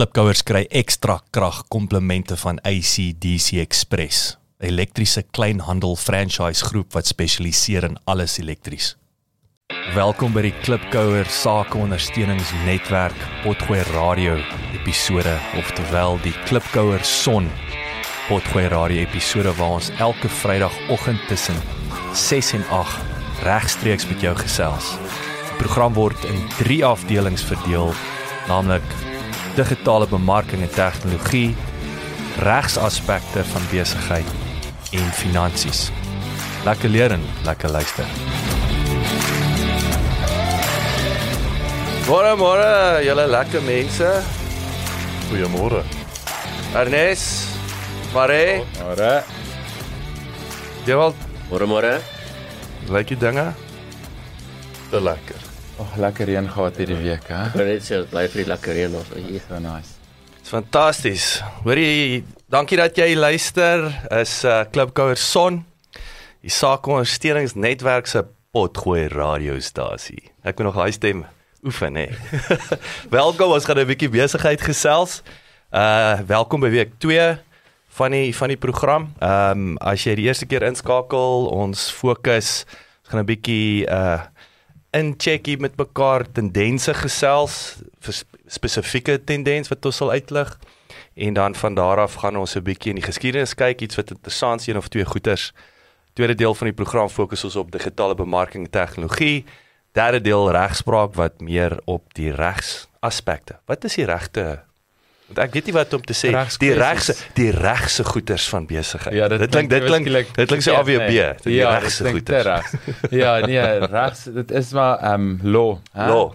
Klipkouers kry ekstra krag komplemente van ACDC Express, 'n elektriese kleinhandel franchise groep wat spesialiseer in alles elektries. Welkom by die Klipkouer Sakeondersteuningsnetwerk Potgooi Radio episode, oftewel die Klipkouer Son Potgooi Radio episode waar ons elke Vrydagoggend tussen 6 en 8 regstreeks met jou gesels. Die program word in 3 afdelings verdeel, naamlik digitale bemarking en tegnologie, regsaspekte van besigheid en finansies. Lekker leer en lekker luister. Môre môre, julle lekker mense. Goeiemôre. Ernest, Mare, Môre. jy wil Môre môre. die dinge? Te lekker. Oh, lekker reën gehad hierdie week, hè? Ek wil net sê bly vir die lekker reën ons hier. So nice. Dit's fantasties. Hoorie, dankie dat jy luister. Is uh Klipkouer Son, die sakeondersteuningsnetwerk se potgooi radiostasie. Ek moet nog daai stem oefen hè. welkom, ons gaan 'n bietjie besigheid gesels. Uh welkom by week 2 van die van die program. Ehm um, as jy die eerste keer inskakel, ons fokus ons gaan 'n bietjie uh incheckie met mekaar tendense gesels spesifieke tendens wat ons sal uitlig en dan van daar af gaan ons 'n bietjie in die geskiedenis kyk iets wat interessant is een of twee goeters. Tweede deel van die program fokus ons op digitale bemarking en tegnologie. Derde deel regspraak wat meer op die regs aspekte. Wat is die regte Want ek weet nie wat om te sê die Regskwessies. regse die regse goeters van besigheid. Ja, dit klink dit klink dit klink so AWB, die ja, dit regse klink te goeters. regs. Ja, nee, regs, dit is maar ehm um, law, hè? Law.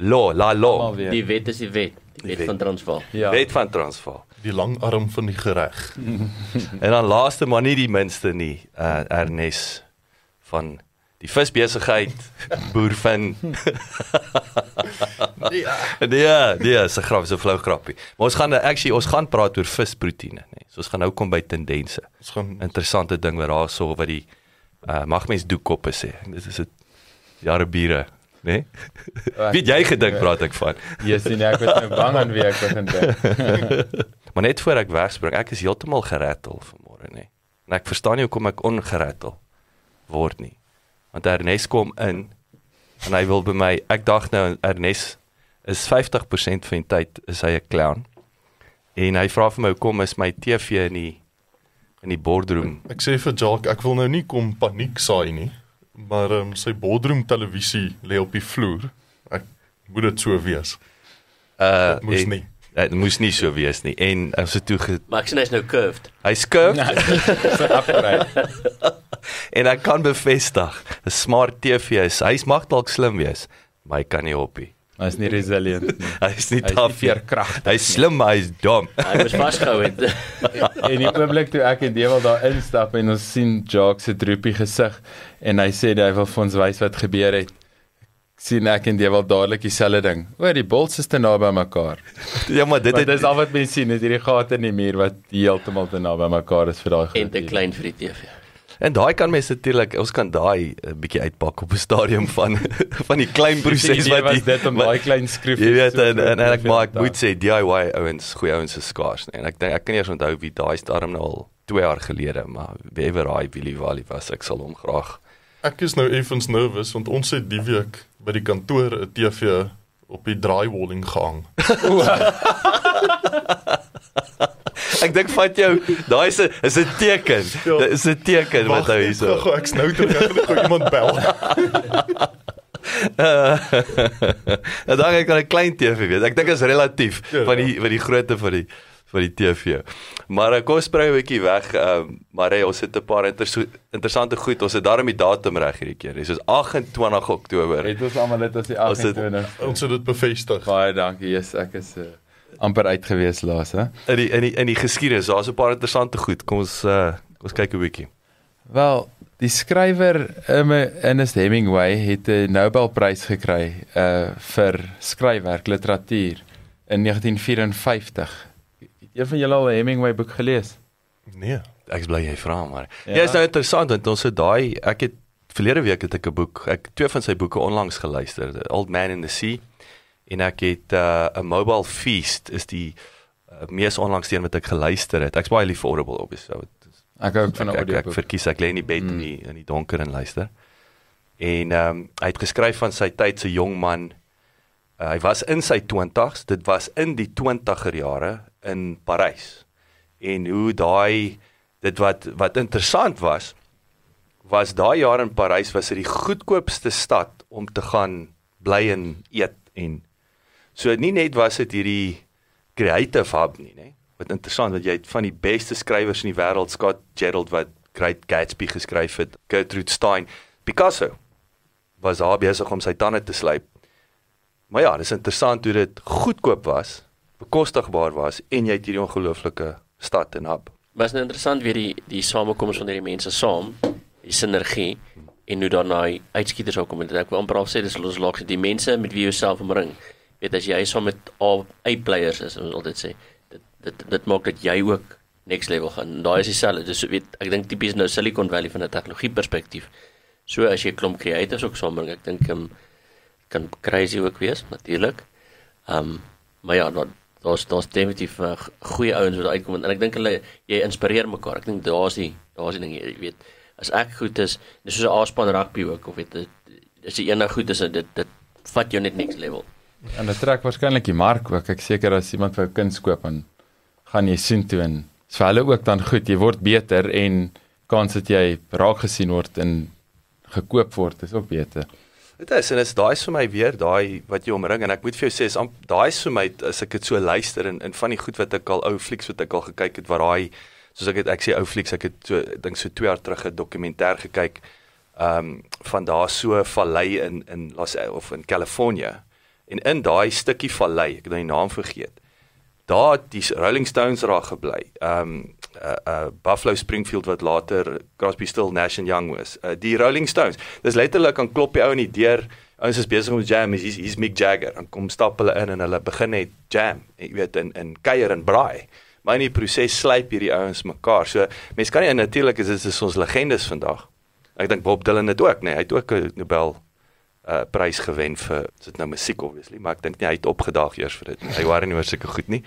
Law, la law. Die wet is die wet. Die Die wet wet. van Transvaal. Ja. Wet van Transvaal. Die lang arm van die gereg. En dan laaste maar nie die minste nie, uh, Ernest van die visbesigheid boer van Nee, nee, se grap, so flou grappie. Maar ons gaan actually ons gaan praat oor visproteïene, nê. So ons gaan nou kom by tendense. Ons gaan Interessante ding wat daar so wat die uh, mag mens doekkoppe sê. Dit is dit jare biere, nê? Wie het jy gedink praat ek van? Jy sien ek was nou bang aan wie ek begin dink. Maar net voor ek wegspring, ek is heeltemal gerattel vanmôre, nê. En ek verstaan nie hoekom ek ongerattel word nie. Want Ernest kom in en hy wil by my, ek dink nou Ernest is 50% van die tyd is hy 'n clown. En hy vra vir my hoekom is my TV in die in die boardroom. ek sê vir Jacques, ek wil nou nie kom paniek saai nie, maar um, sy boardroom televisie lê op die vloer. Ek moet dit so wees. Uh Dit moes en- nie. Dit moes nie so wees nie. En ons het toe ge, Maar ek sien hy's nou curved. hy skurf So afgery. en ek kan bevestig, 'n smart TV is hy's mag dalk slim wees, maar hy kan nie op nie. Hy's nie resilient nie. Hy's nie taaf veerkragtig. Hy is slim, maar hy is dom. Hy moes vasgehou het. En die oomblik toe ek en Dewald daar instap en ons sien Jacques se droepie gesig en hy sê hy wil vir ons wys wat gebeur het. Sien ek en Dewald dadelik dieselfde ding. O, die bols is te naby mekaar. ja, maar dit Dit het is al wat mense sien, is hierdie gate in die muur wat heeltemal te naby mekaar is vir daai en te klein vir die TV. En daai kan mense natuurlik, ons kan daai 'n bietjie uitpak op 'n stadium van van die klein proses wat die dit om daai klein skroef Jy weet en, en, en ek maar ek moet sê DIY ouens, goeie ouens is skaars nee. en ek dink ek kan nie eens onthou wie daai storm nou al 2 jaar gelede, maar wiewer daai Willie Wally was, ek sal hom graag. Ek is nou effens nervus want ons het die week by die kantoor 'n TV op die drywalling gehang. Ek dink vat jou, daai is 'n is 'n teken. Ja. Is 'n teken wat Wag nou net, hierso. gou-gou, Ek's nou terug, ek gaan gou iemand bel. Ja, dan ek kan 'n klein TV wees. Ek dink is relatief Ja. van die van die grootte van die van die TV. Maar eh, kom ons spring 'n bietjie weg. Ehm um, maar hey, ons het 'n paar inter interessante goed. Ons het daarom die datum reg hierdie keer. Dis is 28 Oktober. Het ons almal dit as die Ons het- 28. Ons het dit bevestig. Baie dankie. Yes, ek is uh, amper uit gewees laas, hè. In die in die in die geskiedenis, daar's 'n paar interessante goed. Kom ons uh, kom ons kyk 'n bietjie. Wel, die skrywer um, Ernest Hemingway het 'n Nobelprys gekry uh vir skryfwerk literatuur in 1954. Het een van julle al 'n Hemingway boek gelees? Nee. Ek is bly jy vra maar. Ja, Ja. is nou interessant want ons het daai ek het verlede week het ek 'n boek, ek twee van sy boeke onlangs geluister, The Old Man in the Sea en ek het 'n uh, 'n Mobile Feast is die uh, mees onlangste een wat ek geluister het. Ek's baie lief vir Audible obviously. So, Ek hou ook van ek, ek, ek audioboek. verkies ek lê in die bed mm. in die in die donker en luister. En ehm um, hy het geskryf van sy tyd se jong man. Uh, hy was in sy 20's, dit was in die 20er jare in Parys. En hoe daai dit wat wat interessant was was daai jaar in Parys was dit die goedkoopste stad om te gaan bly en eet en so nie net was dit hierdie creative hub nie, nê. Wat interessant want jy het van die beste skrywers in die wêreld, Scott Gerald wat Great Gatsby geskryf het, Gertrude Stein, Picasso was daar besig om sy tande te slyp. Maar ja, dis interessant hoe dit goedkoop was, bekostigbaar was en jy het hierdie ongelooflike stad en hub. Was nou interessant weer die die samekoms van hierdie mense saam, die sinergie en hoe dan daai uitskieters ook kom en ek wil amper al sê dis ons laks die mense met wie jy jouself omring. Weet as jy saam met al A-players is, ons altyd sê, dit dit dit maak dat jy ook next level gaan. Daai is dieselfde. Dis weet ek dink tipies nou Silicon Valley van 'n tegnologie perspektief. So as jy klomp creatives ook saambring, ek dink um, kan crazy ook wees natuurlik. Um, maar ja, daar daar's daar's definitief uh, goeie ouens wat uitkom en ek dink hulle jy inspireer mekaar. Ek dink daar's die daar's die ding jy weet as ek goed is, dis soos 'n A-span rugby ook of weet as jy eendag goed is, dit dit vat jou net next level. En dit trek waarskynlik die mark ook. Ek seker as iemand wou kuns koop en gaan jy sien toe en is vir hulle ook dan goed. Jy word beter en kans dat jy raak gesien word en gekoop word is ook beter. Dit is en dit is daai vir my weer daai wat jy omring en ek moet vir jou sê is daai vir my as ek dit so luister en en van die goed wat ek al ou flieks wat ek al gekyk het waar daai soos ek het ek sê ou flieks ek het so dink so 2 jaar terug 'n dokumentêr gekyk ehm um, van daar so vallei in in Los of in California en in daai stukkie vallei ek het nou die naam vergeet daar die Rolling Stones raak gebly. Ehm um, uh, uh Buffalo Springfield wat later Crosby, Still Nash and Young was. Uh, die Rolling Stones. Dis letterlik aan klop die ou in die deur. Ouens is besig om jam, hier's hier's Mick Jagger. Dan kom stap hulle in en hulle begin net jam. Jy weet in in kuier en braai. Maar in die proses slyp hierdie ouens mekaar. So mense kan nie natuurlik is dit is ons legendes vandag. Ek dink Bob Dylan het ook, nee, hy het ook 'n Nobel uh prys gewen vir dit nou musiek obviously, maar ek dink nie hy het opgedaag eers vir dit. Hy was nie oor sulke goed nie.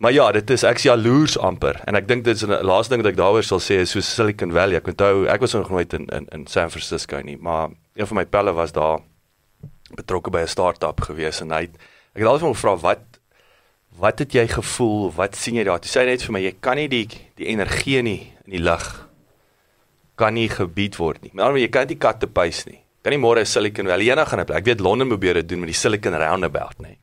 Maar ja, dit is ek's jaloers amper en ek dink dit is 'n laaste ding wat ek daaroor sal sê is so Silicon Valley. Ek onthou ek was nog nooit in in in San Francisco nie, maar een van my pelle was daar betrokke by 'n start-up gewees en hy het, ek het altyd hom gevra wat wat het jy gevoel? Wat sien jy daar? Toe sê hy net vir my jy kan nie die die energie nie in die lug kan nie gebied word nie. Maar jy kan nie katte pys nie. Kan nie môre Silicon Valley eendag gaan plek. Ek weet Londen probeer dit doen met die Silicon Roundabout, nê.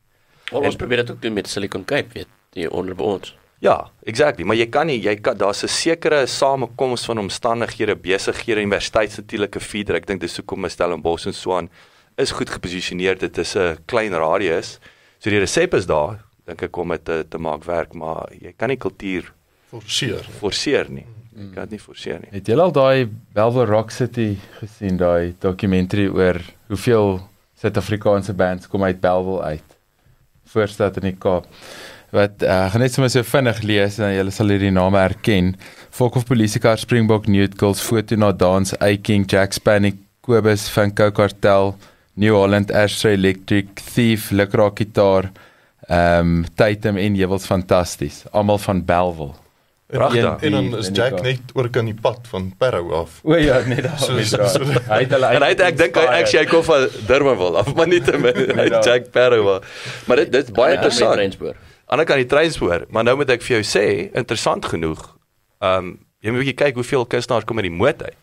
Wel, ons probeer dit ook doen met Silicon Cape, weet jy, onder by ons. Ja, exactly, maar jy kan nie jy kan daar's 'n sekere samekoms van omstandighede, besighede, universiteit natuurlik 'n feeder. Ek dink dis hoekom Stellenbosch en Swaan is goed geposisioneer. Dit is 'n klein radius. So die resep is daar, dink ek om dit te, te maak werk, maar jy kan nie kultuur forceer. forceer nie. Jy kan dit nie forceer nie. Het julle al daai Belvoir Rock City gesien, daai dokumentary oor hoeveel Suid-Afrikaanse bands kom uit Belwel uit? Voorstad in die Kaap. Wat uh, ek gaan net sommer so vinnig lees en julle sal hierdie name herken. Volk of Polisiekar Springbok Nude Girls foto na dans Aiking Jack Spanic Kobus van Coke Cartel New Holland Ashtray Electric Thief Lekra Gitaar ehm um, Titan en Jewels fantasties. Almal van Belwel. Pragtig. En dan is Jack net oor kan die pad van Parow af. O ja, net daar So- so- so- Hy het hulle En hy het, ek dink hy actually hy kom van Durbanville af, maar nie te min hy Ja. Jack Parow. Maar dit dit is baie interessant. Ander kan die treinspoor, maar nou moet ek vir jou sê, interessant genoeg. Ehm um, jy moet bietjie kyk hoeveel kunstenaars kom met die moot uit.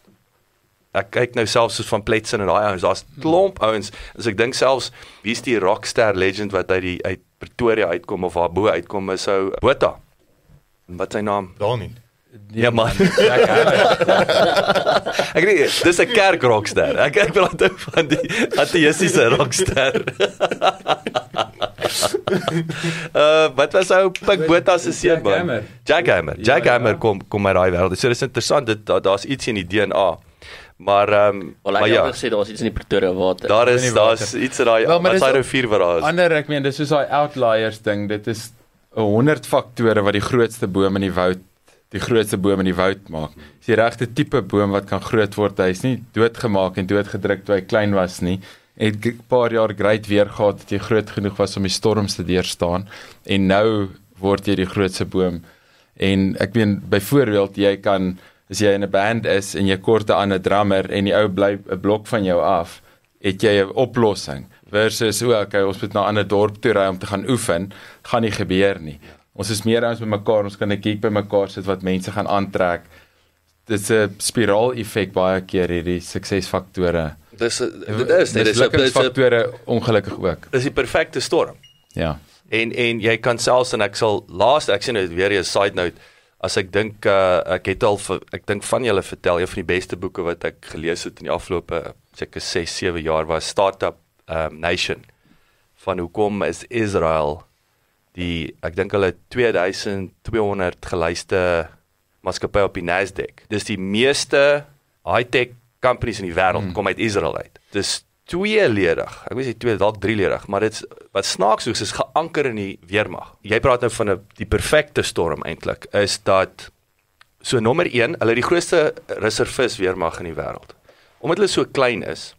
Ek kyk nou selfs soos van Pletsen en daai ouens, daar's klomp ouens. As ek dink selfs wie's die rockstar legend wat uit die uit Pretoria uitkom of waar bo uitkom is ou Botha. Wat sy naam? Daar nie. Ja man. ek weet dis 'n kerk rockstar. Ek ek wil onthou van die ateïstiese rockstar. uh wat was ou Pik Botha se seun man? Hammer. Jack Hammer. Jack Ja, ja. Hammer kom kom uit daai wêreld. So dis interessant dit daar- daar's iets in die DNA. Maar ehm um, Wel, maar ek ja, het gesê daar's iets in die Pretoria water. daar is daar's iets in daai Wel, maar wat dis daai rivier waar daar is. Ander ek meen dis soos daai outliers ding. Dit is 'n 100 faktore wat die grootste boom in die woud die grootste boom in die woud maak. Dis die regte tipe boom wat kan groot word. Hy's nie doodgemaak en doodgedruk toe hy klein was nie. Het 'n paar jaar great weer gehad dat jy groot genoeg was om die storms te deurstaan en nou word jy die grootste boom. En ek meen byvoorbeeld jy kan as jy in 'n band is en jy kort 'n ander drummer en die ou bly 'n blok van jou af, het jy 'n oplossing versus o, okay, ons moet na 'n ander dorp toe ry om te gaan oefen, gaan nie gebeur nie. Ons is meer ouens by mekaar, ons kan 'n geek by mekaar sit wat mense gaan aantrek. Dit's 'n spiraal effek baie keer hierdie suksesfaktore. Dis dit is dit is 'n dis 'n- faktore ongelukkig ook. dis die perfekte storm. Ja. En en jy kan selfs en ek sal laaste ek sien dit weer 'n side note as ek dink uh, ek het al vir, ek dink van julle vertel een van die beste boeke wat ek gelees het in die afgelope seker 6 7 jaar was Startup um, Nation van hoekom is Israel die ek dink hulle 2200 gelyste maatskappy op die Nasdaq. Dis die meeste high-tech companies in die wêreld Hmm. kom uit Israel uit. Dis tweeledig. Ek weet nie twee dalk drieledig, maar dit's wat snaaks is is geanker in die weermag. Jy praat nou van 'n die perfekte storm eintlik is dat so nommer 1, hulle die grootste reservis weermag in die wêreld. Omdat hulle so klein is,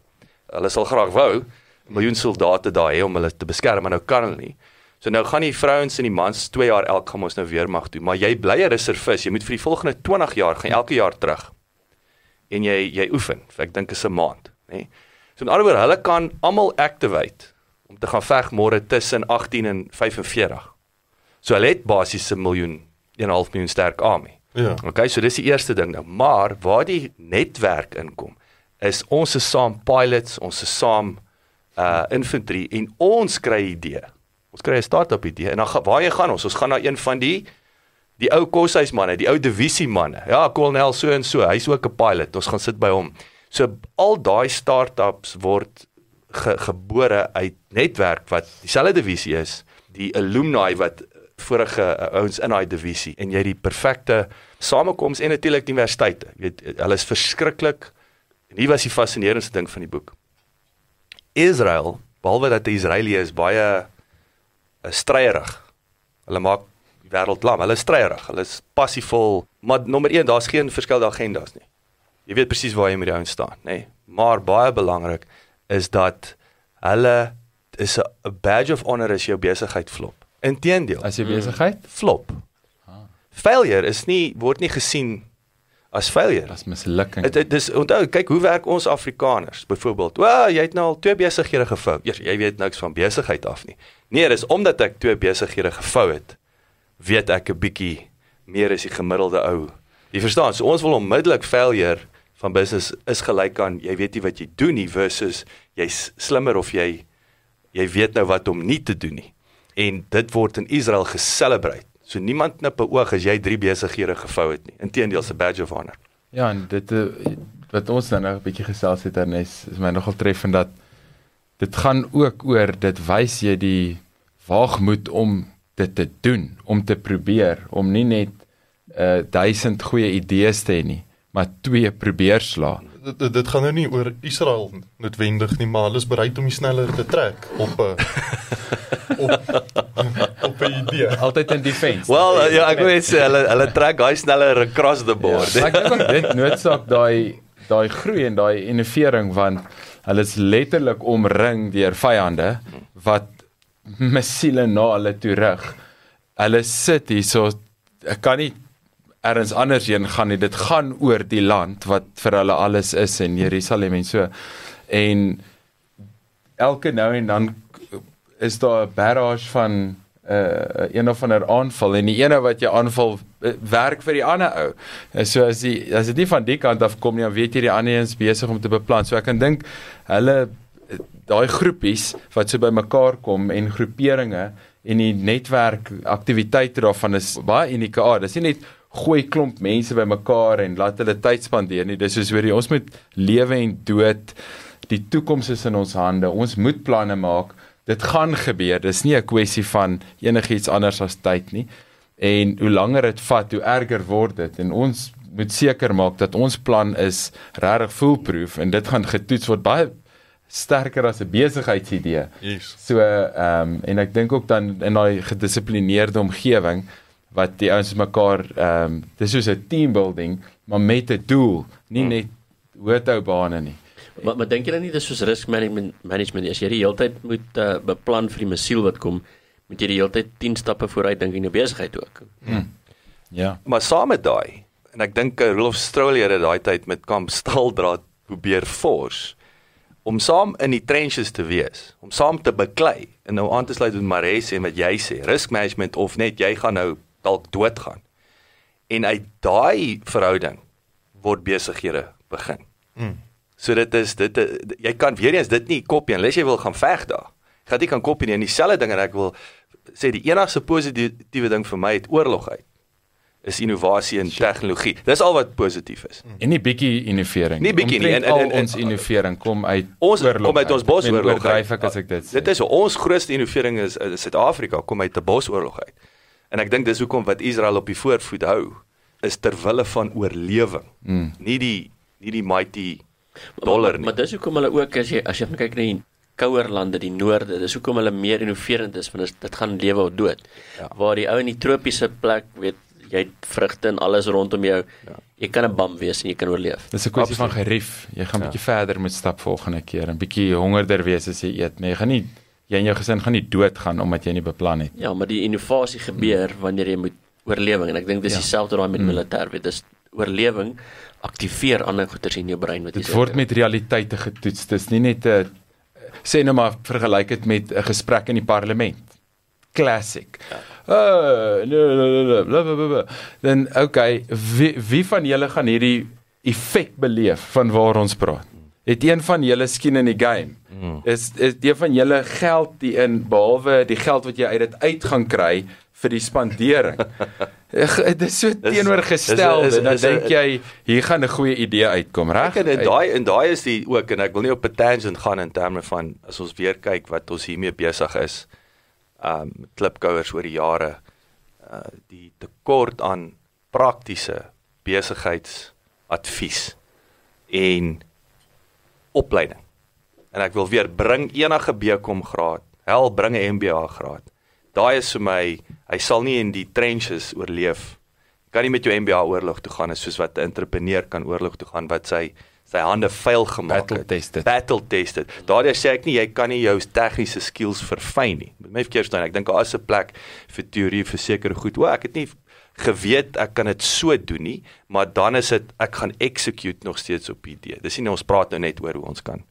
hulle sal graag wou 'n miljoen soldate daar hê om hulle te beskerm, maar nou kan hulle nie. So nou gaan die vrouens en die mans 2 jaar elk gaan ons nou weermag toe, maar jy bly 'n reservis. Jy moet vir die volgende 20 jaar gaan elke jaar terug. En jy jy oefen. Ek dink is 'n maand, nê. Nee? So met ander woorde, hulle kan almal activate om te gaan veg môre tussen 18 en 45. So hulle het basies 'n miljoen, 1.5 miljoen sterk army. Ja. Okay, so dis die eerste ding nou. Maar waar die netwerk inkom, is ons is saam pilots, ons is saam uh infantry en ons kry idee. Ons kry 'n start-up idee en dan waar jy gaan ons? Ons gaan na een van die die ou koshuismanne, die ou divisie manne. Ja, kolonel so en so, hy's ook 'n pilot. Ons gaan sit by hom. So al daai start-ups word ge, gebore uit netwerk wat dieselfde divisie is, die alumni wat vorige uh, ouens in daai divisie en jy die perfekte samekoms en natuurlik universiteite. Jy weet, hulle is verskriklik en hier was die fascinerendste ding van die boek. Israel, behalwe dat die Israelië is baie uh, stryerig. Hulle maak die wêreld lam. Hulle is stryerig. Hulle is passievol. Maar nommer 1, daar's geen verskillende agendas nie. Jy weet presies waar jy met die ouens staan, nê? Nee. Maar baie belangrik is dat hulle is 'n badge of honor as jou besigheid flop. Inteendeel, As jy besigheid, flop. Failure is nie word nie gesien as failure. as mislukking. Dit dis onthou, kyk hoe werk ons Afrikaners byvoorbeeld. Wel, jy het nou al twee besighede gevou. Eers jy weet niks van besigheid af nie. Nee, dis omdat ek twee besighede gevou het, weet ek 'n bietjie meer as die gemiddelde ou. Jy verstaan, so ons wil onmiddellik failure van business is gelyk aan jy weet nie wat jy doen nie versus jy's slimmer of jy jy weet nou wat om nie te doen nie. En dit word in Israel geselebreit. So niemand knip 'n oog as jy drie besighede gevou het nie. Inteendeel, 'n badge of honor. Ja, en dit eh, wat ons nou nog 'n bietjie gesels het Ernest, is my nogal treffend dat dit gaan ook oor dit wys jy die waagmoed om dit te doen, om te probeer, om nie net uh duisend goeie idees te hê nie, maar twee probeer sla. Dit, dit, dit gaan nou nie oor Israel noodwendig nie, maar hulle is bereid om die sneller te trek op 'n op op 'n idee. Altyd in defense. Wel uh, ja, ek wil sê hulle hulle trek hy sneller across the board. Ja, ek dink ook dit noodsaak daai daai groei en daai innovering want hulle is letterlik omring deur vyande wat missiele na hulle toe rig. Hulle sit hier so ek kan nie ergens anders heen gaan nie. Dit gaan oor die land wat vir hulle alles is en Jerusalem en so. En elke nou en dan is daar 'n barrage van uh, een of ander aanval en die ene wat jy aanval uh, werk vir die ander ou. So as die as dit nie van die kant af kom nie, dan weet jy die ander een is besig om te beplan. So ek kan dink hulle daai groepies wat so bymekaar kom en groeperinge en die netwerk aktiwiteite daarvan is baie unieke aard. Dis nie net gooi klomp mense bymekaar en laat hulle tyd spandeer nie. Dis soos weer ons moet lewe en dood. Die toekoms is in ons hande. Ons moet planne maak. Dit gaan gebeur. Dis nie 'n kwessie van enigiets anders as tyd nie. En hoe langer dit vat, hoe erger word dit. En ons moet seker maak dat ons plan is regtig foolproof en dit gaan getoets word baie sterker as 'n besigheidsidee. Yes. So ehm um, en ek dink ook dan in daai gedissiplineerde omgewing wat die ouens mekaar ehm um, dis soos 'n team building, maar met 'n doel, nie Hmm. net hoëhou bane nie. Maar maar dink jy dan nie dis soos risk management management as jy die hele tyd moet uh, beplan vir die mesiel wat kom, moet jy die hele tyd 10 stappe vooruit dink in jou besigheid ook. Ja. Maar saam met daai en ek dink uh, Rolof Strolier het daai tyd met Kamp Staldraad probeer force om saam in die trenches te wees, om saam te beklei en nou aan te sluit met Mares en wat jy sê, risk management of net jy gaan nou dalk doodgaan. En uit daai verhouding word besighede begin. Mm. So dit is dit jy kan weer eens dit nie kopie unless jy wil gaan veg daar. Jy gaan nie kan kopie nie en dieselfde ding en ek wil sê die enigste positiewe ding vir my het oorlog uit is innovasie en tegnologie. Dis al wat positief is. En nie bietjie innovering. Nie bietjie nie. En- en- en- en- ons innovering kom uit Ons oorlog kom uit ons bosoorlog. uit. ek as ek dit sê. Dit is ons grootste innovering is in Suid-Afrika kom uit 'n bosoorlog uit. En ek dink dis hoekom wat Israel op die voorvoet hou is ter wille van oorlewing. Mm. Nie die nie die mighty dollar maar, nie. maar dis hoekom hulle ook as jy as jy kyk na die kouer lande, die noorde, dis hoekom hulle meer innoverend is want dit gaan lewe of dood. Ja. Waar die ou in die tropiese plek, weet jy het vrugte en alles rondom jou. Ja. Jy kan 'n bam wees en jy kan oorleef. Dis 'n kwessie van gerief. Jy gaan Ja. bietjie verder moet stap volgende keer en bietjie hongerder wees as jy eet. Nee, jy gaan nie jy en jou gesin gaan nie doodgaan omdat jy nie beplan het. Ja, maar die innovasie gebeur wanneer jy moet oorlewing en ek dink dis Ja. dieselfde daai met Mm. militêr, weet dis oorlewing aktiveer ander goeters in jou brein wat jy Dit word met realiteite getoets. Dis nie net 'n sê nou maar vergelyk dit met 'n gesprek in die parlement. Classic. Uh, nee, nee, nee, bla bla bla. Dan okay, wie wie van julle gaan hierdie effek beleef van waar ons praat? Het een van julle skien in die game? Mm. Is is een van julle geld die in behalwe die geld wat jy uit dit uit gaan kry vir die spandering. Dit is so teenoorgestel en dan dink jy hier gaan 'n goeie idee uitkom, reg? En daai en daai is die ook en ek wil nie op 'n tangent gaan in terme van as ons weer kyk wat ons hiermee besig is. Um klipkouers oor die jare uh die tekort aan praktiese besigheidsadvies en opleiding. En ek wil weer bring enige BCom graad, hel bring 'n MBA graad. Daai is vir my, hy sal nie in die trenches oorleef. Jy kan nie met jou MBA oorlog toe gaan soos wat 'n entrepreneur kan oorlog toe gaan wat sy sy hande vuil gemaak Battle het. tested. Battle tested. Daardie sê ek nie jy kan nie jou tegniese skills verfyn nie. Met my verkeerd verstaan, ek dink daar is 'n plek vir teorie vir sekere goed. O, ek het nie geweet ek kan dit so doen nie, maar dan is dit ek gaan execute nog steeds op die idee. Dis nie ons praat nou net oor hoe ons kan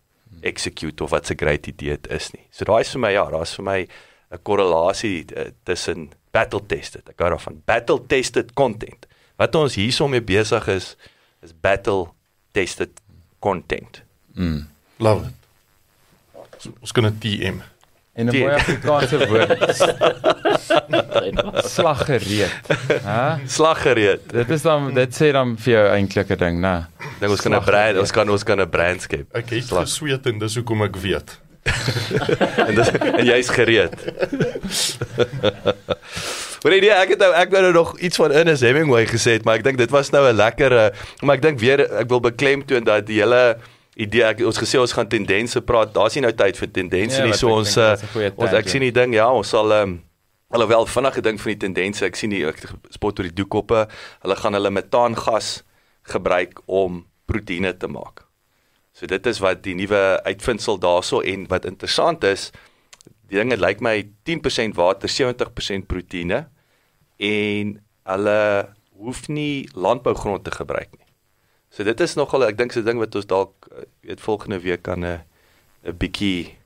execute of wat 'n great idee dit is nie. So daai is vir my ja, daar's vir my 'n korrelasie uh, tussen battle tested. Ek hou daarvan battle tested content. Wat ons hierso mee besig is is battle tested content. Mm. Love it. So, ons kan 'n TM. En 'n mooi Afrikaanse woord, slaggereed. Hæ? Slaggereed. Dit is dan dit sê dan vir jou eintlik 'n ding, né? Dink ons kan 'n brand, ons kan ons kan 'n brand skep. Ek het Slag. gesweet en dis hoekom ek weet. en dis en jy's gereed. Maar nee, ek het nou ek wou nou nog iets van Ernest Hemingway gesê het, maar ek dink dit was nou 'n lekker maar ek dink weer ek wil beklemtoon dat die hele idee ek ons gesê ons gaan tendense praat. Daar's nie nou tyd vir tendense Ja, nie. wat So ons 'n goeie ons ek sien die ding ja, ons sal um, alhoewel vinnige ding van die tendense, ek sien die ek spot oor die doekkoppe. Hulle gaan hulle metaangas gebruik om proteïene te maak. So dit is wat die nuwe uitvindsel daarso en wat interessant is, die dinge lyk my 10% water, 70% proteïene en hulle hoef nie landbougrond te gebruik nie. So dit is nogal ek dink 'n ding wat ons dalk eh, weet volgende week kan 'n 'n bietjie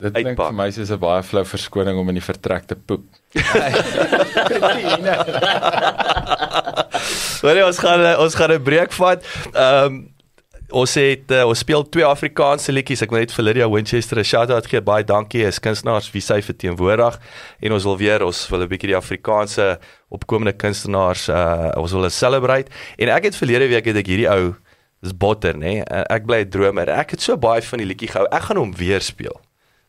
Dit klink vir my soos 'n baie flou verskoning om in die vertrek te poep. Nee, ons gaan eh, ons gaan 'n breek vat. Ehm um, ons het uh, ons speel twee Afrikaanse liedjies. Ek wil net vir Lydia Winchester 'n shout-out gee. Baie dankie. Is kunstenaars wie sy verteenwoordig en ons wil weer ons wil 'n bietjie die Afrikaanse opkomende kunstenaars uh ons wil hulle celebrate. En ek het verlede week het ek hierdie ou dis Botter, nê. Nee? Ek bly 'n dromer. Ek het so baie van die liedjie gehou. Ek gaan hom weer speel.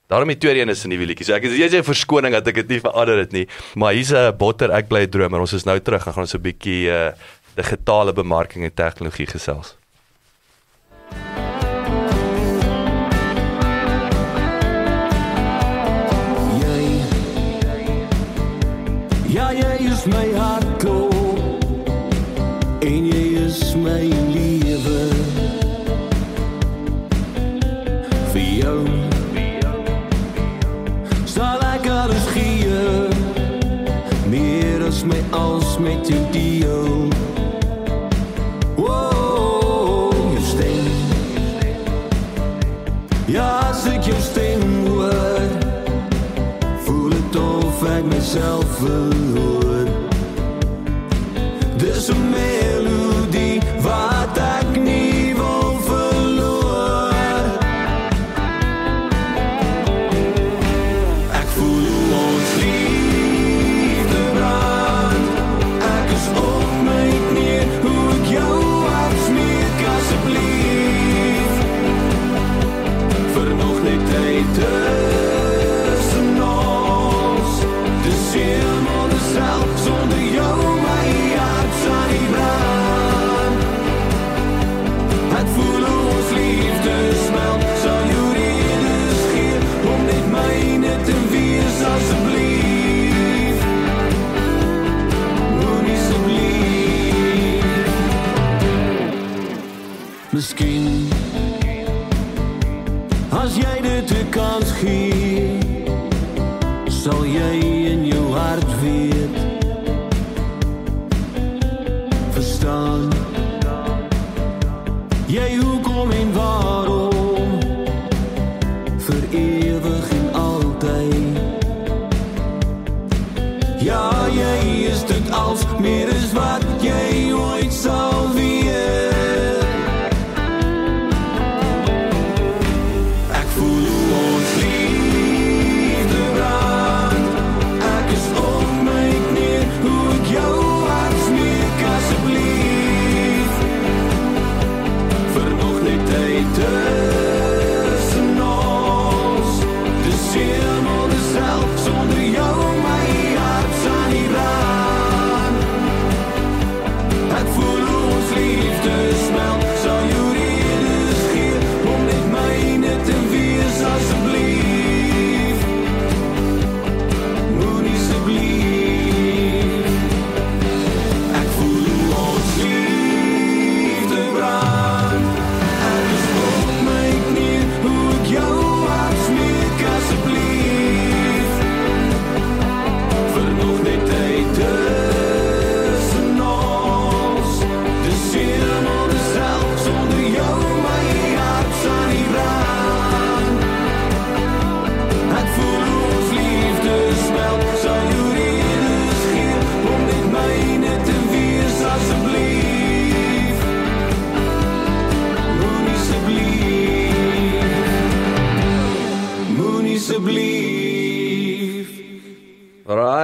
Daarom die tweede een is 'n nuwe liedjie. So ek is jy's 'n verskoning dat ek dit nie verander het nie. Maar hier's 'n botter ek bly 'n dromer. Ons is nou terug en gaan ons 'n bietjie uh digitale bemarking en tegnologie gesels. Ja, jij is mijn koop, en jij is mijn lieve. Voor jou zal ik alles geven, meer als mij als met je dio. Wow, je stem, ja, als ik je stem. Dit of ek myself verloor. Dis 'n melodie Miskien as jy dit 'n kans gee, sal jy in jou hart weet. Verstaan jy hoekom en waarom vir ewig en altyd. Ja, jy is dit als meer is wat jy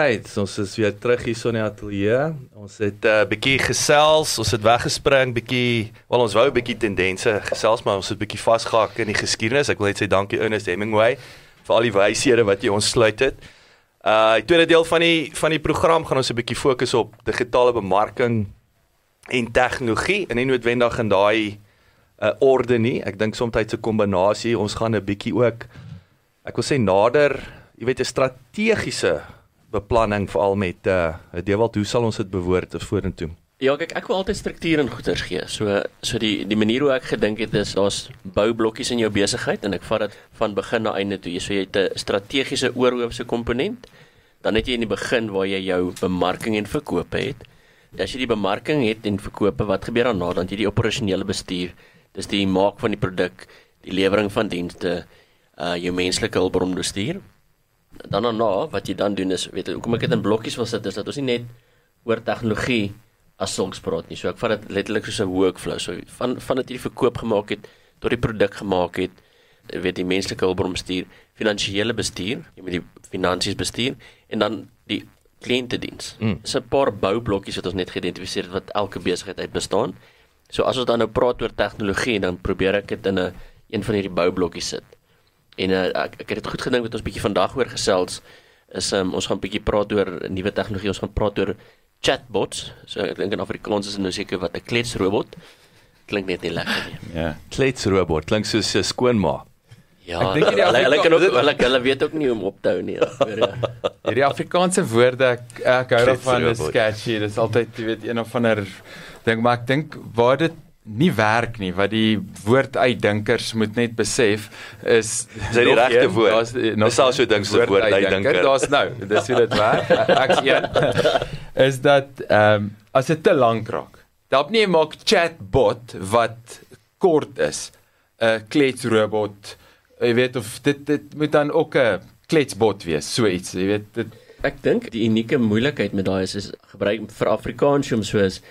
Alright, ons is weer terug hier so in die ateljee. Ons het 'n uh, bietjie gesels, ons het weggespring bietjie, wel ons wou 'n bietjie tendense gesels, maar ons het bietjie vasgehak in die geskiedenis. Ek wil net sê dankie Ernest Hemingway vir al die wyshede wat jy ons sluit het. Uh die tweede deel van die van die program gaan ons 'n bietjie fokus op digitale bemarking en tegnologie en nie noodwendig in daai uh orde nie. Ek dink soms 'n kombinasie. Ons gaan 'n bietjie ook ek wil sê nader, jy weet 'n strategiese beplanning veral met uh Dewald, hoe sal ons dit bewoord vorentoe? Ja, kyk, ek wil altyd struktuur in goeders gee. So so die die manier hoe ek gedink het is daar's boublokkies in jou besigheid en ek vat dit van begin na einde toe. So jy het 'n strategiese oorhoofse komponent. Dan het jy in die begin waar jy jou bemarking en verkope het. As jy die bemarking het en verkope, wat gebeur daarna? Dan jy die operasionele bestuur. Dis die maak van die produk, die lewering van dienste, uh jou menslike hulpbron bestuur. Dan daarna wat jy dan doen is, weet jy, hoekom ek dit in blokkies wil sit is dat ons nie net oor tegnologie as sulks praat nie. So ek vat dit letterlik soos 'n workflow. So van van dit jy die verkoop gemaak het tot die produk gemaak het, weet die menslike hulpbron bestuur, finansiële bestuur, jy moet die finansies bestuur en dan die kliëntediens. Mm. Dis 'n paar boublokkies wat ons net geïdentifiseer het wat elke besigheid uit bestaan. So as ons dan nou praat oor tegnologie, dan probeer ek dit in 'n een van hierdie boublokkies sit. En uh, ek ek het dit goed gedink met ons bietjie vandag oor gesels is um, ons gaan bietjie praat oor nuwe tegnologie. Ons gaan praat oor chatbots. So ek dink in Afrikaans is dit nou seker wat 'n kletsrobot. Klink net nie lekker nie. Ja. Kletsrobot klink soos 'n skoonma. Ja, Ek dink hulle hulle kan ook hulle hulle weet ook nie hoe om op te hou nie. Hierdie Afrikaanse woorde ek ek hou daarvan is Kletsrobot. sketchy. Dis altyd jy weet een of ander ding maar ek dink waar dit nie werk nie wat die woorduitdinkers moet net besef is Is dit die regte woord? daar's, nog Dis al so een ding soos 'n woorduitdinker. Daar's nou, dis hoe dit werk. Ek's een. is dat ehm um, as dit te lank raak. Daarop nie maak chatbot wat kort is. 'n kletsrobot. Jy weet of dit dit moet dan ook 'n kletsbot wees, so iets. Jy weet dit Ek dink die unieke moeilikheid met daai is is gebruik vir Afrikaans om soos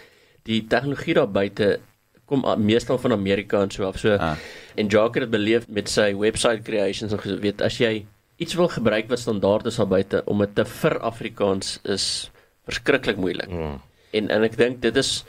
die tegnologie daar buite kom meestal van Amerika en so af. So Ah. en Jacques het beleef met sy website creations en gesê weet as jy iets wil gebruik wat standaard is daar buite om dit te vir Afrikaans is verskriklik moeilik. Mm. En en ek dink dit is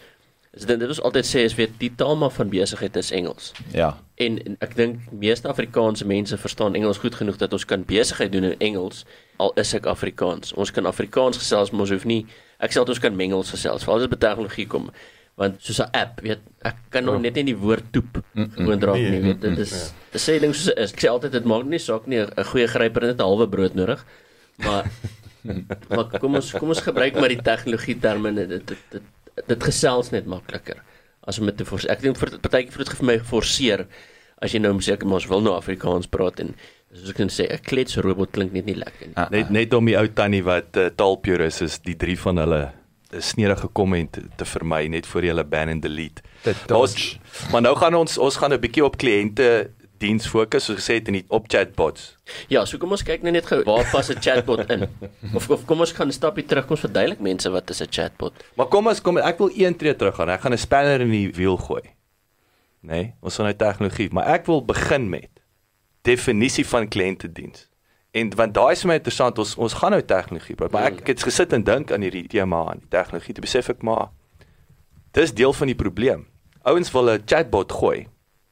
is dit dit ons altyd sê is weet die taal maar van besigheid is Engels. ja. En, en ek dink meeste Afrikaanse mense verstaan Engels goed genoeg dat ons kan besigheid doen in Engels al is ek Afrikaans. Ons kan Afrikaans gesels, maar ons hoef nie ek sê altyd ons kan mengels gesels. Veral as dit by tegnologie kom. Want soos 'n app, weet ek kan nog net nie die woord toep gewoon nie, Nee, weet dit is dis sê ding soos dit is. Ek sê altyd dit maak nie saak nie 'n 'n goeie gryper het net 'n halwe brood nodig. Maar maar kom ons kom ons gebruik maar die tegnologie terme dit dit dit, dit, dit gesels net makliker as om dit te forceer. Ek dink vir partykeer vir dit vir my forceer as jy nou sê ek maar ons wil nou Afrikaans praat en soos ek kan sê 'n kletsrobot klink net nie lekker nie. Ah, Net net om die ou tannie wat uh, taalpurist is, die drie van hulle snedige komment te, te vermy net voor jy hulle ban en delete. Ons, maar nou gaan ons ons gaan 'n bietjie op kliënte diens fokus soos gesê het in die op chatbots. Ja, so kom ons kyk nou net gou waar pas 'n chatbot in. Of of kom ons gaan 'n stapie terug kom ons verduidelik mense wat is 'n chatbot. Maar kom ons kom ek wil een tree terug gaan. Ek gaan 'n spanner in die wiel gooi. Nee, ons gaan nou tegnologie, maar ek wil begin met definisie van kliëntediens. En want daai is vir my interessant. Ons ons gaan nou tegnologie praat, maar ek, ek het gesit en dink aan hierdie tema aan die tegnologie. Toe besef ek maar dis deel van die probleem. Ouens wil 'n chatbot gooi.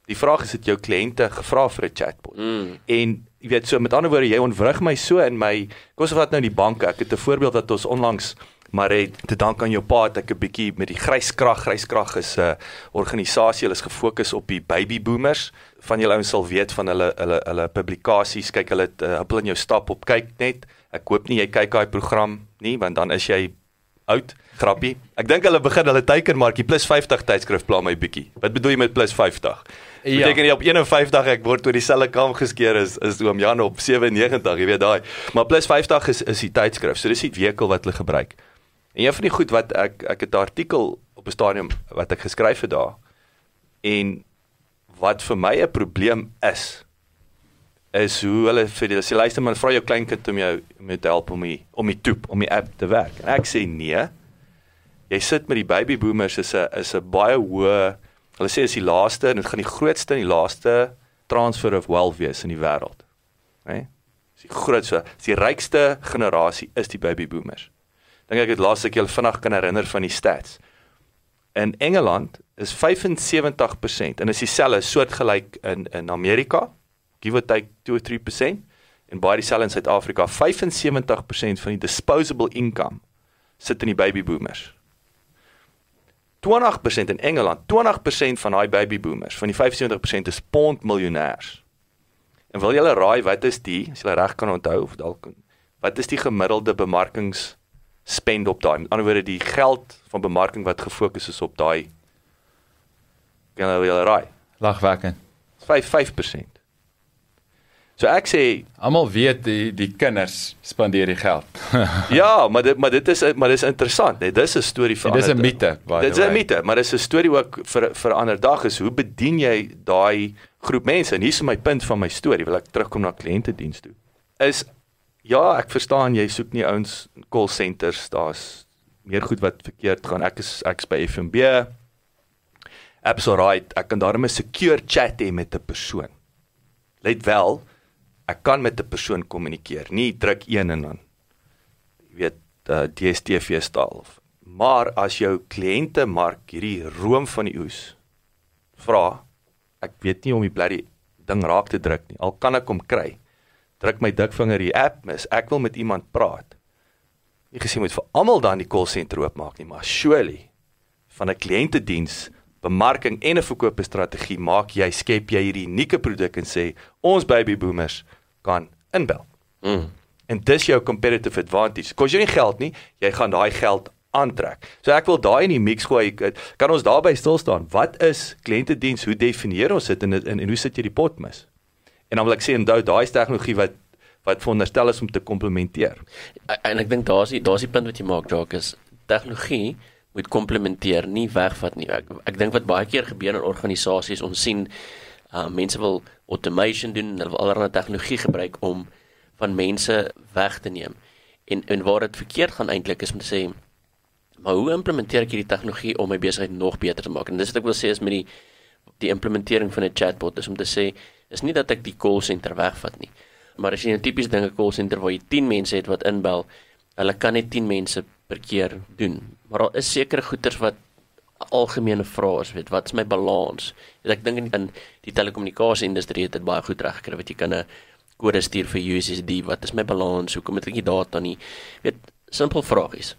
Die vraag is het jou kliënte gevra vir 'n chatbot? Mm. En jy weet so met ander woorde jy ontwrig my so in my kom ons vat nou die banke. Ek het 'n voorbeeld wat ons onlangs maar het te dank aan jou pa het ek 'n bietjie met die gryskrag gryskrag is 'n uh, organisasie. Hulle is gefokus op die baby boomers. Van julle ouens sal weet van hulle hulle hulle publikasies. Kyk hulle het uh, hulle in jou stap op kyk net. Ek hoop nie jy kyk daai program nie want dan is jy oud. Grappie. Ek dink hulle begin hulle teikenmarkie plus 50 tydskrif pla my bietjie. Wat bedoel jy met plus 50 Ja. beteken jy op 51 ek word oor dieselfde kam geskeer is is oom Jan op 97 jy weet daai. Maar plus 50 is is die tydskrif. So dis die vehikel wat hulle gebruik en een van die goed wat ek ek het 'n artikel op 'n stadium wat ek geskryf het daar en wat vir my 'n probleem is is hoe hulle vir die sê luister man vra jou kleinkind om jou met te help om die om die toep om die app te werk en ek sê nee jy sit met die baby boomers is 'n is 'n baie hoë hulle sê is die laaste en dit gaan die grootste en die laaste transfer of wealth wees in die wêreld. Né? Nee? Dis die grootste, dis die rykste generasie is die baby boomers. Dink ek het laas ek julle vinnig kan herinner van die stats. In Engeland is 75% en is dieselfde soortgelyk in in Amerika, give or take 2 or 3% en baie dieselfde in Suid-Afrika. 75% van die disposable income sit in die baby boomers. 20% in Engeland, 20% van daai baby boomers, van die 75% is pond miljonêers. En wil julle raai wat is die, as julle reg kan onthou of dalk wat is die gemiddelde bemarkings spend op daai? Met ander woorde die geld van bemarking wat gefokus is op daai kan julle julle raai. Lagwekkend. 5 5%. So ek sê Almal weet die die kinders spandeer die geld. ja, maar dit maar dit is maar dis interessant, nee, dis 'n storie vir En dis 'n ander- mite, Dit is 'n mite, maar dis 'n storie ook vir vir ander dag is hoe bedien jy daai groep mense? En hier is my punt van my storie, wil ek terugkom na kliëntediens toe. Is ja, ek verstaan jy soek nie ouens call centers, daar's meer goed wat verkeerd gaan. Ek is ek's by FNB. Apps alright, ek kan daarmee 'n secure chat hê met 'n persoon. Let wel, ek kan met 'n persoon kommunikeer, nie druk een en dan jy weet uh, DStv staal. Maar as jou kliënte mark hierdie room van die oes vra, ek weet nie om die bloody ding raak te druk nie. Al kan ek hom kry. Druk my dikvinger die app mis. Ek wil met iemand praat. Nie gesien moet vir almal dan die call center oopmaak nie, maar surely van 'n kliëntediens bemarking en 'n verkoopstrategie maak jy skep jy hierdie unieke produk en sê ons baby boomers kan inbel. Mm. En dis jou competitive advantage. Kos jou nie geld nie, jy gaan daai geld aantrek. So ek wil daai in die mix gooi. Kan ons daarby stil staan? Wat is kliëntediens? Hoe definieer ons dit en, en en hoe sit jy die pot mis? En dan wil ek sê onthou daai is tegnologie wat wat veronderstel is om te komplementeer. En ek dink daar's die daar's die punt wat jy maak, Jacques is tegnologie moet komplementeer, nie wegvat nie. Ek ek dink wat baie keer gebeur in organisasies, ons sien uh mense wil automation doen, hulle wil allerlei tegnologie gebruik om van mense weg te neem. En en waar dit verkeerd gaan eintlik is om te sê maar hoe implementeer ek hierdie tegnologie om my besigheid nog beter te maak? En dis wat ek wil sê is met die die implementering van 'n chatbot is om te sê is nie dat ek die call center wegvat nie. Maar as jy 'n tipiese ding 'n call center waar jy 10 mense het wat inbel, hulle kan net 10 mense per keer doen. Maar daar is sekere goeders wat algemene vrae is, weet wat is my balans? Weet, ek dink in, in die telekommunikasie industrie het dit baie goed reg gekry wat jy kan 'n kode stuur vir USSD, wat is my balans? Hoekom het ek nie data nie? Weet, simpel vragies.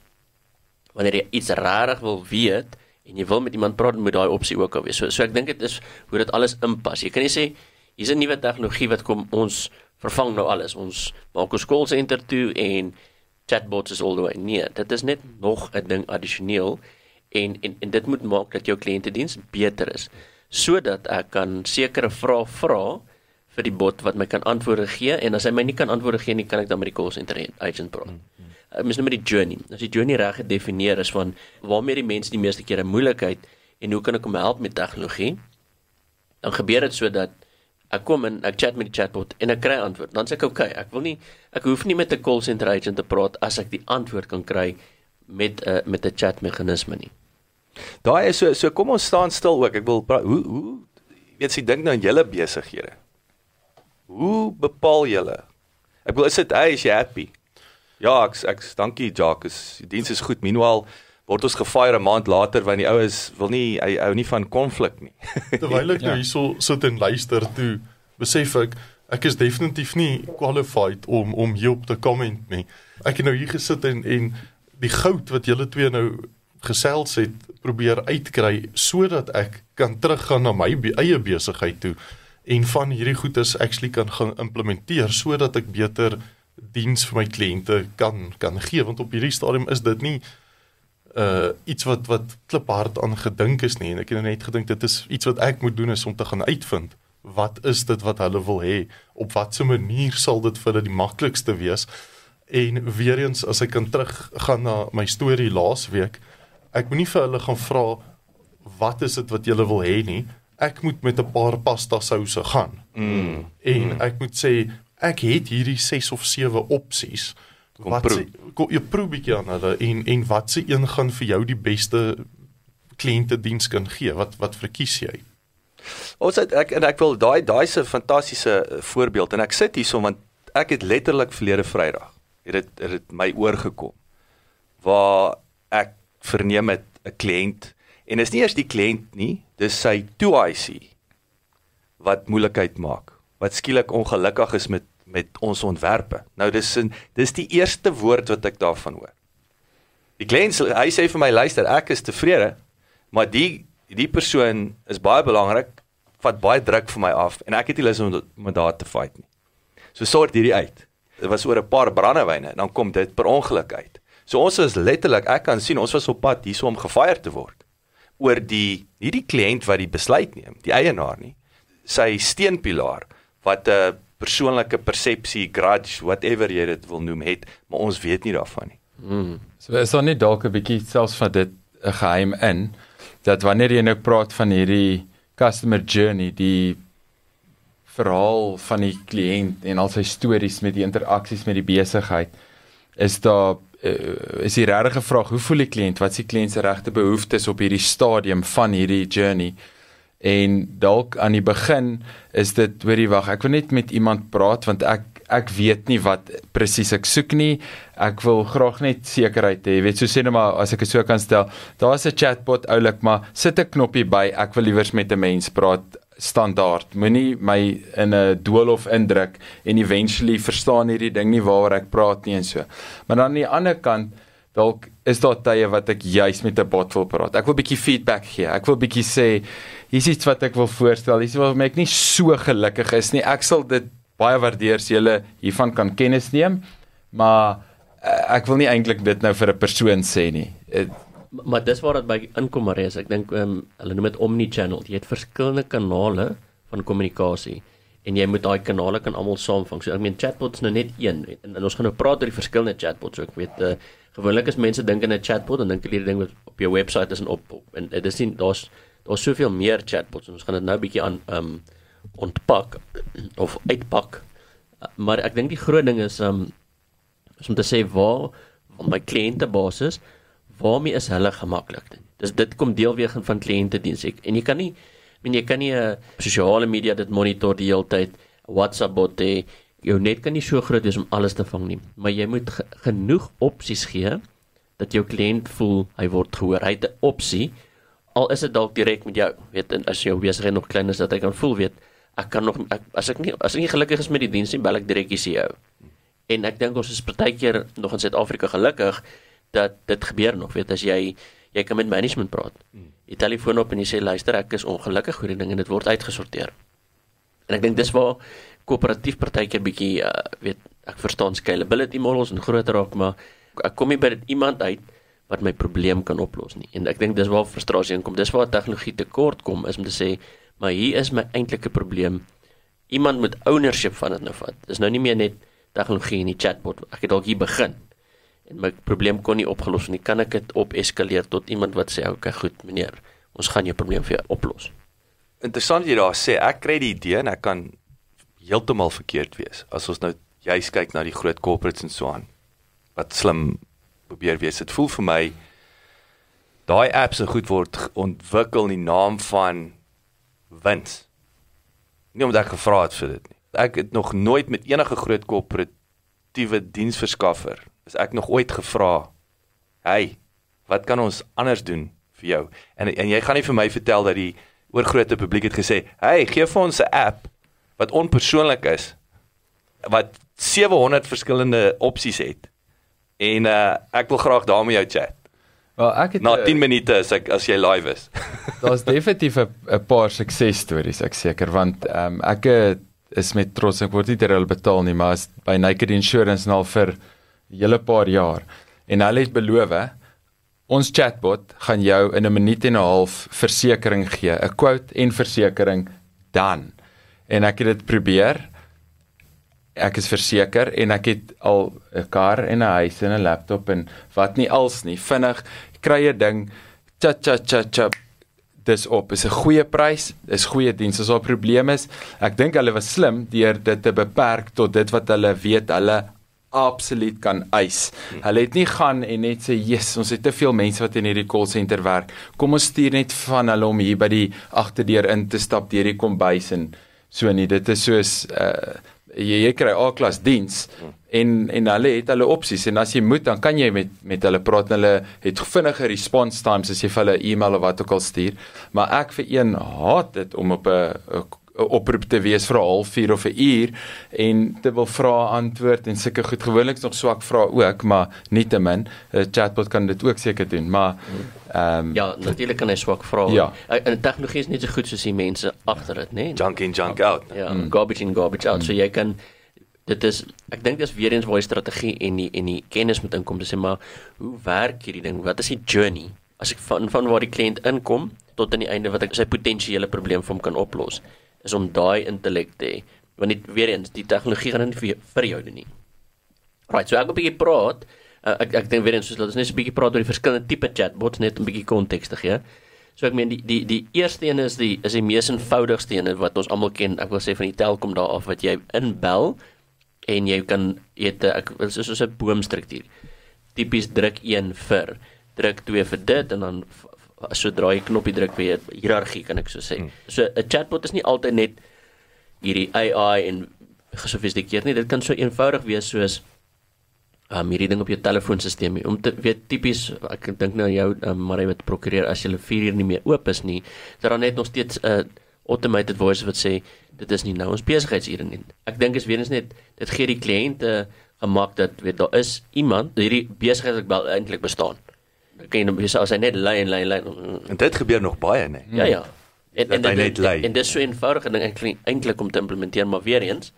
Wanneer jy iets regtig wil weet en jy wil met iemand praat, moet daai opsie ook al wees. So so ek dink dit is hoe dit alles inpas. Jy kan nie sê hier's 'n nuwe tegnologie wat kom ons vervang nou alles. Ons maak ons call center toe en chatbots is all the way. Nee, dit is net nog 'n ding addisioneel en en en dit moet maak dat jou kliëntediens beter is sodat ek kan sekere vrae vra vir die bot wat my kan antwoorde gee en as hy my nie kan antwoorde gee nie, kan ek dan met die call center agent praat. Mm -hmm. Mens nou met die journey. As die journey reg gedefinieer is van waarmee die mense die meeste kere moeilikheid en hoe kan ek hom help met tegnologie? Dan gebeur dit sodat ek kom en ek chat met die chatbot en ek kry antwoord. Dan sê ek okay, ek wil nie ek hoef nie met 'n call center agent te praat as ek die antwoord kan kry met 'n uh, met 'n chat meganisme nie. Daai is so so kom ons staan stil ook. Ek wil praat, hoe hoe weet jy dink nou aan julle besighede. Hoe bepaal julle? Ek wil is dit hy is jy happy? Ja, ek ek dankie Jacques. Die diens is goed. Meanwhile word ons gefire 'n maand later want die oues wil nie hy hou nie van konflik nie. Terwyl ek nou Ja. hierso sit en luister toe, besef ek ek is definitief nie qualified om om hierop te comment nie. Ek het nou hier gesit en en die goud wat julle twee nou gesels het probeer uitkry sodat ek kan teruggaan na my be eie besigheid toe en van hierdie goedes actually kan gaan implementeer sodat ek beter diens vir my kliënte kan kan gee want op hierdie stadium is dit nie uh iets wat wat kliphard aan gedink is nie. En ek het net gedink dit is iets wat ek moet doen is om te gaan uitvind wat is dit wat hulle wil hê? Op watter manier sal dit vir hulle die maklikste wees? En weer eens as ek kan teruggaan na my storie laasweek ek moenie vir hulle gaan vra wat is dit wat julle wil hê nie? Ek moet met 'n paar pasta souse gaan. Mm. en ek moet sê ek het hierdie 6 of 7 opsies Kom wat proe. se kom jy proe bietjie aan hulle en en wat se een gaan vir jou die beste kliëntediens kan gee wat wat verkies jy Ons het ek en ek wil daai daai se fantastiese voorbeeld en ek sit hierso want ek het letterlik verlede Vrydag het dit het dit my oorgekom waar ek verneem het 'n kliënt en is nie eers die kliënt nie dis sy 2IC wat moeilikheid maak wat skielik ongelukkig is met met ons ontwerpe nou dis in, dis die eerste woord wat ek daarvan hoor die kliënt hy sê vir my luister ek is tevrede maar die die persoon is baie belangrik vat baie druk vir my af en ek het nie lus om met daar te fight nie. So sort hierdie uit. Dit was oor 'n paar brandewyne en dan kom dit per ongeluk uit. So ons was letterlik, ek kan sien ons was op pad hierso om gefire te word oor die nie die kliënt wat die besluit neem, die eienaar nie. Sy steenpilaar wat 'n persoonlike persepsie, grudge, whatever jy dit wil noem het, maar ons weet nie daarvan nie. Mm. So is daar nie dalk 'n bietjie selfs van dit 'n geheim in dat wanneer jy nou praat van hierdie customer journey, die verhaal van die kliënt en al sy stories met die interaksies met die besigheid, is daar uh, is die regte vraag, hoe voel die kliënt? Wat is die kliënt se regte behoeftes op hierdie stadium van hierdie journey? En dalk aan die begin is dit hoorie wag, ek wil net met iemand praat want ek ek weet nie wat presies ek soek nie. Ek wil graag net sekerheid hê. Jy weet, so sê net maar as ek dit so kan stel, daar's 'n chatbot oulik, maar sit 'n knoppie by. Ek wil liewers met 'n mens praat standaard. Moenie my in 'n doolhof indruk en eventually verstaan hierdie ding nie waaroor ek praat nie en so. Maar dan aan die ander kant dalk is daar tye wat ek juis met 'n bot wil praat. Ek wil bietjie feedback gee. Ek wil bietjie sê hier's iets wat ek wil voorstel. Hier's waarom ek nie so gelukkig is nie. Ek sal dit baie waardeer as jy hiervan kan kennis neem, maar eh, ek wil nie eintlik dit nou vir 'n persoon sê nie. Eh, Maar dis waar dit by inkom maar is. Ek dink ehm um, hulle noem dit omni-channel. Jy het verskillende kanale van kommunikasie en jy moet daai kanale kan almal saamvang. So ek meen chatbots nou net een en, en ons gaan nou praat oor die verskillende chatbots ook. Ek weet uh, gewoonlik as mense dink aan 'n chatbot dan dink hulle die ding wat op jou webwerf is en op, op en dit is nie daar's daar's soveel meer chatbots en ons gaan dit nou 'n bietjie aan um ontpak of uitpak. Maar ek dink die groot ding is um is om te sê waar op my kliëntebasis waarmee is hulle gemaklik? Dis dit kom deel weer van kliëntediens ek en jy kan nie ek meen jy kan nie 'n uh, sosiale media dit monitor die hele tyd WhatsApp bot hê jou net kan nie so groot wees om alles te vang nie maar jy moet ge genoeg opsies gee dat jou kliënt voel hy word gehoor hy het 'n opsie al is dit dalk direk met jou weet en as jou besigheid nog klein is dat hy kan voel weet ek kan nog ek, as ek nie as ek nie gelukkig is met die diens nie bel ek direk die CEO en ek dink ons is partykeer nog in Suid-Afrika gelukkig dat dit gebeur nog weet as jy jy kan met management praat. Jy telefoon op en jy sê luister ek is ongelukkig oor die ding en dit word uitgesorteer. En ek dink dis waar koöperatief partykeer bietjie uh, weet ek verstaan scalability models en groter raak maar ek kom nie by iemand uit wat my probleem kan oplos nie. En ek dink dis waar frustrasie inkom. Dis waar tegnologie tekort kom is om te sê maar hier is my eintlike probleem. Iemand moet ownership van dit nou vat. Dis nou nie meer net tegnologie en die chatbot. Ek het dalk hier begin en my probleem kon nie opgelos nie. Kan ek dit op eskaleer tot iemand wat sê, "Oké, okay, goed, meneer, ons gaan jou probleem vir jou oplos." Interessant jy daar sê ek kry die idee en ek kan heeltemal verkeerd wees as ons nou juist kyk na die groot corporates en so aan wat slim probeer wees. Dit voel vir my daai apps se goed word ontwikkel in die naam van wins. Nie omdat ek gevra het vir dit nie. Ek het nog nooit met enige groot korporatiewe diensverskaffer is ek nog ooit gevra, "Hey, wat kan ons anders doen vir jou?" En en jy gaan nie vir my vertel dat die oorgrootste publiek het gesê, "Hey, gee vir ons 'n app wat onpersoonlik is wat 700 verskillende opsies het." En uh ek wil graag daarmee jou chat. Wel, ek het Na eh, 10 minute as ek as jy live is. Daar's definitief 'n paar suksesstories, ek seker, want ehm um, ek is met trots ek word nie ter hulle betaal nie, maar is by Naked Insurance nou vir hele paar jaar. En hulle het beloof ons chatbot gaan jou in 'n minuut en 'n half versekering gee, 'n quote en versekering dan. En ek het dit probeer. Ek is verseker en ek het al 'n kar en 'n huis en 'n laptop en wat nie als nie, vinnig kry 'n ding cha cha cha cha dis op is 'n goeie prys, is goeie diens. As daar 'n probleem is, ek dink hulle was slim deur dit te beperk tot dit wat hulle weet hulle absoluut kan eis. Hulle het nie gaan en net sê, "Jesus, ons het te veel mense wat in hierdie call center werk. Kom ons stuur net van hulle om hier by die agterdeur in te stap deur die kombuis en so nie. Dit is soos uh jy, jy kry A-klas diens en en hulle het hulle opsies en as jy moet dan kan jy met met hulle praat en hulle het vinnige response times as jy vir hulle 'n e-mail of wat ook al stuur maar ek vir een haat dit om op 'n 'n oproep te wees vir 'n halfuur of 'n uur en te wil vra antwoord en sulke goed gewoonlik nog swak vra ook maar nietemin 'n chatbot kan dit ook seker doen maar ehm um, Ja, natuurlik kan hy swak vra. Ja. En en tegnologie is net so goed soos die mense agter dit, né? Junk in, junk out. Ja, mm. garbage in, garbage out. Mm. So jy kan dit is ek dink dis weer eens waar die strategie en die en die kennis moet inkom. Dis sê maar hoe werk hierdie ding? Wat is die journey? As ek van van waar die kliënt inkom tot aan die einde wat ek sy potensiële probleem vir hom kan oplos, is om daai intellek te hê. Want dit weer eens die tegnologie gaan nie vir, jou- doen nie. Right, so ek wil 'n bietjie praat. Uh, ek ek dink weer eens soos laat ons net 'n bietjie praat oor die verskillende tipe chatbots net 'n bietjie konteks te gee. So ek meen die die die eerste een is die is die mees eenvoudigste een wat ons almal ken. Ek wil sê van die Telkom daar af wat jy inbel en jy kan 'n- ek is soos 'n boomstruktuur. Tipies druk 1 vir, druk 2 vir dit en dan sodra jy knoppie druk vir hiërargie kan ek so sê. Hmm. So 'n chatbot is nie altyd net hierdie AI en gesofistikeerd nie. Dit kan so eenvoudig wees soos um hierdie ding op jou telefoonstelsel om te weet tipies ek dink nou jou um, maar jy wat prokureer as jy 4 uur nie meer oop is nie dat dan net nog steeds 'n uh, automated voice wat sê dit is nie nou ons besigheidsure nie. Ek dink is weer eens net dit gee die kliënte gemak dat weet daar is iemand hierdie besigheid wat wel eintlik bestaan. Kan jy nou sê as hy net lyn lyn lyn En dit gebeur nog baie, né? Ja ja. En Dat hy dit- net lei. En dis so eenvoudig en eintlik eintlik om te implementeer maar weer eens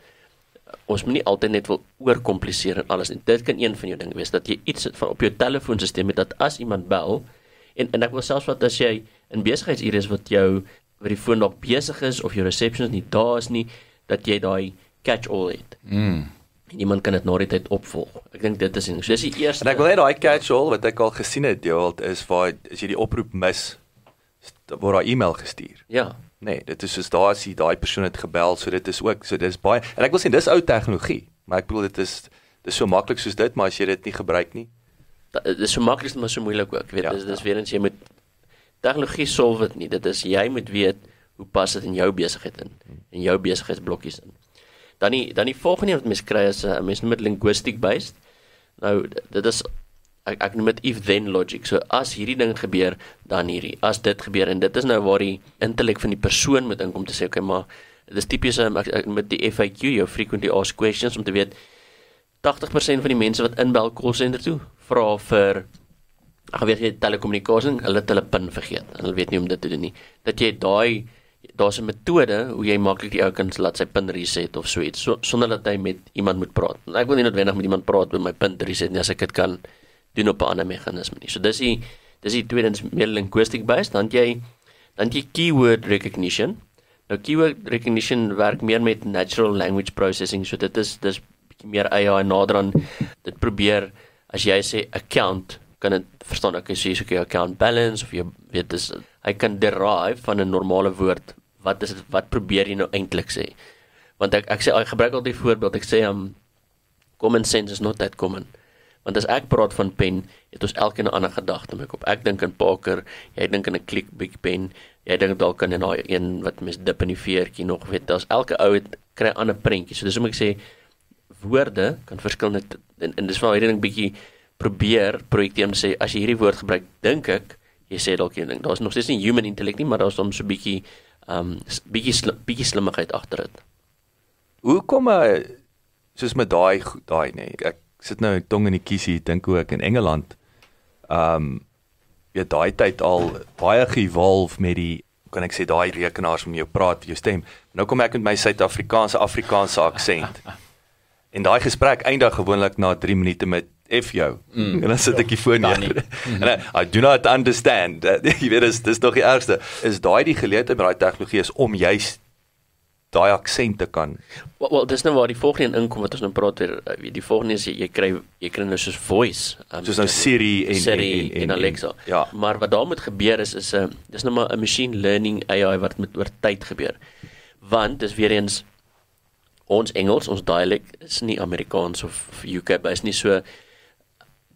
ons moet nie altyd net wil oorkompliseer en alles en dit kan een van jou dinge wees dat jy iets van op jou telefoonstelsel het dat as iemand bel en en ek wil selfs wat as jy in besigheidsure is wat jou wat die foon dalk besig is of jou receptionist nie daar is nie dat jy daai catch all het. mm, en iemand kan dit na die tyd opvolg. Ek dink dit is ding. So dis die eerste En ek wil net daai catch-all wat ek al gesien het, Gerald, is waar as jy die oproep mis, word daai e-mail gestuur. Ja. Nee, dit is soos daar is die daai persoon het gebel, so dit is ook so dis baie en ek wil sê dis ou tegnologie, maar ek bedoel dit is dis so maklik soos dit, maar as jy dit nie gebruik nie. Da- Dit is so maklik maar so moeilik ook. Weet Ja, ja, dis dis ja. weer eens jy moet tegnologie solve dit nie. Dit is jy moet weet hoe pas dit in jou besigheid in, in jou besigheidsblokkies in. Dan die dan die volgende wat mens kry is 'n uh, mens noem dit linguistic based. Nou dit is ek ek noem dit if then logic. So as hierdie ding gebeur, dan hierdie. As dit gebeur en dit is nou waar die intellek van die persoon moet inkom te sê okay, maar dis tipies um, ek, ek met die FAQ, jou frequently asked questions om te weet 80% van die mense wat inbel call center toe vra vir ag weet jy telekommunikasie, hulle het hulle pin vergeet. en Hulle weet nie om dit te doen nie. Dat jy daai daar's 'n metode hoe jy maklik die ou kan laat sy pin reset of so iets so, sonder dat hy met iemand moet praat. Ek wil nie noodwendig met iemand praat om my pin reset nie as ek dit kan doen op 'n ander meganisme nie. So dis die dis die tweede dis meer linguistic based dan jy dan jy keyword recognition. Nou keyword recognition werk meer met natural language processing. So dit is dis bietjie meer AI nader aan dit probeer as jy sê account kan dit verstaan ek sê so 'n account balance of jy weet dis hy kan derive van 'n normale woord wat is wat probeer jy nou eintlik sê? Want ek ek sê ek gebruik altyd voorbeeld. Ek sê um common sense is not that common. Want as ek praat van pen het ons elkeen 'n ander gedagte in my kop. Ek dink aan Parker jy dink aan 'n click big pen jy dink dalk aan 'n daai een wat mens dip in die veertjie nog weet daar's elke ou het kry 'n ander prentjie so dis hoekom ek sê woorde kan verskillende en, en dis waar hierdie ding bietjie probeer projekteer om te sê as jy hierdie woord gebruik dink ek jy sê dalk een ding daar's nog steeds nie human intellect nie maar daar's soms so 'n bietjie um s- bietjie slim, bietjie slimmigheid agter dit Hoe kom 'n soos met daai daai nê. Ek sit nou tong in die kiesie, dink hoe ek in Engeland ehm um, ja daai tyd al baie gevolf met die kan ek sê daai rekenaars om jou praat, jou stem. Nou kom ek met my Suid-Afrikaanse Afrikaanse aksent. En daai gesprek eindig gewoonlik na 3 minute met F jou. Mm. En dan sit ek die foon neer. en I, do not understand. Jy weet dis dis nog die ergste. Is daai die geleentheid met daai tegnologie is om juist daai aksent te kan. Wel, wel dis nou waar die volgende een inkom wat ons nou praat oor weet, die volgende is jy, jy kry jy kry nou soos voice um, Soos nou Siri en Siri en, en, en Alexa. ja. Maar wat daar moet gebeur is is 'n uh, dis nou maar 'n machine learning AI wat met oor tyd gebeur. Want dis weer eens ons Engels, ons dialek is nie Amerikaans of, of UK, maar is nie so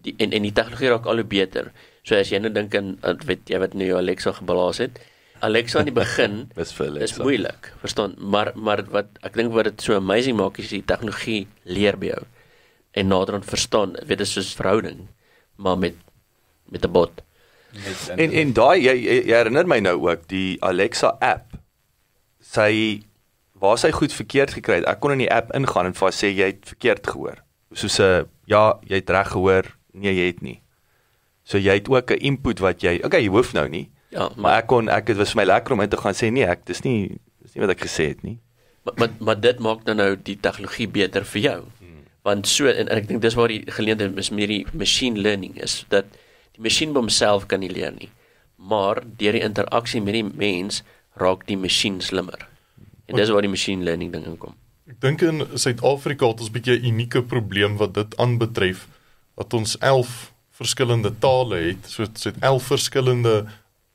die en en die tegnologie raak al hoe beter. So as jy nou dink aan aan weet jy wat nou jou Alexa gebalaas het. Alexa aan die begin Dis vir is Alexa. moeilik, verstaan? Maar maar wat ek dink wat dit so amazing maak is die tegnologie leer by jou en naderhand verstaan. Weet dit is soos verhouding, maar met met 'n bot. En en daai jy, jy, jy herinner my nou ook die Alexa app. Sy waar sy goed verkeerd gekry het. Ek kon in die app ingaan en vir haar sê jy het verkeerd gehoor. Soos 'n ja, jy het reg gehoor. Nee, jy het nie. So jy het ook 'n input wat jy Okay, jy hoef nou nie. Ja, Maar ek kon ek dit was vir my lekker om in te gaan sê nee, ek dis nie dis nie wat ek gesê het nie. Maar maar, maar dit maak dan nou die tegnologie beter vir jou. Hmm. Want so en, en ek dink dis waar die geleentheid is met die machine learning is dat die masjien by homself kan nie leer nie. Maar deur die interaksie met die mens raak die masjien slimmer. En dis waar die machine learning ding inkom. Ek dink in Suid-Afrika het ons 'n bietjie 'n unieke probleem wat dit aanbetref dat ons 11 verskillende tale het, so so 11 verskillende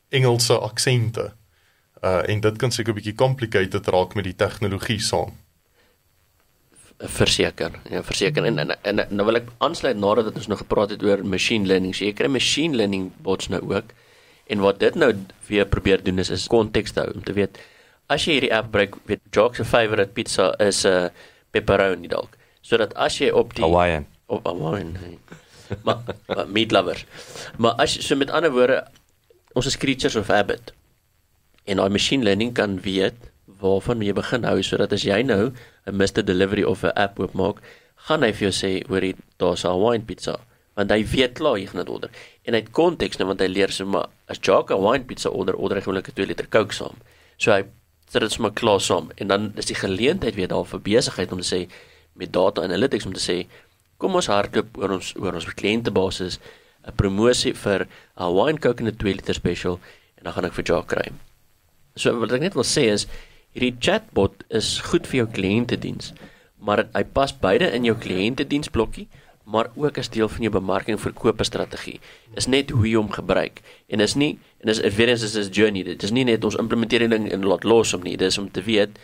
Engelse aksente. Uh en dit kan seker 'n bietjie complicated raak met die tegnologie saam. Verseker. Ja, verseker en en, en nou wil ek aansluit nadat ons nou gepraat het oor machine learning. So jy kry machine learning bots nou ook. En wat dit nou weer probeer doen is is konteks hou om te weet as jy hierdie app gebruik, weet Jock se favorite pizza is 'n uh, pepperoni dalk. Sodat as jy op die Hawaiian. Op Hawaiian. nee. maar, maar meat lovers. Maar as so met ander woorde ons is creatures of habit. En daai machine learning kan weet waarvan jy begin hou sodat as jy nou 'n Mr Delivery of 'n app oopmaak, gaan hy vir jou sê hoor jy daar's 'n Hawaiian pizza want hy weet klaar jy gaan dit order. En hy het konteks nou want hy leer so maar as Jacques 'n Hawaiian pizza order, order hy gewoonlik 'n 2 liter Coke saam. So hy sit dit sommer klaar saam en dan is die geleentheid weer daar vir besigheid om te sê met data analytics om te sê kom ons hardloop oor ons oor ons kliëntebasis 'n promosie vir 'n Hawaiian Coke in 'n 2 liter special en dan gaan ek vir Jacques kry. So wat ek net wil sê is hierdie chatbot is goed vir jou kliëntediens, maar hy pas beide in jou kliëntediensblokkie maar ook as deel van jou bemarking verkope strategie. Is net hoe jy hom gebruik. En is nie en is weer eens is 'n journey. Dit is nie net ons ding en laat los om nie. Dis om te weet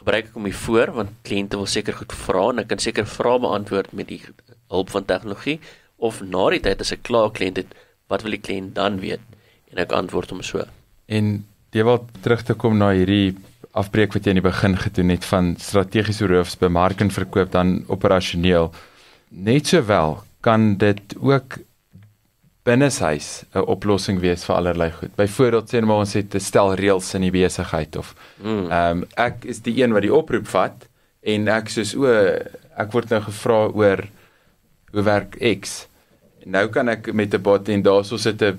gebruik ek hom hier voor want kliënte wil seker goed vra en ek kan seker vrae beantwoord met die hulp van tegnologie of na die tyd as ek klaar kliënt het, wat wil die kliënt dan weet? En ek antwoord hom so. En jy wil terug te kom na hierdie afbreek wat jy in die begin gedoen het van strategiese roofs, bemarking, verkoop dan operasioneel. Net sowel kan dit ook binneshuis 'n oplossing wees vir allerlei goed. Byvoorbeeld sê maar ons het 'n stel reëls in die besigheid of ehm mm. um, ek is die een wat die oproep vat en ek soos o ek word nou gevra oor hoe werk X. Nou kan ek met 'n bot en daarso sit 'n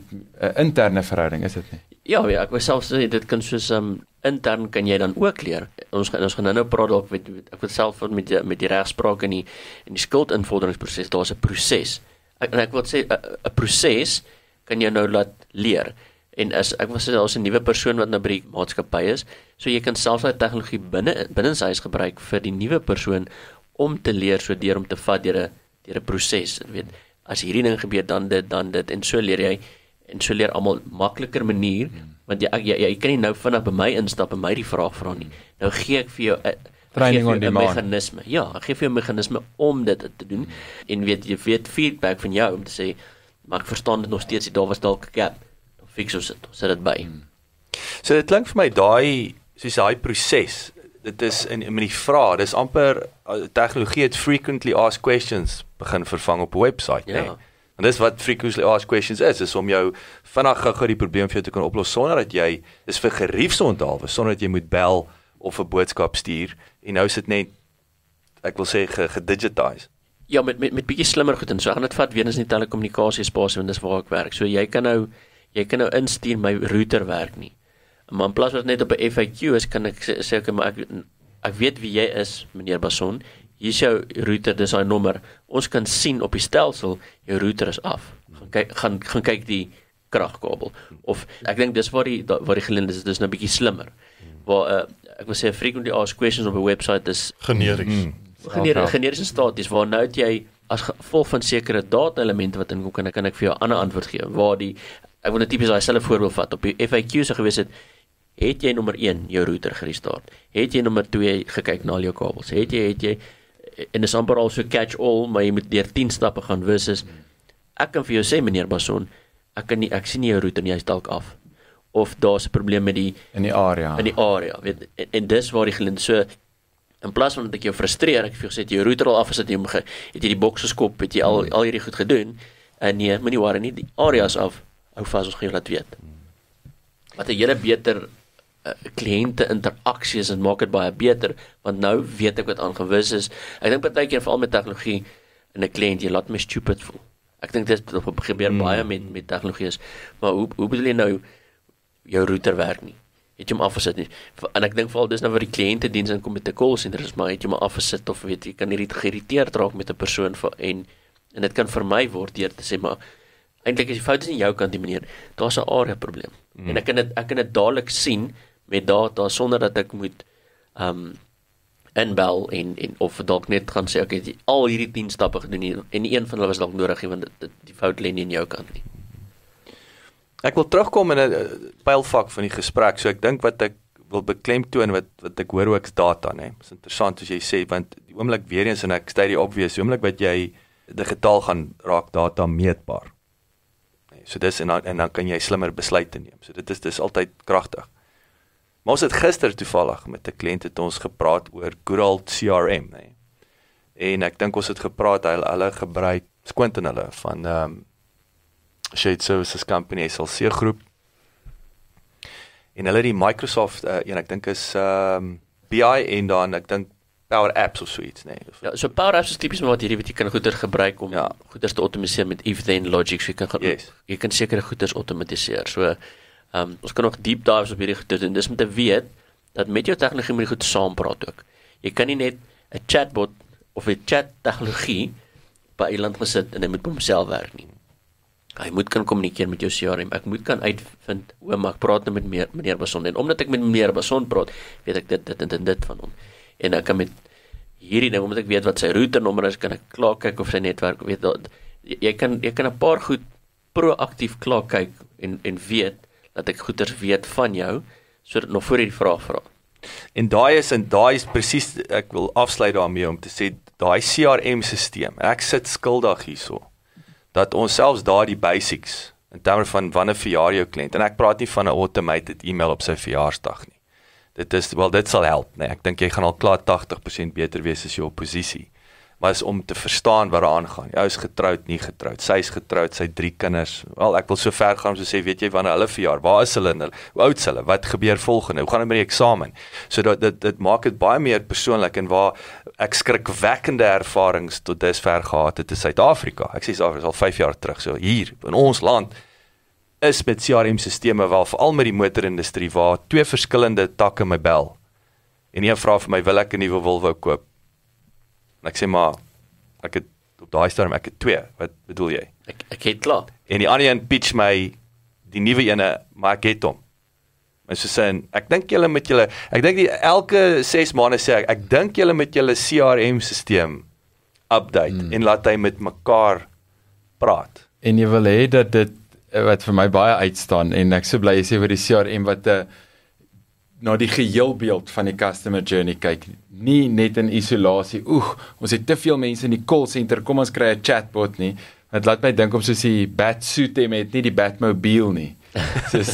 interne verhouding, is dit nie? Ja, ja, ek wou self sê dit kan soos um intern kan jy dan ook leer. Ons ons gaan nou praat dalk met ek wil self met die, met die regspraak en die en die skuldinvorderingsproses, daar's 'n proses. Ek en ek wil sê 'n proses kan jy nou laat leer. En as ek wil sê daar's 'n nuwe persoon wat nou by die maatskappy is, so jy kan selfs daai tegnologie binne binne sy huis gebruik vir die nuwe persoon om te leer so deur om te vat deur 'n deur 'n proses, jy weet. As hierdie ding gebeur dan dit dan dit en so leer jy en so leer almal makliker manier want jy, jy jy kan nie nou vinnig by my instap en my die vraag vra nie. Nou gee ek vir jou 'n training on demand meganisme. Ja, ek gee vir jou 'n meganisme om dit te doen en weet jy weet feedback van jou om te sê maar ek verstaan dit nog steeds daar was dalk 'n gap. Dan fix ons dit. Sit dit by. Hmm. So dit klink vir my daai soos daai proses. Dit is in met die vrae, dis amper uh, tegnologie het frequently asked questions begin vervang op 'n webwerf, ja. nee. En dis wat frequently asked questions is, is om jou vinnig gou-gou die probleem vir jou te kan oplos sonder dat jy dis vir geriefs onthaalwe, sonder dat jy moet bel of 'n boodskap stuur en nou sit net ek wil sê gedigitize. Ja, met met met bietjie slimmer goed en so gaan dit vat weer eens nie telekommunikasie spasie want dis waar ek werk. So jy kan nou jy kan nou instuur my router werk nie. Maar in plaas van net op 'n FAQ is kan ek sê, ek maar ek ek weet wie jy is, meneer Bason hier is jou router, dis daai nommer. Ons kan sien op die stelsel jou router is af. Gaan kyk gaan gaan kyk die kragkabel of ek dink dis waar die waar die geleentheid is, dis nou 'n bietjie slimmer. Waar uh, ek wil sê frequently asked questions op 'n webwerf is generies. Hmm, generiese generiese staties waar nou jy as gevolg van sekere data elemente wat inkom kan ek kan ek vir jou 'n ander antwoord gee waar die ek wil net tipies daai selfe voorbeeld vat. Op die FAQ se gewees het het jy nommer 1 jou router gerestart? Het jy nommer 2 gekyk na al jou kabels? Het jy het jy en is amper al so catch all, maar jy moet deur 10 stappe gaan versus ek kan vir jou sê meneer Bason, ek kan nie ek sien nie jou roete nie, hy's dalk af. Of daar's 'n probleem met die in die area. In die area, weet en, en dis waar die gelind so in plaas van dat ek jou frustreer, ek vir jou sê jy roete al af as dit jy het jy die boks geskop, het jy al al hierdie goed gedoen. En nee, moenie worry nie, die areas af hou vas ons gaan jou laat weet. Wat 'n hele beter uh, kliënte interaksies en maak dit baie beter want nou weet ek wat aangewys is. Ek dink baie keer veral met tegnologie en 'n kliënt jy laat my stupid voel. Ek dink dit gebeur mm. baie met met tegnologie is. Maar hoe hoe bedoel jy nou jou router werk nie? Het jy hom afgesit nie? En ek dink veral dis nou waar die kliënte diens inkom met 'n call center is maar het jy hom afgesit of weet jy kan hierdie geïrriteerd raak met 'n persoon vir en en dit kan vir my word deur te sê maar eintlik is die fout is nie jou kant die meneer. Daar's 'n area probleem. Mm. En ek kan dit ek kan dit dadelik sien met data sonder dat ek moet um inbel en en of dalk net gaan sê ek het al hierdie 10 stappe gedoen en een van hulle was dalk nodig want dit die fout lê nie in jou kant nie. Ek wil terugkom in 'n pylfak van die gesprek. So ek dink wat ek wil beklemtoon wat wat ek hoor ook is data, nê. Dit is interessant as jy sê want die oomblik weer eens en ek stay die obvious, die oomblik wat jy digitaal gaan raak data meetbaar. Nee, so dis en dan, en dan kan jy slimmer besluite neem. So dit is dis altyd kragtig. Maar ons het gister toevallig met 'n kliënt het ons gepraat oor good old CRM, nê. Nee. En ek dink ons het gepraat hulle hulle gebruik skwint in hulle van ehm um, Shade Services Company SLC groep. En hulle die Microsoft uh, een ek dink is ehm um, BI en dan ek dink Power Apps of so iets, nê. Nee. Ja, so Power Apps is tipies wat hierdie wat jy kan goeder gebruik om ja. goeder te outomatiseer met if then logic, so jy kan yes. jy kan sekere goeder outomatiseer. So Ehm um, ons kan nog deep dives op hierdie goed doen. Dis om te weet dat met jou tegnologie moet jy goed saampraat ook. Jy kan nie net 'n chatbot of 'n chat tegnologie by iemand gesit en hy moet by homself werk nie. Hy moet kan kommunikeer met jou CRM. Ek moet kan uitvind om ek praat nou met meer, meneer Bason en omdat ek met meneer Bason praat, weet ek dit dit en dit, dit van hom. En ek kan met hierdie ding omdat ek weet wat sy routernommer is, kan ek klaar kyk of sy netwerk weet dat jy kan jy kan 'n paar goed proaktief klaar kyk en en weet dat ek goeders weet van jou sodat nog voor jy die vraag vra. En daai is en daai is presies ek wil afsluit daarmee om te sê daai CRM-stelsel. Ek sit skuldig hierso dat ons selfs daardie basics in terme van wanneer verjaar jou kliënt en ek praat nie van 'n automated e-mail op sy verjaarsdag nie. Dit is wel dit sal help, nee. Ek dink jy gaan al klaar 80% beter wees as jou posisie. Is om te verstaan wat daar aangaan. Jy is getroud, nie getroud. Sy's getroud, sy drie kinders. Wel, ek wil so ver gaan om te sê, weet jy wanneer hulle verjaar? Waar is hulle? nou? Hoe oud is hulle? Wat gebeur volgende? Hoe gaan dit met die eksamen? So dat dit dit maak dit baie meer persoonlik en waar ek skrikwekkende ervarings tot dusver gehad het in Suid-Afrika. Ek sê Suid-Afrika is al 5 jaar terug. So hier in ons land is met CRM-sisteme wel veral met die motorindustrie waar twee verskillende takke my bel. En een vra vir my wil ek 'n nuwe Volvo koop. En ek sê maar ek het op daai stadium ek het twee. Wat bedoel jy? Ek ek het klaar. En die ander een pitch my die nuwe ene, maar ek het hom. En so sê ek dink julle met julle ek dink die elke 6 maande sê ek ek dink julle met julle CRM-stelsel update hmm. en laat hy met mekaar praat. En jy wil hê dat dit eh, wat vir my baie uitstaan en ek so bly jy sê oor die CRM wat 'n uh, na die geheelbeeld van die customer journey kyk, nie net in isolasie. Oeg, ons het te veel mense in die call center. Kom ons kry 'n chatbot nie. Dit laat my dink om soos die Batsuit te met nie die Batmobile nie. Dis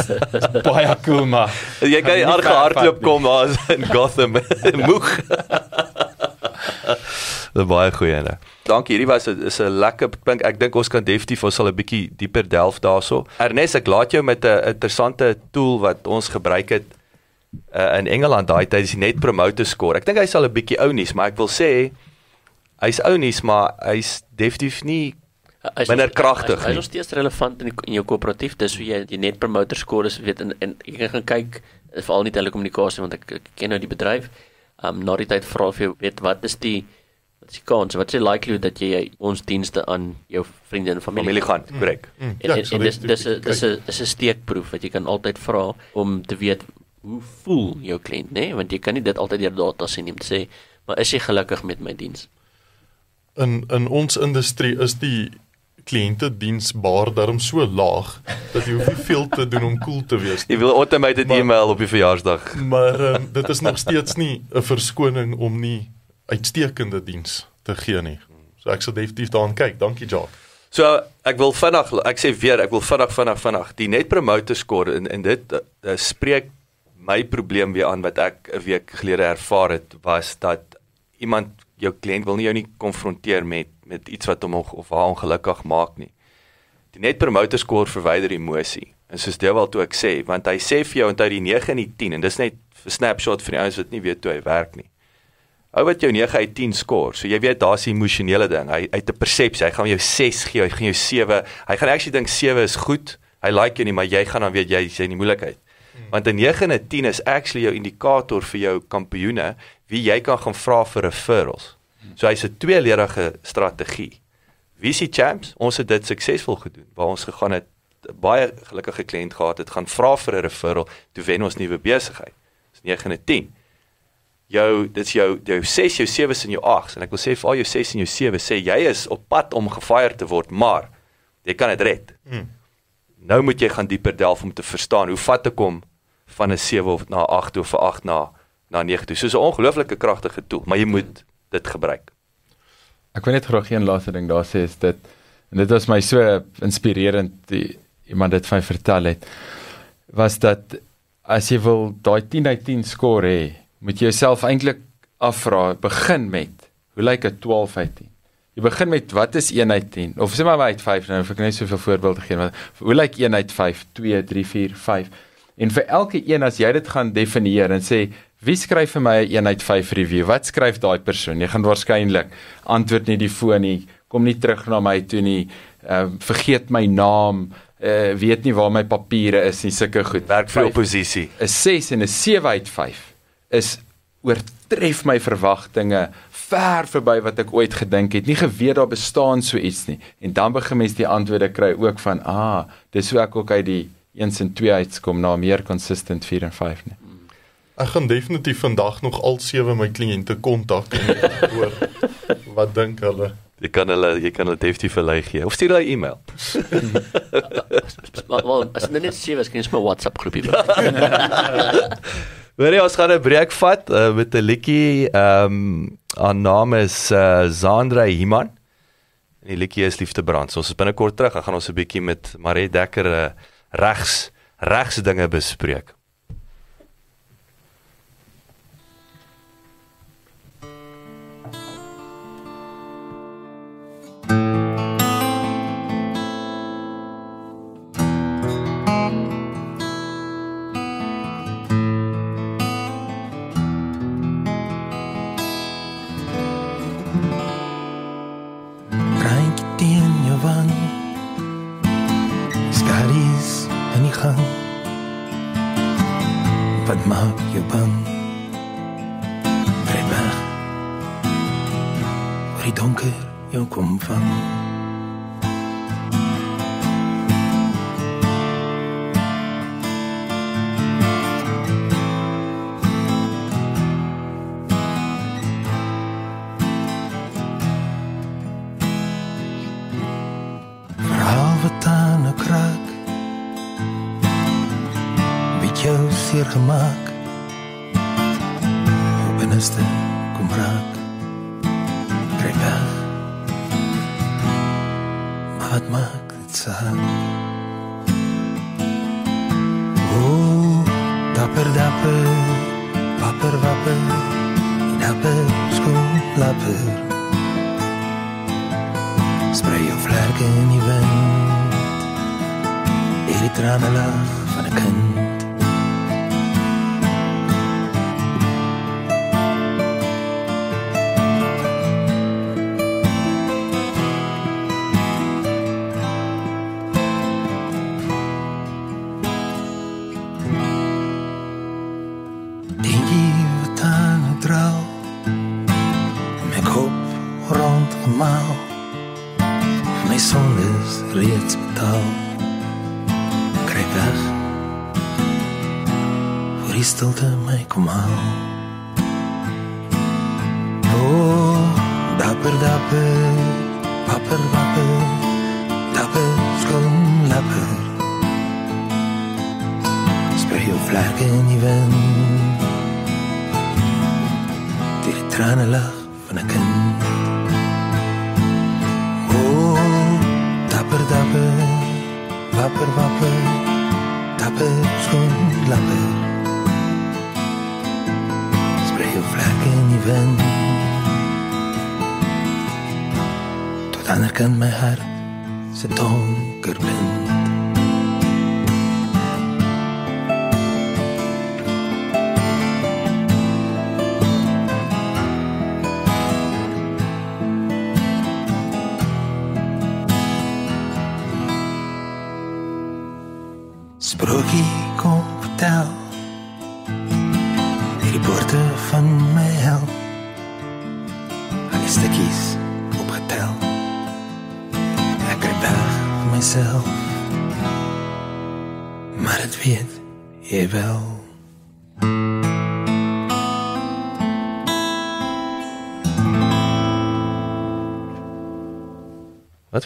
baie cool maar. Jy kan harde hardloop kom daar in Gotham moeg. Dis baie goeie ene. Dankie, hierdie was 'n is 'n lekker punt. Ek dink ons kan definitief ons sal 'n bietjie dieper delf daaroor. Ernest, ek laat jou met 'n interessante tool wat ons gebruik het uh, in Engeland daai tyd is die net promoter score. Ek dink hy's al 'n bietjie ou nuus, maar ek wil sê hy's ou nuus, maar hy's definitief nie minder kragtig. Hy's nog steeds relevant in, die, in jou koöperatief. Dis hoe jy die net promoter score is weet en, en jy gaan kyk veral nie telekommunikasie want ek, ek ken nou die bedryf. Um na die tyd vra vir jou weet wat is die wat is die kans wat is die likelihood dat jy ons dienste aan jou vriende en familie, familie gaan korrek. Mm, En, en, en dis dis is dis is dis 'n steekproef wat jy kan altyd vra om te weet hoe voel jou kliënt, nê? Nee? Want jy kan nie dit altyd deur data sien nie om te sê, maar is jy gelukkig met my diens? in in ons industrie is die kliënte diensbaar daarom so laag dat jy hoef nie veel te doen om cool te wees Jy wil automated Maar- e-mail op die verjaarsdag. maar um, dit is nog steeds nie 'n verskoning om nie uitstekende diens te gee nie so ek sal definitief daaraan kyk dankie Jacques So ek wil vinnig ek sê weer ek wil vinnig vinnig vinnig die net promoter score en en dit uh, spreek my probleem weer aan wat ek 'n week gelede ervaar het was dat iemand jou kliënt wil nie jou nie konfronteer met met iets wat hom of haar ongelukkig maak nie. Die net promoter score verwyder emosie. En soos Dewald toe ek sê, want hy sê vir jou onthou die 9 en die 10 en dis net 'n snapshot vir die ouens wat nie weet hoe hy werk nie. Ou wat jou 9 uit 10 skoor. So jy weet daar's 'n emosionele ding. Hy uit 'n persepsie, hy gaan jou 6 gee, hy gaan jou 7. Hy gaan actually dink 7 is goed. Hy like jou nie, maar jy gaan dan weet jy is in die moeilikheid. Want 'n 9 en 'n 10 is actually jou indikator vir jou kampioene wie jy kan gaan vra vir referrals. So hy's 'n tweeledige strategie. Wie is die champs? Ons het dit suksesvol gedoen. Waar ons gegaan het baie gelukkige kliënt gehad het, gaan vra vir 'n referral, toe wen ons nuwe besigheid. Dis 9 en 'n 10 jou dit's jou jou 6 jou 7s en jou 8s en ek wil sê vir al jou 6 en jou 7 sê jy is op pad om gefire te word maar jy kan dit red. Mm. Nou moet jy gaan dieper delf om te verstaan hoe vat ek hom van 'n 7 of na 8 toe of 'n 8 na na 9 toe. Soos 'n ongelooflike kragtige tool, maar jy moet dit gebruik. Ek wil net graag een laaste ding daar sê is dit en dit was my so inspirerend die iemand dit vir my vertel het was dat as jy wil daai 10 uit 10 skoor hê, moet jy jouself eintlik afvra begin met hoe lyk 'n 12 uit 10? Jy begin met wat is 1 uit 10 of sê maar uit 5 nou ek net soveel voorbeelde gee wat hoe lyk 1 uit 5, 2, 3, 4, 5 en vir elke een as jy dit gaan definieer en sê wie skryf vir my 'n 1 uit 5 review? Wat skryf daai persoon? Jy gaan waarskynlik antwoord nie die foon nie kom nie terug na my toe nie uh, vergeet my naam uh, weet nie waar my papiere is nie sulke goed. Werk vir oppositie. 'n 6 en 'n 7 uit 5 is oortref my verwagtinge ver verby wat ek ooit gedink het. Nie geweet daar bestaan so iets nie. En dan begin mens die antwoorde kry ook van ah, dis hoe ek ook uit die 1 en 2 uitskom na meer consistent 4 en 5 nie. Ek gaan definitief vandag nog al sewe my kliënte kontak en hoor wat dink hulle. Jy kan hulle jy kan hulle definitief 'n lei gee of stuur hulle 'n e-mail. Maar wel, as dit net sewe is, kan jy 'n WhatsApp groepie maak. Hoorie, ons gaan 'n breek vat uh, met 'n liedjie. Ehm um, haar naam is uh, Zandra Himan. En die liedjie is Liefdebrand. So ons is binnekort terug. Dan gaan ons 'n bietjie met Marie Dekker uh, regs regs dinge bespreek. Jou kom vang Verhaal wat aan 'n kraak. Met jou seer gemaak Jou binneste maak dit saak O, dapper dapper Wapper wapper Dapper skoon lapper Sprei jou vlerke in die wind Hier die trane lag van 'n kind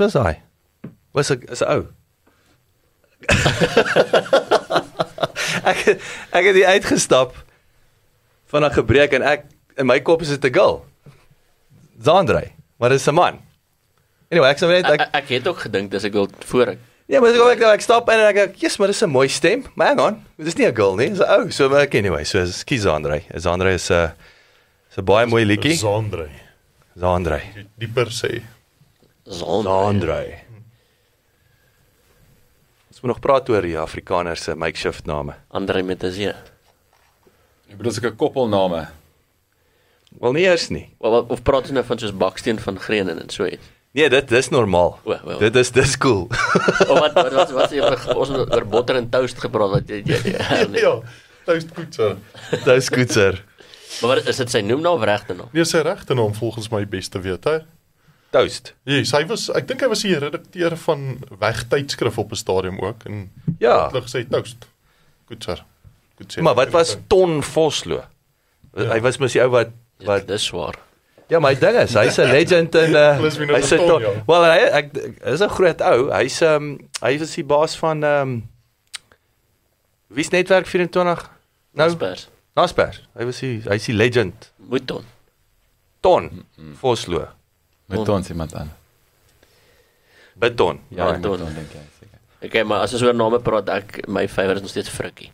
was daai? Was ek is 'n ou. ek ek het hier uitgestap van 'n gebreek en ek in my kop is dit 'n girl. Zandrey, maar dit is 'n man. Anyway, ek sê net Ek, ek ek het ook gedink dis ek wil voor ek Ja, maar ek ek, ek stap in en ek ek, "Yes, maar dis 'n mooi stem." Maar hang on, dit is nie 'n girl nie, dis 'n ou. So maar ek anyway, so is kies Zandrey. Zandrey is 'n is 'n baie mooi liedjie. Zandrey. Zandrey. Die per se. Zaan. Zandrey. Ons moet nog praat oor die Afrikaners se makeshift name. Andre met 'n Z. Ek bedoel seker koppelname. Wel nie eers nie. Of, of, of praat jy nou van soos baksteen van Grenen en so iets? Nee, dit dis normaal. O, wel. Dit is dis cool. Of wat wat wat wat jy ons het oor botter en toast gepraat wat jy jy, nee. Ja, toast koetser. Goed sir. Maar wat, is dit sy noemnaam of regte naam? Nee, sy regte naam volgens my beste wete. Toast. Ja, sy was ek dink hy was die redakteur van Weg tydskrif op 'n stadium ook en Ja. hulle gesê toast. Koetser. moet sê. Maar wat was Ton Vosloo? Ja. Hy was mos die ou wat Wat wat dis swaar. Ja, my ding is, hy's 'n legend in uh hy's 'n een ton, ton- ja. Wel hy ek is 'n groot ou. Hy's um hy was die baas van um Wie's netwerk 24? Nou, Spurs. Naspers. Hy was die hy's die legend. Moet dan. Ton Vosloo. Met ons iemand aan. Beton. Ja, Don. ons dink ek seker. Okay, maar as ons oor name praat, ek my favourite is nog steeds Frikkie.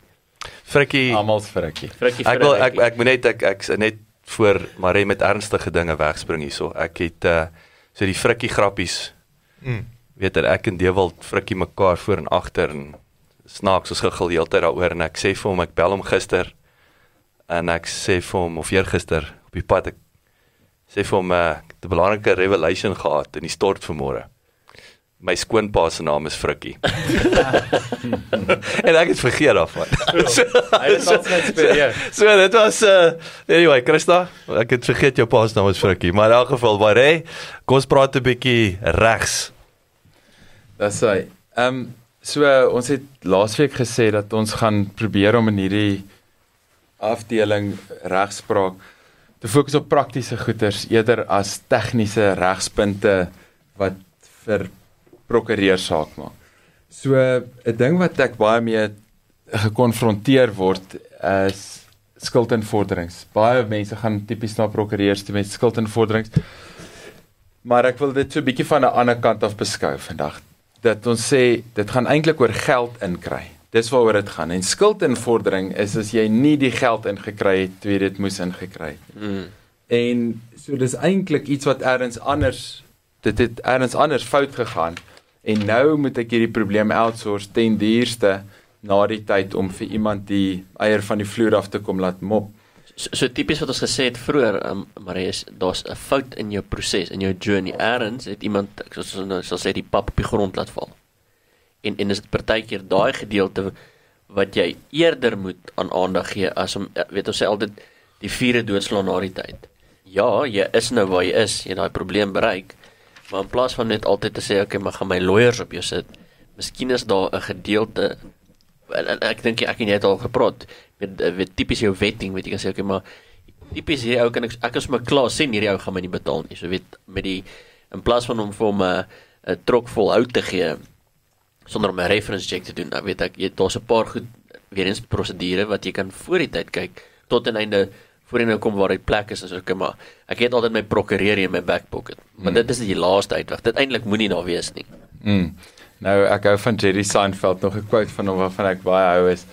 Frikkie. Almal se frikkie. Frikkie Ek wil ek ek moet net ek ek's net voor Marie met ernstige dinge wegspring hierso. Ek het uh so die frikkie grappies. Mm. Weet jy ek en Dewald frikkie mekaar voor en agter en snaaks ons gegil heeltyd daaroor en ek sê vir hom ek bel hom gister en ek sê vir hom of eergister op die pad ek sê vir hom uh, het 'n belangrike revelation gehad in die stort vanmôre. My skoonpa se naam is Frikkie. en ek het vergeet daarvan. so, Hy het ons net inspireer. So dit was uh anyway, Christa, ek het vergeet jou pa se naam is Frikkie, maar in elk geval, maar hey, kom ons praat 'n bietjie regs. Dis hy. Ehm um, so uh, ons het laasweek gesê dat ons gaan probeer om in hierdie afdeling regspraak te fokus op praktiese goeders eerder as tegniese regspunte wat vir prokureur saak maak. So 'n ding wat ek baie mee gekonfronteer word is skuldinvorderings. Baie mense gaan tipies na prokureurs toe met skuldinvorderings. Maar ek wil dit so 'n bietjie van 'n ander kant af beskou vandag. Dat ons sê dit gaan eintlik oor geld inkry. Dis waaroor dit gaan. En skuldinvordering is as jy nie die geld ingekry het toe jy dit moes ingekry het. Mm. En so dis eintlik iets wat elders anders dit het elders anders fout gegaan. En nou moet ek hierdie probleem outsource ten duurste na die tyd om vir iemand die eier van die vloer af te kom laat mop. So, so tipies wat ons gesê het vroeër, um, Marius, daar's 'n fout in jou proses, in jou journey. Eerens het iemand soos ons nou sal sê die pap op die grond laat val. En en is dit partykeer daai gedeelte wat jy eerder moet aan aandag gee as om eh, weet ons sê altyd die vure doodslaan na die tyd. Ja, jy is nou waar jy is, jy daai probleem bereik. Maar in plaas van net altyd te sê okay, maar gaan my lawyers op jou sit. Miskien is daar 'n gedeelte en, ek dink ek en jy het al gepraat met eh, weet tipies jou wetting, weet jy kan sê okay, maar tipies hierdie ou kan ek ek is my klaar sien hierdie ou gaan my nie betaal nie. So weet met die in plaas van om vir hom 'n 'n trok vol hout te gee sonder om 'n reference check te doen, dan weet ek jy daar's 'n paar goed weer eens prosedure wat jy kan voor die tyd kyk tot en einde voor jy nou kom waar die plek is as okay, maar ek het altyd my prokureur in my back pocket. Maar dit is die laaste uitweg. Dit eintlik moenie daar wees nie. Mm. Nou ek hou van Jerry Seinfeld nog 'n quote van hom waarvan ek baie hou is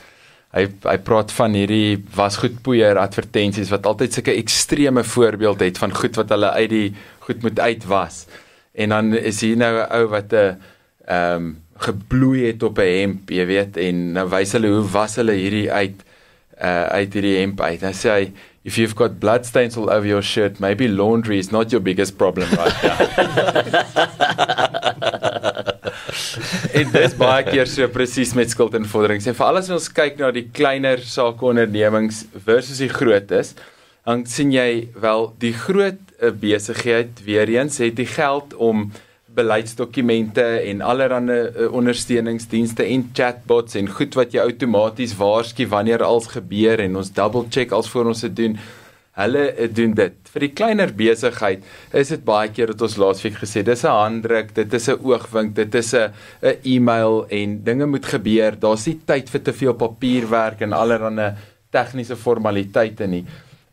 hy hy praat van hierdie wasgoedpoeier advertensies wat altyd sulke ekstreme voorbeeld het van goed wat hulle uit die goed moet uitwas. En dan is hier nou 'n ou wat 'n ehm um, gebloei het op 'n hemp, jy weet, en nou wys hulle hoe was hulle hierdie uit uh uit hierdie hemp uit. Dan sê hy if you've got bloodstains all over your shirt, maybe laundry is not your biggest problem right now. en dis baie keer so presies met skuldinvorderings. En veral as ons kyk na die kleiner sake ondernemings versus die grootes, dan sien jy wel die groot besigheid weer eens het die geld om beleidsdokumente en allerlei uh, ondersteuningsdienste en chatbots en goed wat jy outomaties waarsku wanneer als gebeur en ons double check als voor ons dit doen. Hulle uh, doen dit. Vir die kleiner besigheid is dit baie keer dat ons laasweek gesê dis 'n handdruk, dit is 'n oogwink, dit is 'n 'n e-mail en dinge moet gebeur. Daar's nie tyd vir te veel papierwerk en allerlei tegniese formaliteite nie.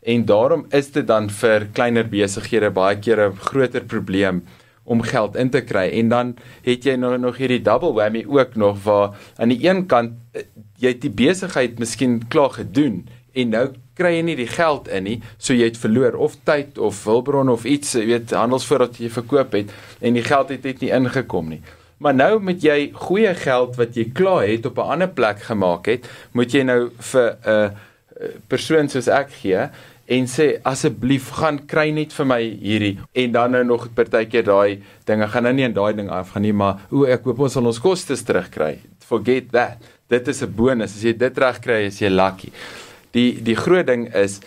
En daarom is dit dan vir kleiner besighede baie keer 'n groter probleem om geld in te kry. En dan het jy nou nog hierdie double whammy ook nog waar aan die een kant eh, jy het die besigheid miskien klaar gedoen en nou kry jy nie die geld in nie so jy het verloor of tyd of hulpbron of iets jy weet handelsvoorraad jy verkoop het en die geld het net nie ingekom nie. Maar nou met jy goeie geld wat jy klaar het op 'n ander plek gemaak het moet jy nou vir 'n uh, persoon soos ek gee en sê asseblief gaan kry net vir my hierdie. En dan nou nog partykeer daai dinge gaan nou nie in daai ding afgaan nie maar o ek hoop ons sal ons kostes terugkry. Forget that. Dit is 'n bonus. As jy dit regkry is jy lucky. Die die groot ding is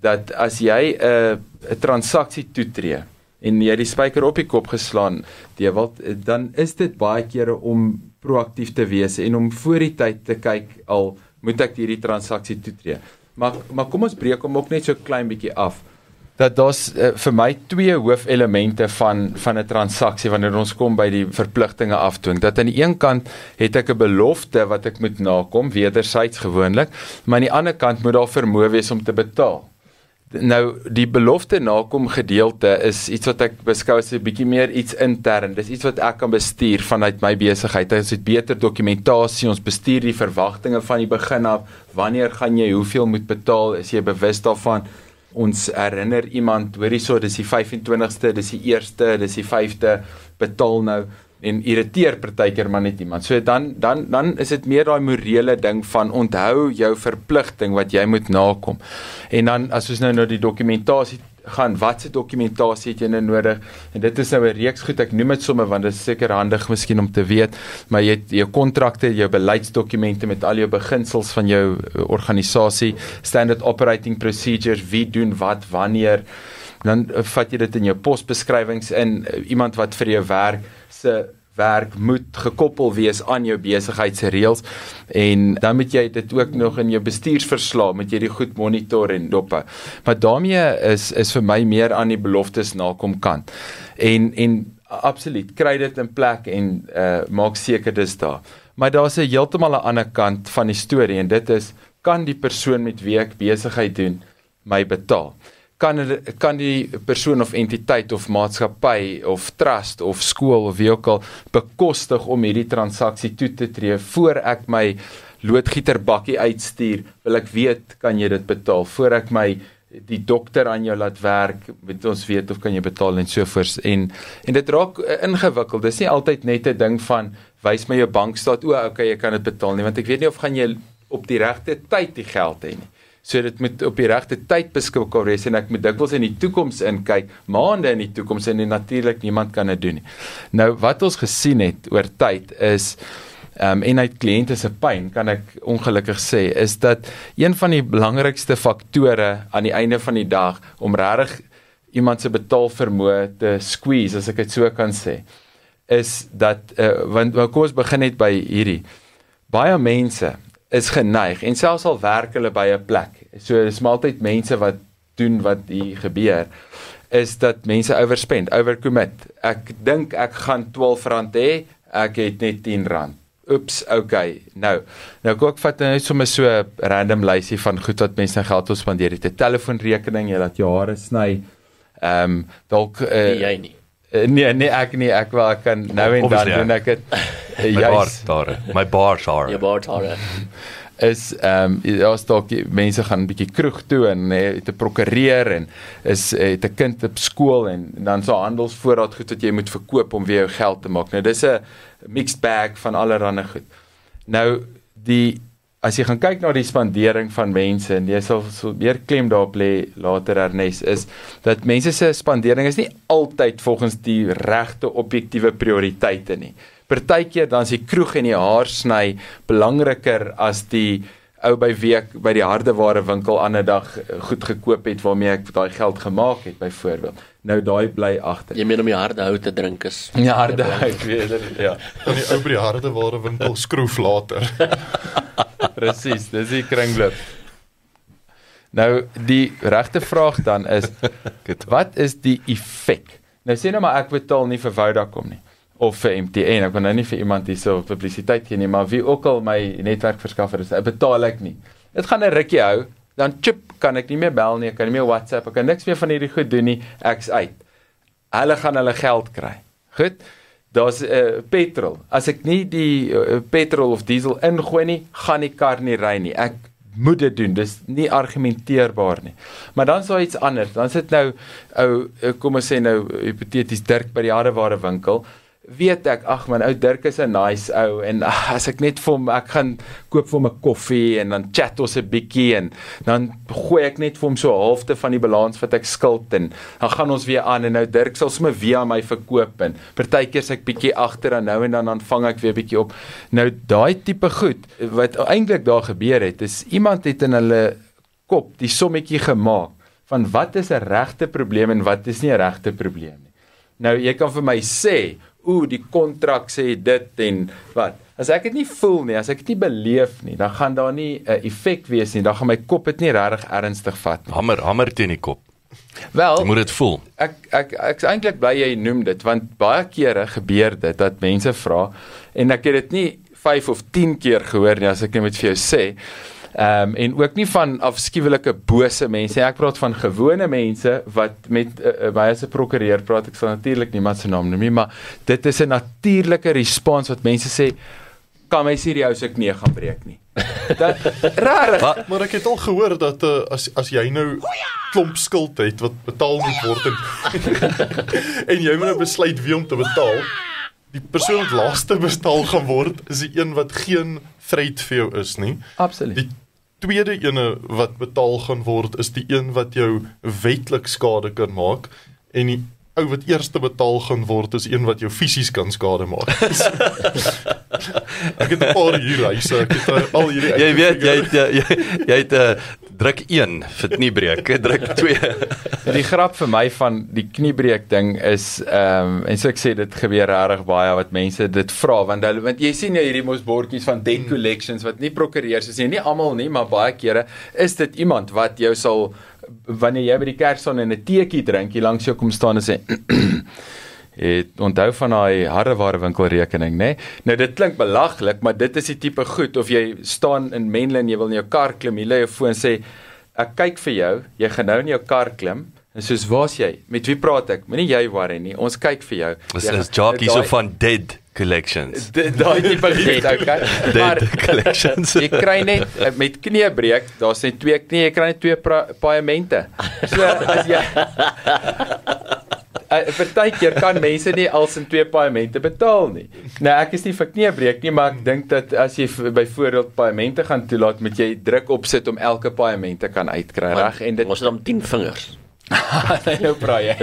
dat as jy 'n uh, 'n transaksie toetree en jy die spyker op die kop geslaan Dewald dan is dit baie kere om proaktief te wees en om voor die tyd te kyk al moet ek hierdie transaksie toetree. Maar maar kom ons breek hom ook net so klein bietjie af. Dat daar's uh, vir my twee hoofelemente van van 'n transaksie wanneer ons kom by die verpligtinge afdwing. Dat aan die een kant het ek 'n belofte wat ek moet nakom, wederzijds gewoonlik, maar aan die ander kant moet daar vermoë wees om te betaal. Nou die belofte nakom gedeelte is iets wat ek beskou as 'n bietjie meer iets intern. Dis iets wat ek kan bestuur vanuit my besigheid. Dit is beter dokumentasie. Ons bestuur die verwagtinge van die begin af. Wanneer gaan jy hoeveel moet betaal? Is jy bewus daarvan? Ons herinner iemand, hoorie so, dis die 25ste, dis die 1ste, dis die 5de, betaal nou en irriteer partykeer maar net iemand. So dan dan dan is dit meer daai morele ding van onthou jou verpligting wat jy moet nakom. En dan as ons nou na die dokumentasie gaan, watse dokumentasie het jy nou nodig? En dit is nou 'n reeks goed. Ek noem dit sommer want dit is seker handig miskien om te weet, maar jy het jou kontrakte, jou beleidsdokumente met al jou beginsels van jou eh, organisasie, standard operating procedures, wie doen wat wanneer dan uh, vat jy dit in jou posbeskrywings in uh, iemand wat vir jou werk se werk moet gekoppel wees aan jou besigheid se reëls en dan moet jy dit ook nog in jou bestuursverslag moet jy dit goed monitor en dop. Maar daarmee is is vir my meer aan die beloftes nakom kant. En en absoluut kry dit in plek en uh maak seker dis daar. Maar daar's 'n heeltemal 'n ander kant van die storie en dit is kan die persoon met wie ek besigheid doen my betaal kan kan die persoon of entiteit of maatskappy of trust of skool of wie ook al bekostig om hierdie transaksie toe te tree voor ek my loodgieterbakkie uitstuur wil ek weet kan jy dit betaal? Voor ek my die dokter aan jou laat werk moet ons weet of kan jy betaal en so voors en en dit raak uh, ingewikkeld. Dis nie altyd net 'n ding van wys my jou bankstaat o okay jy kan dit betaal nie want ek weet nie of gaan jy op die regte tyd die geld hê nie So dit moet op die regte tyd beskikbaar wees en ek moet dikwels in die toekoms inkyk, maande in die toekoms en natuurlik niemand kan dit doen nie. Nou wat ons gesien het oor tyd is um, en uit kliënte se pyn kan ek ongelukkig sê is dat een van die belangrikste faktore aan die einde van die dag om regtig iemand se betaalvermoë te squeeze as ek dit so kan sê is dat uh, want kom ons begin net by hierdie baie mense is geneig en selfs al werk hulle by 'n plek. So dis maar altyd mense wat doen wat hier gebeur is dat mense overspend, overcommit. Ek dink ek gaan R12 hê, ek het net R10. Oeps, okay. Nou, nou kom ek vat net sommer so 'n random lysie van goed wat mense nou geld wil spandeer. Dit 'n telefoonrekening, jy laat jou hare sny. Ehm um, dalk uh, nee, jy nie. Nee, nee, ek nie. Ek wil ek kan nou en dan doen ek dit. My baard daar. My baard daar. Jou baard daar. is ehm um, daar's dalk mense gaan 'n bietjie kroeg toe en nee, te prokureer en is het 'n kind op skool en, en dan so handelsvoorraad goed wat jy moet verkoop om weer jou geld te maak. Nou dis 'n mixed bag van allerlei goed. Nou die as jy gaan kyk na die spandering van mense en jy sal so meer klem daarop lê later hernes is dat mense se spandering is nie altyd volgens die regte objektiewe prioriteite nie partykeer dan is die kroeg en die haarsny belangriker as die ou by week by die hardeware winkel ander dag eh, goed gekoop het waarmee ek daai geld gemaak het byvoorbeeld. Nou daai bly agter. Jy meen om die harde hout te drink is. Ja, harde hout weer ja. Dan die ou by die hardeware winkel skroef later. Presies, dis die kringloop. Nou die regte vraag dan is wat is die effek? Nou sê nou maar ek betaal nie vir Vodacom nie of vir MTN. Ek wil nou nie vir iemand hierso publisiteit gee nie, maar wie ook al my netwerkverskaffer is, betaal ek nie. Dit gaan 'n rukkie hou, dan chip kan ek nie meer bel nie, ek kan nie meer WhatsApp, ek kan niks meer van hierdie goed doen nie. Ek's uit. Hulle gaan hulle geld kry. Goed. Daar's 'n uh, petrol. As ek nie die uh, petrol of diesel ingooi nie, gaan die kar nie ry nie. Ek moet dit doen. Dis nie argumenteerbaar nie. Maar dan sou iets anders. Dan sit nou ou kom ons sê nou hipoteties Dirk by die hardeware winkel weet ek ag man ou Dirk is 'n nice ou en ach, as ek net vir hom ek gaan koop vir hom 'n koffie en dan chat ons 'n bietjie en dan gooi ek net vir hom so halfte van die balans wat ek skuld en dan gaan ons weer aan en nou Dirk sal sommer via my verkoop en partykeer sê ek bietjie agter en nou en dan dan vang ek weer bietjie op. Nou daai tipe goed wat eintlik daar gebeur het is iemand het in hulle kop die sommetjie gemaak van wat is 'n regte probleem en wat is nie 'n regte probleem nie. Nou jy kan vir my sê ooh, die kontrak sê dit en wat. As ek dit nie voel nie, as ek dit nie beleef nie, dan gaan daar nie 'n uh, effek wees nie. Dan gaan my kop dit nie regtig ernstig vat nie. Hamer hamer teen die kop. Wel, Jy moet dit voel. ek ek ek's eintlik bly jy noem dit want baie kere gebeur dit dat mense vra en ek het dit nie 5 of 10 keer gehoor nie as ek net met vir jou sê. Ehm um, en ook nie van afskuwelike bose mense nie. Ek praat van gewone mense wat met uh, uh, baie 'n prokureur praat. Ek sal natuurlik niemand se naam noem nie, maar dit is 'n natuurlike respons wat mense sê kan my hierdie ou se knie gaan breek nie. Dat rarig. Wat? Maar ek het al gehoor dat uh, as as jy nou klomp skuld het wat betaal moet word en, en jy moet nou besluit wie om te betaal, die persoon wat laaste betaal gaan word is die een wat geen threat vir jou is nie. Absoluut. Die tweede ene wat betaal gaan word is die een wat jou wetlik skade kan maak en die ou wat eerste betaal gaan word is een wat jou fisies kan skade maak. ek het 'n paar hier huise, ek het uh, al hierdie Jy weet jy het, jy jy, jy het uh, druk 1 vir kniebreek, druk 2. Die grap vir my van die kniebreek ding is ehm um, en so ek sê dit gebeur regtig baie wat mense dit vra want hulle want jy sien jy hierdie mos bordjies van debt collections wat nie prokureurs is nie, nie almal nie, maar baie kere is dit iemand wat jou sal wanneer jy by die kerk staan en 'n teetjie drink, hier langs jou kom staan en sê Het onthou van daai hardeware winkelrekening, nê? Nee? Nou dit klink belaglik, maar dit is die tipe goed of jy staan in Menlyn en jy wil in jou kar klim, jy lê jou foon sê ek kyk vir jou, jy gaan nou in jou kar klim. En soos waar's jy? Met wie praat ek? Moenie jy worry nie. Ons kyk vir jou. Dis Jy is gaan- jockey so van Dead Collections. Daai tipe goed, okay? Maar Collections. jy kry net eh, met kniebreek, daar's net twee knie, jy kry net twee paemente. So as jy Uh, Partykeer kan mense nie als in twee paemente betaal nie. Nou ek is nie vir kniebreek nie, maar ek dink dat as jy byvoorbeeld paemente gaan toelaat, moet jy druk opsit om elke paemente kan uitkry, reg? En dit Ons het dan 10 vingers. nou praai jy.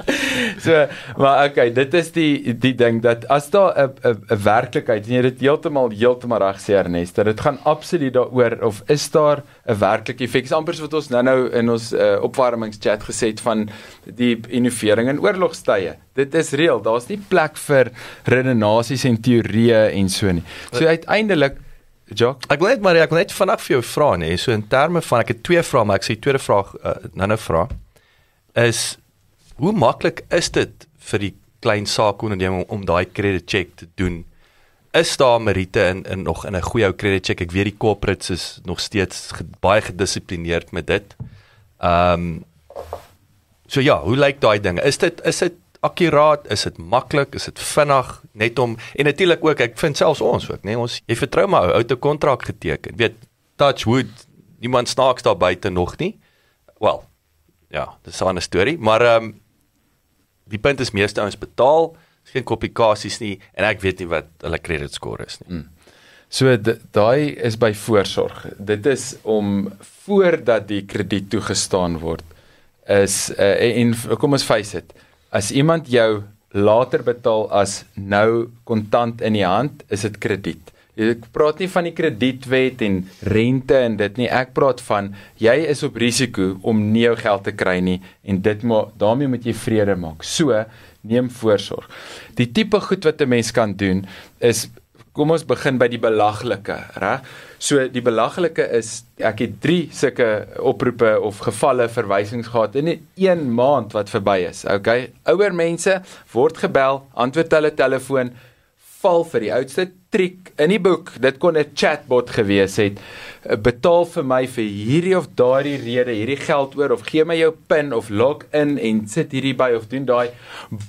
so, maar okay, dit is die die ding dat as daar 'n 'n werklikheid en jy dit heeltemal heeltemal reg sê Ernest, dat dit gaan absoluut daaroor of is daar 'n werklike effek? Dis amper so wat ons nou-nou in ons uh, opwarmingschat gesê het van die innovering in oorlogstye. Dit is reël. Daar's nie plek vir redenasies en teorieë en so nie. So uiteindelik Jock, Ek wil net maar ek wil net vanaf vir jou vra nê, so in terme van ek het twee vrae, maar ek sê die tweede vraag uh, nou-nou vra is hoe maklik is dit vir die klein saakonderneming om, om daai credit check te doen? Is daar meriete in in nog in 'n goeie ou credit check? Ek weet die corporates is nog steeds ge, baie gedissiplineerd met dit. Ehm um, So ja, hoe lyk daai ding? Is dit is dit akkuraat? Is dit maklik? Is dit vinnig? Net om en natuurlik ook, ek vind selfs ons ook, nê, nee, ons jy vertrou maar ou, ou te kontrak geteken. Weet, touch wood, niemand snaaks daar buite nog nie. Wel, ja, dis 'n ander storie, maar ehm um, die punt is meeste ouens betaal, is geen komplikasies nie en ek weet nie wat hulle credit score is nie. So d- daai is by voorsorg. Dit is om voordat die krediet toegestaan word is uh, en kom ons face dit. As iemand jou later betaal as nou kontant in die hand, is dit krediet. Ek praat nie van die kredietwet en rente en dit nie. Ek praat van jy is op risiko om nie jou geld te kry nie en dit maar daarmee moet jy vrede maak. So neem voorsorg. Die tipe goed wat 'n mens kan doen is kom ons begin by die belaglike, reg? So die belaglike is ek het 3 sulke oproepe of gevalle verwysings gehad in 'n maand wat verby is. Okay? Ouer mense word gebel, antwoord hulle telefoon, val vir die oudste triek in die boek. Dit kon 'n chatbot gewees het. Eh, Betaal vir my vir hierdie of daardie rede hierdie geld oor of gee my jou PIN of log in en sit hierdie by of doen daai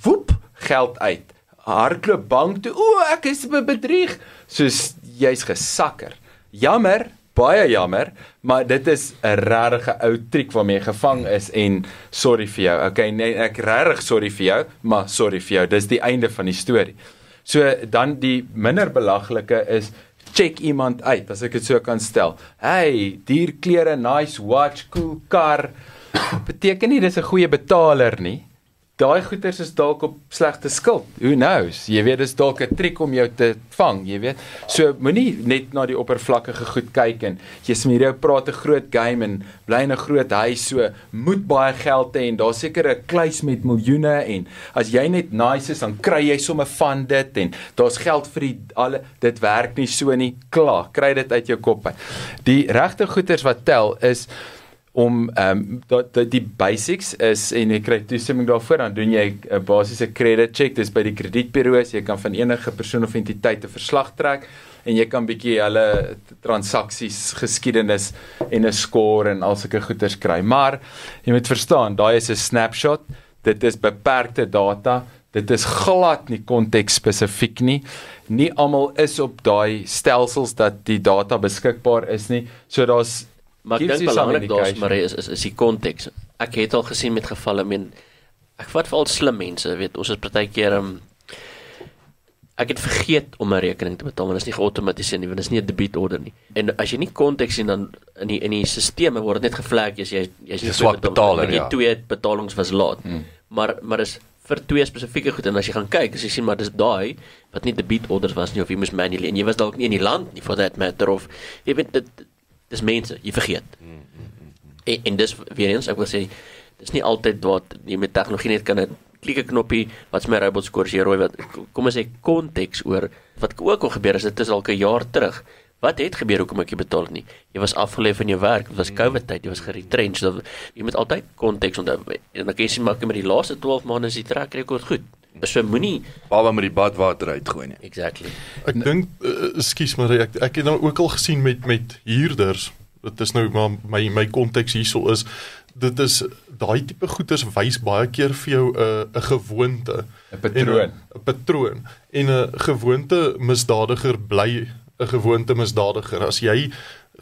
woep geld uit. Hardloop bank toe. O, ek is be- bedrieg. Soos jy's gesakker. Jammer, baie jammer, maar dit is 'n regte ou triek waarmee jy gevang is en sorry vir jou. Okay, nee, ek regtig sorry vir jou, maar sorry vir jou. Dis die einde van die storie. So dan die minder belaglike is check iemand uit as ek dit so kan stel. Hey, duur klere, nice watch, cool kar. Beteken nie dis 'n goeie betaler nie. Daai goeders is dalk op slegte skuld. Who knows? Jy weet dis dalk 'n triek om jou te vang, jy weet. So moenie net na die oppervlakkige goed kyk en jy smeer jou praat 'n groot game en bly in 'n groot huis so moet baie geld hê en daar seker 'n kluis met miljoene en as jy net nice is dan kry jy sommer van dit en daar's geld vir die alle dit werk nie so nie. Klaar, kry dit uit jou kop uit. Die regte goeders wat tel is om ehm um, dat die basics is en jy kry toestemming daarvoor dan doen jy 'n basiese credit check. Dis by die kredietburo's jy kan van enige persoon of entiteit 'n verslag trek en jy kan bietjie hulle transaksies geskiedenis en 'n score en al sulke goeders kry. Maar jy moet verstaan daai is 'n snapshot. Dit is beperkte data. Dit is glad nie konteks spesifiek nie. Nie almal is op daai stelsels dat die data beskikbaar is nie. So daar's Maar ek dink belangrik daar's maar is is is die konteks. Ek het al gesien met gevalle, men ek vat veral slim mense, weet ons is partykeer um, ek het vergeet om 'n rekening te betaal, want dit is nie geautomatiseer nie, want dit is nie 'n debietorder nie. En as jy nie konteks sien dan in die in die stelsel word dit net gevleg as jy jy's jy swak betaler, ja. Die twee betalings was laat. Hmm. Maar maar is vir twee spesifieke goed en as jy gaan kyk, as jy sien maar dis daai wat nie debietorders was nie of jy moes manually en jy was dalk nie in die land nie for that matter of jy weet dit dis mense, jy vergeet. Mm, mm, mm, en, en dis weer eens ek wil sê dis nie altyd wat jy met tegnologie net kan 'n klikke knoppie wat my robot skors hier rooi wat kom ons sê konteks oor wat ook al gebeur is dit is al 'n jaar terug. Wat het gebeur hoekom ek jy betaal nie? Jy was afgelê van jou werk, dit was COVID tyd, jy was geretrench. So jy moet altyd konteks onthou. En dan kan jy sien maar met die laaste 12 maande is die trek rekord goed. So moenie baba met die badwater uitgooi nie. Exactly. Ek dink ekskuus uh, maar ek ek het nou ook al gesien met met huurders. Dit is nou maar my my konteks hierso is dit is daai tipe goeders wys baie keer vir jou 'n uh, 'n gewoonte, 'n patroon, 'n patroon en 'n gewoonte misdadiger bly 'n gewoonte misdadiger. As jy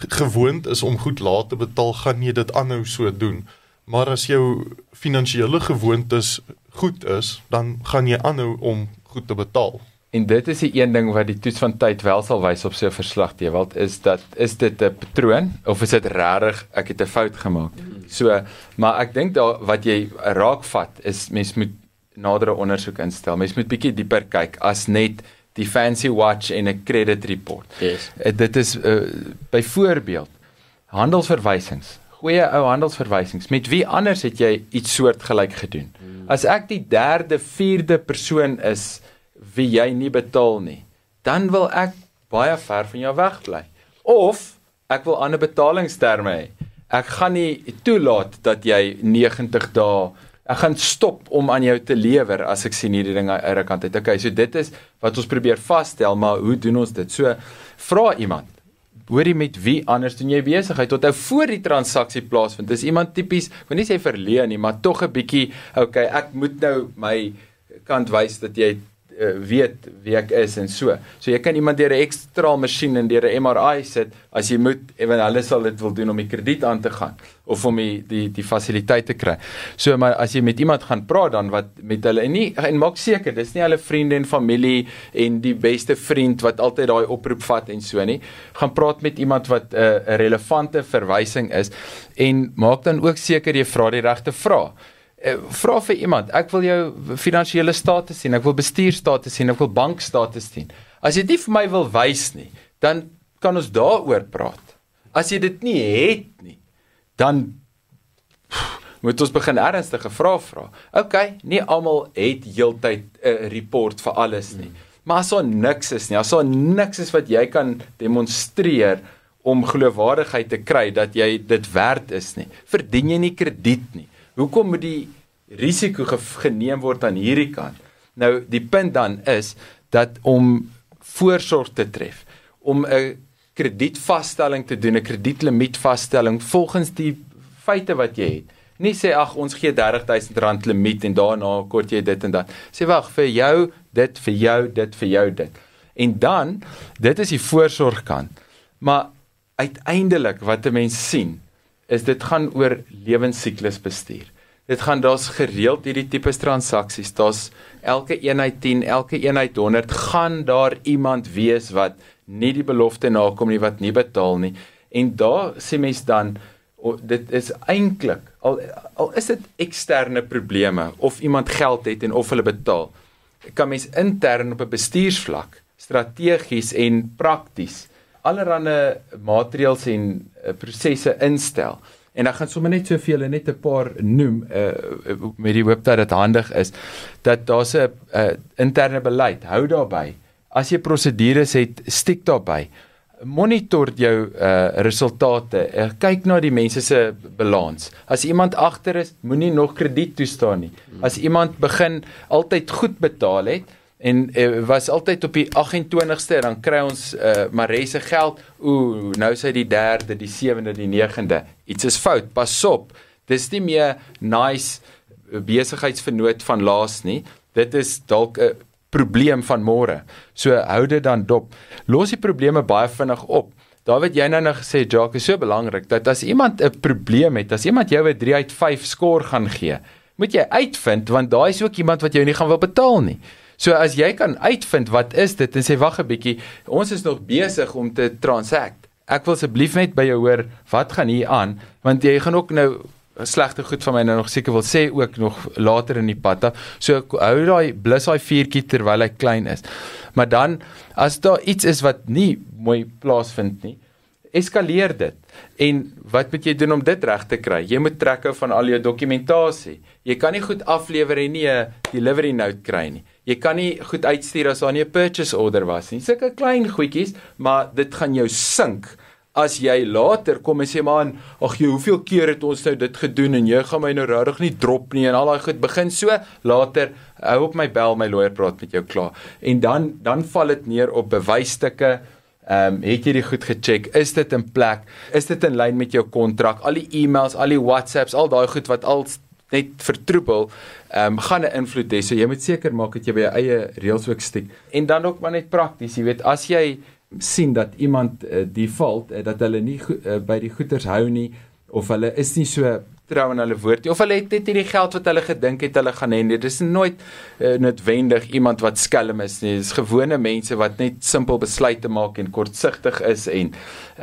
gewoond is om goed laat te betaal, gaan jy dit aanhou so doen. Maar as jou finansiële gewoontes goed is, dan gaan jy aanhou om goed te betaal. En dit is die een ding wat die toets van tyd wel sal wys op sy verslag te word is dat is dit 'n patroon of is dit regtig ek het 'n fout gemaak. So, maar ek dink daar wat jy raakvat is mens moet nadere ondersoek instel. Mens moet bietjie dieper kyk as net die fancy watch en 'n credit report. Yes. Uh, dit is uh, byvoorbeeld handelsverwysings. Goeie ou handelsverwysings. Met wie anders het jy iets soortgelyk gedoen? Hmm. As ek die derde, vierde persoon is wie jy nie betaal nie, dan wil ek baie ver van jou weg bly. Of ek wil ander betalingsterme hê. Ek gaan nie toelaat dat jy 90 dae ek gaan stop om aan jou te lewer as ek sien hierdie ding uit 'n kant uit. Okay, so dit is wat ons probeer vasstel, maar hoe doen ons dit? So vra iemand hoorie met wie anders doen jy besigheid tot nou voor die transaksie plaasvind. Dis iemand tipies, ek wil nie sê verleen nie, maar tog 'n bietjie, okay, ek moet nou my kant wys dat jy uh, weet wie ek is en so. So jy kan iemand deur 'n ekstra masjien en deur 'n MRI sit as jy moet ewen hulle sal dit wil doen om die krediet aan te gaan of om die die die fasiliteite kry. So maar as jy met iemand gaan praat dan wat met hulle en nie en maak seker dis nie hulle vriende en familie en die beste vriend wat altyd daai oproep vat en so nie. Gaan praat met iemand wat 'n uh, relevante verwysing is en maak dan ook seker jy vra die regte vrae. Eh, vra vir iemand, ek wil jou finansiële status sien, ek wil bestuurstatus sien, ek wil bankstatus sien. As jy dit vir my wil wys nie, dan kan ons daaroor praat. As jy dit nie het nie, dan moet ons begin ernstige vrae vra. OK, nie almal het heeltyd 'n report vir alles nie. Maar as daar niks is nie, as daar niks is wat jy kan demonstreer om geloofwaardigheid te kry dat jy dit werd is nie, verdien jy nie krediet nie. Hoekom moet die risiko geneem word aan hierdie kant? Nou die punt dan is dat om voorsorg te tref, om 'n kredietvasstelling te doen, 'n kredietlimietvasstelling volgens die feite wat jy het. Nie sê ag ons gee R30000 limiet en daarna kort jy dit en dat. Sê wag vir jou dit vir jou dit vir jou dit. En dan dit is die voorsorgkant. Maar uiteindelik wat 'n mens sien is dit gaan oor lewensiklus bestuur. Dit gaan daar's gereeld hierdie tipe transaksies. Daar's elke eenheid 10, elke eenheid 100 gaan daar iemand wees wat nie die belofte nakom nie wat nie betaal nie. En daar sê mens dan dit is eintlik al al is dit eksterne probleme of iemand geld het en of hulle betaal. Kan mens intern op 'n bestuursvlak strategies en prakties allerlei maatreëls en uh, prosesse instel. En dan gaan sommer net soveel net 'n paar noem uh, met die hoop dat dit handig is dat daar's 'n uh, interne beleid. Hou daarby. As jy prosedures het, stiek daarby monitor jou uh resultate. Uh, kyk na die mense se balans. As iemand agter is, moenie nog krediet toestaan nie. As iemand begin altyd goed betaal het en uh, was altyd op die 28ste dan kry ons uh Marese geld. Ooh, nou is hy die 3de, die 7de, die 9de. Iets is fout. Pas op. Dis nie meer nice besigheidsvernoot van laas nie. Dit is dalk 'n uh, probleem van môre. So hou dit dan dop. Los die probleme baie vinnig op. David, jy nou nog gesê Jacques is so belangrik dat as iemand 'n probleem het, as iemand jou 'n 3 uit 5 skoor gaan gee, moet jy uitvind want daai is ook iemand wat jou nie gaan wil betaal nie. So as jy kan uitvind wat is dit en sê wag 'n bietjie, ons is nog besig om te transact. Ek wil asseblief net by jou hoor, wat gaan hier aan? Want jy gaan ook nou slegte goed van my nou nog seker wil sê ook nog later in die pad. So hou daai blus daai vuurtjie terwyl hy klein is. Maar dan as daar iets is wat nie mooi plaasvind nie, eskaleer dit. En wat moet jy doen om dit reg te kry? Jy moet trekke van al jou dokumentasie. Jy kan nie goed aflewer en nie 'n delivery note kry nie. Jy kan nie goed uitstuur as daar nie 'n purchase order was nie. Sulke klein goedjies, maar dit gaan jou sink as jy later kom en sê man, ag jy, hoeveel keer het ons nou dit gedoen en jy gaan my nou regtig nie drop nie en al daai goed begin so later hou op my bel my lawyer praat met jou klaar. En dan dan val dit neer op bewysstukke. Ehm um, het jy dit goed gecheck? Is dit in plek? Is dit in lyn met jou kontrak? Al die e-mails, al die WhatsApps, al daai goed wat al net vertroebel, ehm um, gaan 'n invloed hê. So jy moet seker maak dat jy by jou eie reëls ook steek. En dan ook maar net prakties, jy weet, as jy sien dat iemand uh, default uh, dat hulle nie uh, by die goederes hou nie of hulle is nie so trou aan hulle woord nie. Of hulle het net nie die geld wat hulle gedink het hulle gaan hê nie. Dis nooit uh, noodwendig iemand wat skelm is nie. Dis gewone mense wat net simpel besluite maak en kortsigtig is en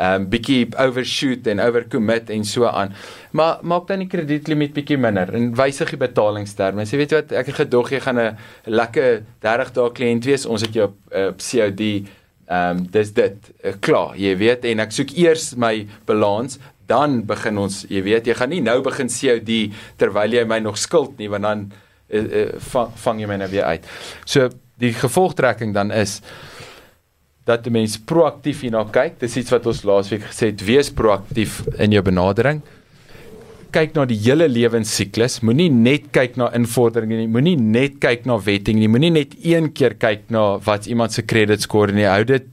um bietjie overshoot en overcommit en so aan. Maar maak dan die kredietlimiet bietjie minder en wysig die betalingsterme. Jy weet wat ek het gedog jy gaan 'n lekker 30 dae kliënt wees. Ons het jou op, op COD Ehm um, dis dit uh, klaar, jy weet. En ek soek eers my balans, dan begin ons, jy weet, jy gaan nie nou begin COD terwyl jy my nog skuld nie, want dan uh, uh, vang, vang jy my nou weer uit. So die gevolgtrekking dan is dat die mens proaktief hierna kyk. Dis iets wat ons laasweek gesê het, wees proaktief in jou benadering kyk na die hele lewensiklus. Moenie net kyk na invordering nie. Moenie net kyk na wetting nie. Moenie net een keer kyk na wat iemand se credit score nie. Hou dit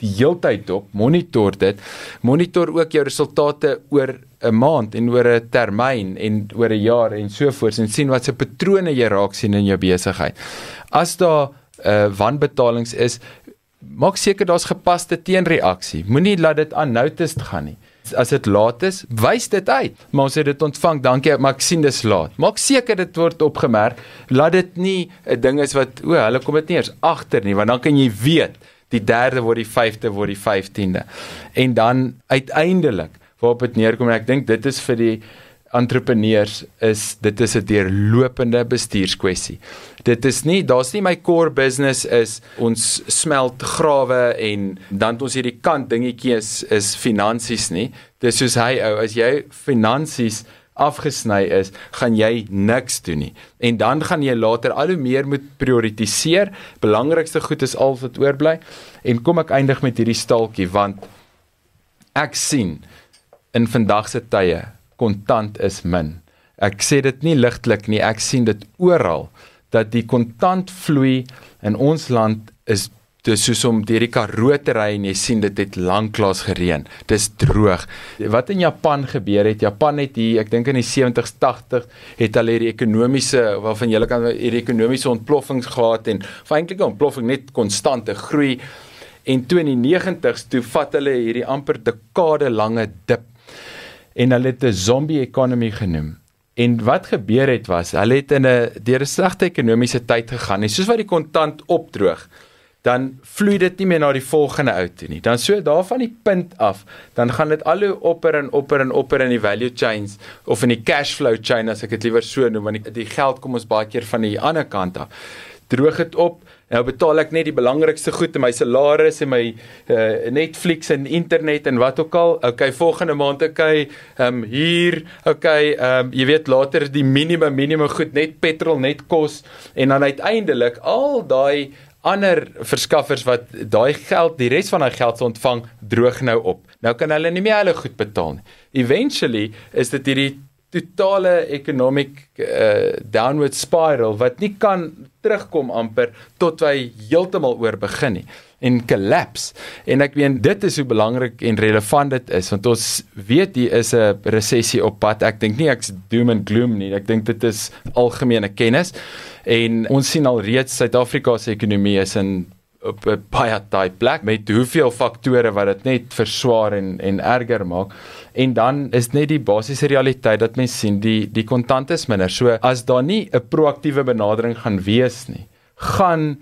die heeltyd dop. Monitor dit. Monitor ook jou resultate oor 'n maand en oor 'n termyn en oor 'n jaar en so voort en sien wat se patrone jy raak sien in jou besigheid. As daar uh wanbetalings is, maak seker daar's gepaste teenreaksie. Moenie laat dit unnoticed gaan nie as dit laat is, wys dit uit. Maar ons het dit ontvang. Dankie, maar ek sien dis laat. Maak seker dit word opgemerk. Laat dit nie 'n ding is wat o, hulle kom dit nie eers agter nie, want dan kan jy weet die derde word die 5de word die 15de. En dan uiteindelik waarop dit neerkom en ek dink dit is vir die entrepreneurs is dit is 'n deurlopende bestuurskwessie. Dit is nie daar's nie my core business is ons smelt grawe en dan ons hierdie kant dingetjie is is finansies nie. Dis soos hy ou as jy finansies afgesny is, gaan jy niks doen nie. En dan gaan jy later al hoe meer moet prioritiseer. Belangrikste goed is al wat oorbly. En kom ek eindig met hierdie staaltjie want ek sien in vandag se tye kontant is min. Ek sê dit nie ligtelik nie, ek sien dit oral dat die kontantvloei in ons land is dis soos om deur die Karoo te ry en jy sien dit het lanklaas gereën. Dis droog. Wat in Japan gebeur het, Japan het hier, ek dink in die 70s, 80 het hulle hierdie ekonomiese waarvan jy kan hierdie ekonomiese ontploffings gehad en feitlik 'n ontploffing net konstante groei. En toe in die 90s toe vat hulle hierdie amper dekade lange dip en hulle het 'n zombie economy genoem. En wat gebeur het was, hulle het in 'n deur 'n slegte ekonomiese tyd gegaan. En soos wat die kontant opdroog, dan vloei dit nie meer na die volgende ou toe nie. Dan so daarvan die punt af, dan gaan dit al hoe opper en opper en opper in die value chains of in die cash flow chain as ek dit liewer so noem want die, die geld kom ons baie keer van die ander kant af. Droog dit op Nou betaal ek net die belangrikste goed in my salaris en my uh, Netflix en internet en wat ook al. Okay, volgende maand okay, ehm um, hier, okay, ehm um, jy weet later die minimum minimum goed, net petrol, net kos en dan uiteindelik al daai ander verskaffers wat daai geld, die res van daai geld se ontvang, droog nou op. Nou kan hulle nie meer hulle goed betaal nie. Eventually is dit hierdie totale economic uh, downward spiral wat nie kan terugkom amper tot hy heeltemal oor begin nie en collapse en ek meen dit is hoe belangrik en relevant dit is want ons weet hier is 'n resessie op pad ek dink nie ek's doom and gloom nie ek dink dit is algemene kennis en ons sien al reeds Suid-Afrika se ekonomie is in op 'n baie tight plek met hoeveel faktore wat dit net verswaar en en erger maak. En dan is net die basiese realiteit dat mens sien die die kontant is minder. So as daar nie 'n proaktiewe benadering gaan wees nie, gaan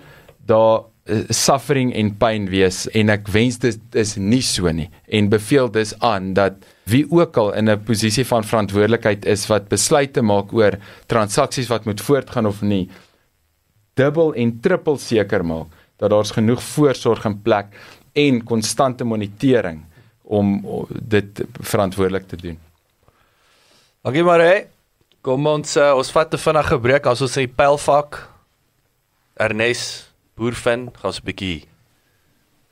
daar uh, suffering en pyn wees en ek wens dit is nie so nie en beveel dis aan dat wie ook al in 'n posisie van verantwoordelikheid is wat besluite maak oor transaksies wat moet voortgaan of nie dubbel en trippel seker maak dat daar's genoeg voorsorg in plek en konstante monitering om dit verantwoordelik te doen. Okay maar hè. Kom ons uh, ons vat 'n vinnige breek as ons sê pylfak. Ernest Boervin gaan 'n bietjie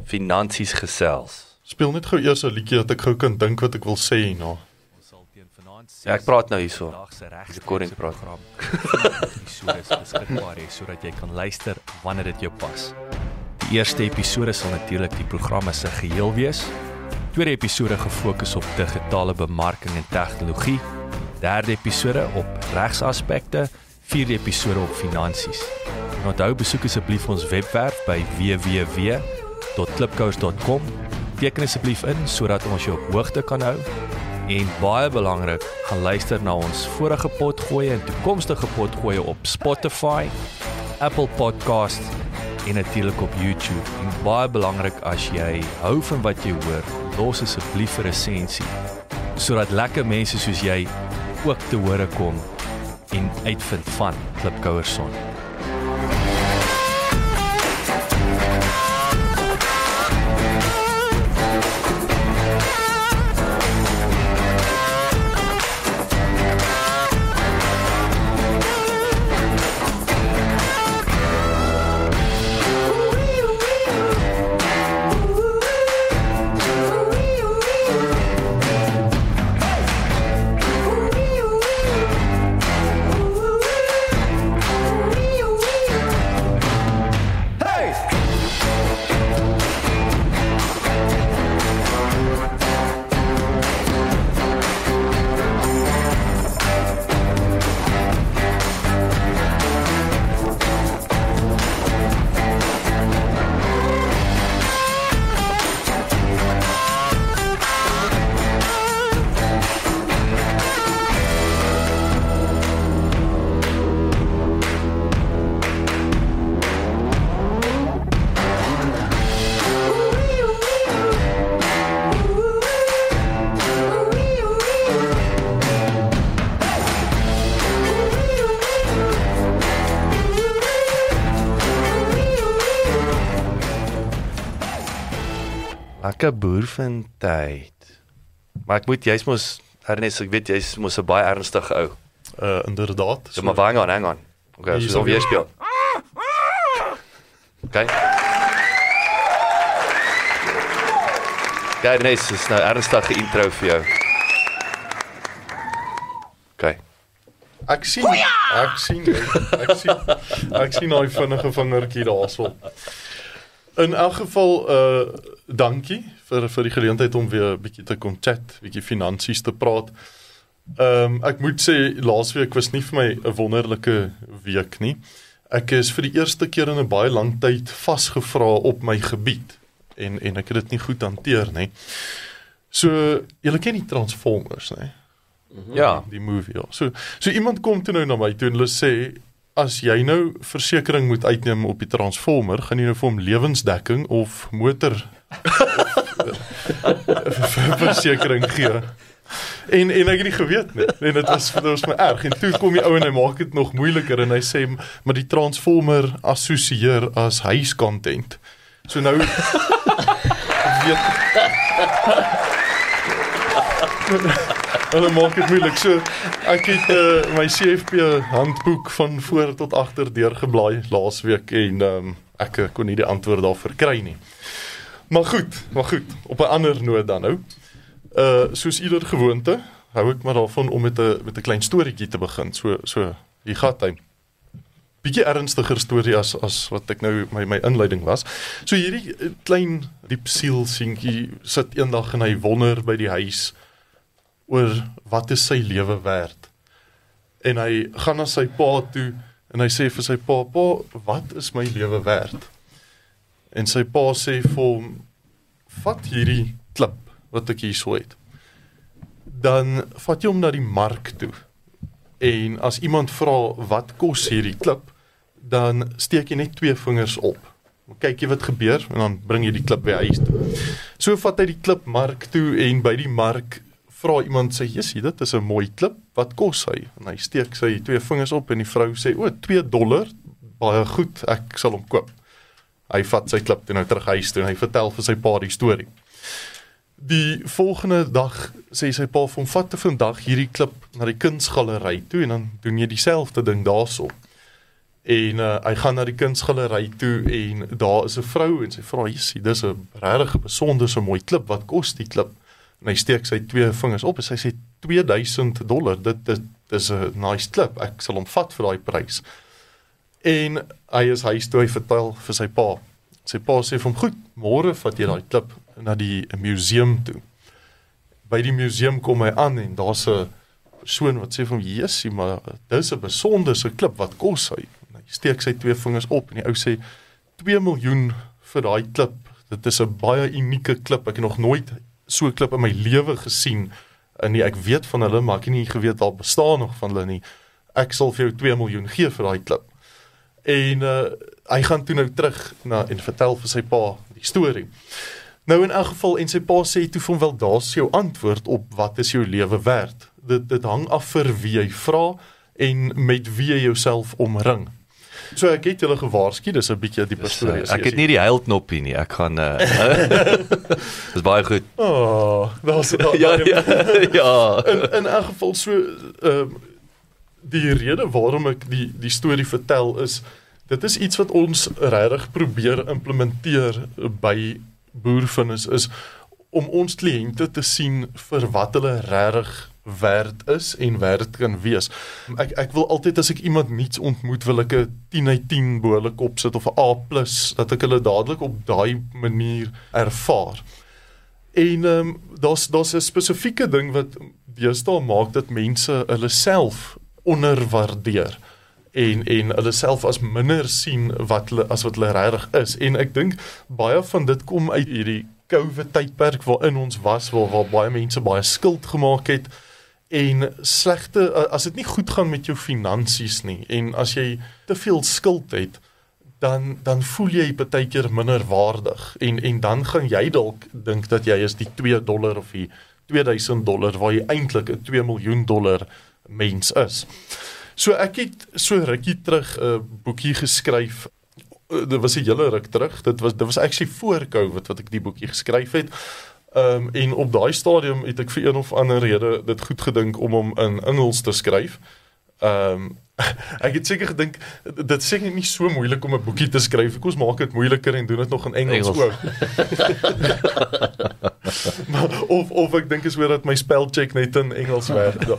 finansies gesels. Speel net gou eers 'n liedjie dat ek gou kan dink wat ek wil sê hierna. Ons sal teen vanaand Ja, ek praat nou hierso. Regte Recording praat. Episode is beskikbaar hê sodat jy kan luister wanneer dit jou pas. Die eerste episode sal natuurlik die programme se geheel wees. Tweede episode gefokus op digitale bemarking en tegnologie. Derde episode op regsaspekte, vierde episode op finansies. En onthou besoek asseblief ons webwerf by www.klipkous.com. Teken asseblief in sodat ons jou op hoogte kan hou. En baie belangrik, gaan luister na ons vorige potgoeie en toekomstige potgoeie op Spotify, Apple Podcast en natuurlik op YouTube. En baie belangrik as jy hou van wat jy hoor, los asseblief 'n resensie sodat lekker mense soos jy ook te hore kom en uitvind van Klipkouerson. Lekker boervin tyd. Maar ek moet jy's mos Ernest, ek weet jy's mos 'n baie ernstige ou. Uh inderdaad. So, maar hang aan, hang aan. Okay, so is weer speel. Okay. Gaan Ernest, dis nou ernstige intro vir jou. Okay. Ek sien ek sien ek sien ek sien daai vinnige vingertjie daarso. In elk geval uh dankie vir vir die geleentheid om weer 'n bietjie te kon chat, bietjie finansies te praat. Ehm um, ek moet sê laasweek was nie vir my 'n wonderlike week nie. Ek is vir die eerste keer in 'n baie lang tyd vasgevra op my gebied en en ek het dit nie goed hanteer nie. So, julle ken die Transformers, né? Ja. die movie ja. So so iemand kom toe nou na my toe en hulle sê as jy nou versekerings moet uitneem op die transformer, gaan jy nou vir hom lewensdekking of motor versekerings gee. En en ek het nie geweet nie. En dit was dit was my erg. En toe kom die ou en hy maak dit nog moeiliker en hy sê maar die transformer assosieer as huiscontent. So nou weet maak dit moeilik. So ek het uh, my CFP handboek van voor tot agter deurgeblaai laasweek en um, ek eh, kon nie die antwoord daarvoor kry nie. Maar goed, maar goed, op 'n ander noot dan nou. Uh soos ieder gewoonte, hou ek maar daarvan om met 'n met 'n klein storieetjie te begin. So so hier gaan hy. Bietjie ernstiger storie as as wat ek nou my my inleiding was. So hierdie klein diep siel seentjie sit eendag en hy wonder by die huis oor wat is sy lewe werd. En hy gaan na sy pa toe en hy sê vir sy pa: "Pa, wat is my lewe werd?" En sy pa sê vir hom: "Vat hierdie klip wat ek hier so het. Dan vat jy hom na die mark toe. En as iemand vra wat kos hierdie klip, dan steek jy net twee vingers op. Kyk jy wat gebeur en dan bring jy die klip by huis toe. So vat hy die klip mark toe en by die mark vra iemand sê jessie dit is 'n mooi klip wat kos hy en hy steek sy twee vingers op en die vrou sê o 2 dollar baie goed ek sal hom koop hy vat sy klip toe nou terug huis toe en hy vertel vir sy pa die storie. Die volgende dag sê sy pa vir hom vat te vandag hierdie klip na die kunsgalery toe en dan doen jy dieselfde ding daarso. En uh, hy gaan na die kunsgalery toe en daar is 'n vrou en sy vra jessie dis 'n regtig besonderse mooi klip. Wat kos die klip? En hy steek sy twee vingers op en sy sê 2000 dollar. Dit dit dis 'n nice klip. Ek sal hom vat vir daai prys en hy is huis toe hy vertel vir sy pa. Sy pa sê vir hom goed môre vat jy daai klip na die museum toe. By die museum kom hy aan en daar's 'n persoon wat sê vir hom jessie maar dis 'n besonderse klip wat kos hy? En hy steek sy twee vingers op en die ou sê 2 miljoen vir daai klip. Dit is 'n baie unieke klip. Ek het nog nooit so 'n klip in my lewe gesien en nie. Ek weet van hulle maar ek het nie geweet daar bestaan nog van hulle nie. Ek sal vir jou 2 miljoen gee vir daai klip. En uh hy gaan toe nou terug na en vertel vir sy pa die storie. Nou in elk geval en sy pa sê toe vir hom wel daar's jou antwoord op wat is jou lewe werd. Dit dit hang af vir wie jy vra en met wie jy jouself omring. So ek het julle gewaarsku, dis 'n bietjie dieper storie. Ek het nie die huilknoppie nie. Ek gaan uh Dis baie goed. Oh, daar's daar, Ja ja. Ja. in in elk geval so ehm uh, die rede waarom ek die die storie vertel is dit is iets wat ons regtig probeer implementeer by boervinnis is om ons kliënte te sien vir wat hulle regtig werd is en werd kan wees. Ek ek wil altyd as ek iemand nuuts ontmoet wil ek 'n 10 uit 10 bo hulle kop sit of 'n A+ dat ek hulle dadelik op daai manier ervaar. En ehm um, daar's daar's 'n spesifieke ding wat deesdae maak dat mense hulle self onderwaardeer en en hulle self as minder sien wat hulle as wat hulle regtig is. En ek dink baie van dit kom uit hierdie COVID tydperk waarin ons was waar waar baie mense baie skuld gemaak het en slegte as dit nie goed gaan met jou finansies nie en as jy te veel skuld het dan dan voel jy baie keer minder waardig en en dan gaan jy dalk dink dat jy is die 2 dollar of die 2000 dollar waar jy eintlik 'n 2 miljoen dollar mens is. So ek het so rukkie terug 'n uh, boekie geskryf. Uh, dit was 'n hele ruk terug. Dit was dit was actually voor Covid wat ek die boekie geskryf het. Ehm um, en op daai stadium het ek vir een of ander rede dit goed gedink om hom in Engels te skryf. Ehm um, ek het seker gedink dit sê nie so moeilik om 'n boekie te skryf. Ek ons maak dit moeiliker en doen dit nog in Engels, Engels. ook. maar of of ek dink is weer dat my spelcheck net in Engels werk. Ja.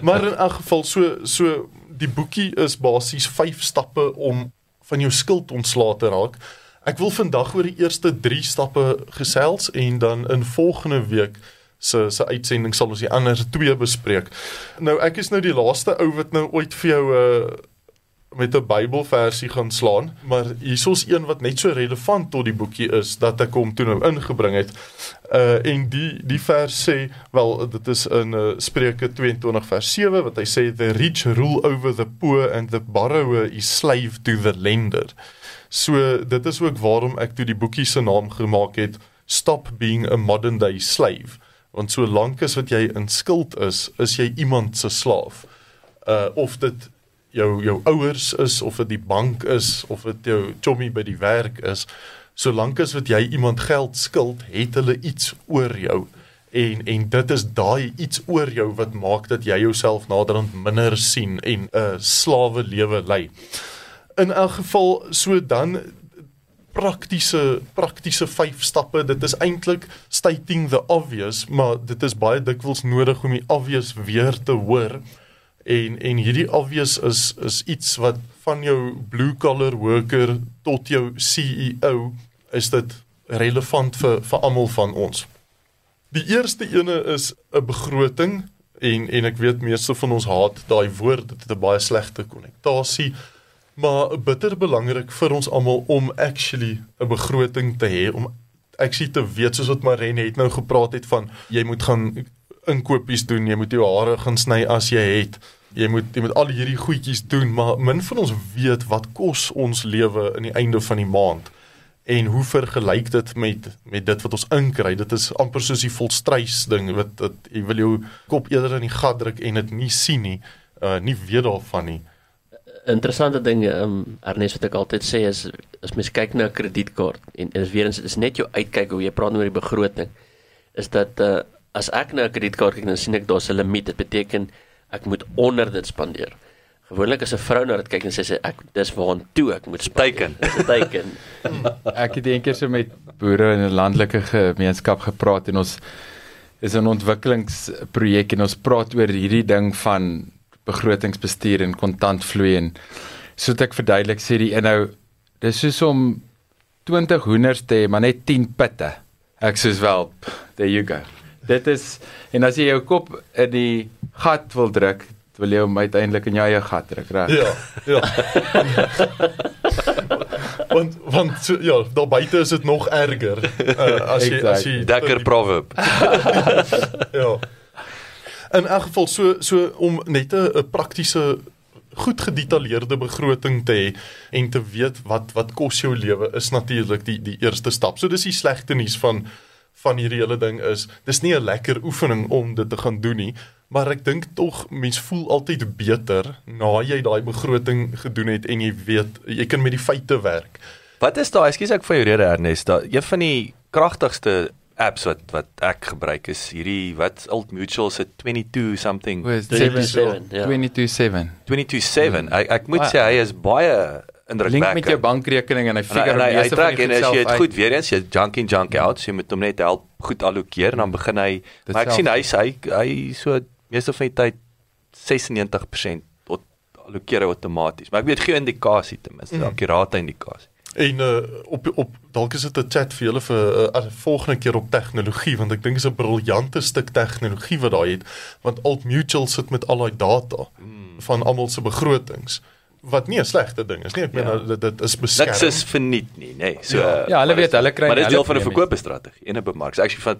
Maar in elk geval so so die boekie is basies 5 stappe om van jou skuld ontslae te raak. Ek wil vandag oor die eerste 3 stappe gesels en dan in volgende week se se uitsending sal ons die ander twee bespreek. Nou ek is nou die laaste ou wat nou ooit vir jou 'n uh, met 'n Bybelversie gaan slaan, maar hierso's een wat net so relevant tot die boekie is dat ek hom toe nou ingebring het. Uh en die die vers sê, wel dit is in uh, Spreuke 22 vers 7 wat hy sê the rich rule over the poor and the borrower is slave to the lender. So dit is ook waarom ek toe die boekie se naam gemaak het Stop being a modern day slave. Want solank as wat jy in skuld is, is jy iemand se slaaf. Uh of dit jou jou ouers is of dit die bank is of dit jou chommy by die werk is, solank as wat jy iemand geld skuld, het hulle iets oor jou. En en dit is daai iets oor jou wat maak dat jy jouself naderhand minder sien en 'n uh, slawe lewe lei. In elk geval so dan praktiese praktiese vyf stappe. Dit is eintlik stating the obvious, maar dit is baie dikwels nodig om die obvious weer te hoor. En en hierdie obvious is is iets wat van jou blue collar worker tot jou CEO is dit relevant vir vir almal van ons. Die eerste ene is 'n begroting en en ek weet meeste van ons haat daai woord dit het 'n baie slegte konnotasie maar bitter belangrik vir ons almal om actually 'n begroting te hê om actually te weet soos wat Marene het nou gepraat het van jy moet gaan inkopies doen jy moet jou hare gaan sny as jy het jy moet jy moet al hierdie goedjies doen maar min van ons weet wat kos ons lewe in die einde van die maand en hoe vergelyk dit met met dit wat ons inkry. Dit is amper soos die volstrys ding wat jy wil jou kop eerder in die gat druk en dit nie sien nie uh, nie weet daarvan nie interessante ding um, Ernest wat ek altyd sê is as mens kyk na 'n kredietkaart en is weer eens is net jou uitkyk hoe jy praat oor die begroting is dat uh, as ek na 'n kredietkaart kyk dan sien ek daar's 'n limiet. Dit beteken ek moet onder dit spandeer. Gewoonlik as 'n vrou na dit kyk en sê sy ek dis waartoe ek moet teiken. Dis 'n teiken. Ek het eendag so met boere in 'n landelike gemeenskap gepraat en ons is 'n ontwikkelingsprojek en ons praat oor hierdie ding van begrotingsbestuur en kontantvloei en soos ek verduidelik sê die inhou dis soos om 20 hoenders te hê maar net 10 pitte. Ek sê wel there you go. Dit is en as jy jou kop in die gat wil druk, wil jy hom uiteindelik in jou eie gat druk, reg? Ja, ja. want want so, ja, daar buite is dit nog erger. Uh, as jy as jy dekker proverb. ja in elk geval so so om net 'n praktiese goed gedetailleerde begroting te hê en te weet wat wat kos jou lewe is natuurlik die die eerste stap. So dis die slegte nuus van van hierdie hele ding is dis nie 'n lekker oefening om dit te gaan doen nie, maar ek dink tog mens voel altyd beter na jy daai begroting gedoen het en jy weet jy kan met die feite werk. Wat is daai? Ekskuus ek vir jou rede Ernest. Daai een van die kragtigste apps wat wat ek gebruik is hierdie wat Old Mutual se 22 something. 227 ja. 227 227 ek, ek moet wow. sê hy is baie indrukwekkend. Link met jou bankrekening en hy figure hy hy trek en as jy dit goed weer eens jy junk in junk out so jy moet hom net help goed allokeer en dan begin hy Dit maar ek sien hy hy hy so meeste van die tyd 96% allokeer outomaties. Maar ek weet geen indikasie ten minste mm. akkurate indikasie En uh, op op dalk is dit 'n chat vir julle vir 'n uh, volgende keer op tegnologie want ek dink dit is 'n briljante stuk tegnologie wat daai het want Alt Mutual sit met al daai data hmm. van almal se begrotings wat nie 'n slegte ding is nie. Ek meen ja. dit, dit is beskerm. Niks is verniet nie, nê. Nee. So Ja, ja hulle weet, hulle kry Maar dit is deel van 'n verkoopstrategie en 'n bemark. Ek sê van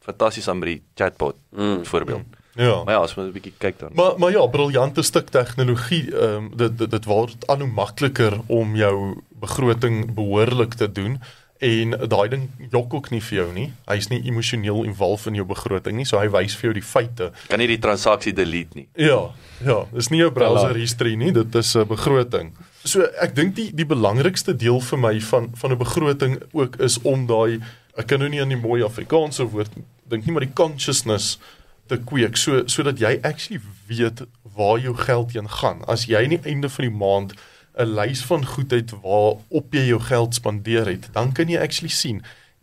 fantasties aan by die chatbot mm. voorbeeld. Mm. Ja. Maar ja, as ons 'n bietjie kyk dan. Maar maar ja, briljante stuk tegnologie. Ehm um, dit dit dit word al hoe makliker om jou begroting behoorlik te doen en daai ding jok ook nie vir jou nie. Hy's nie emosioneel involved in jou begroting nie, so hy wys vir jou die feite. Kan nie die transaksie delete nie. Ja, ja, dis nie 'n browser history nie, dit is 'n begroting. So ek dink die die belangrikste deel vir my van van 'n begroting ook is om daai ek kan nou nie aan die mooi Afrikaanse woord dink nie, maar die consciousness te kweek so sodat jy actually weet waar jou geld heen gaan. As jy aan die einde van die maand 'n lys van goed het waar op jy jou geld spandeer het, dan kan jy actually sien.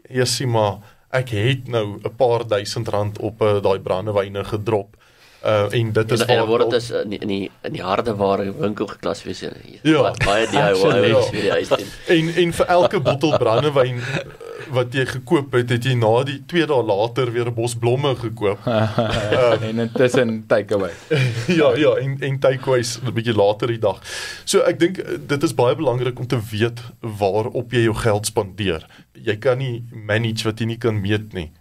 Jy sien maar ek het nou 'n paar duisend rand op uh, daai brandewyne gedrop. Uh en dit is waar word dit is in die, in die in die harde ware winkel geklassifiseer. Ja, baie DIY ja. vir die huis. En en vir elke bottel brandewyn wat jy gekoop het, het jy na die 2 dae later weer 'n bos blomme gekoop. en intussen takeaway. ja, ja, en en takeaways 'n bietjie later die dag. So ek dink eh, dit is baie belangrik om te weet waarop jy jou geld spandeer. Jy kan nie manage wat jy nie kan meet nie.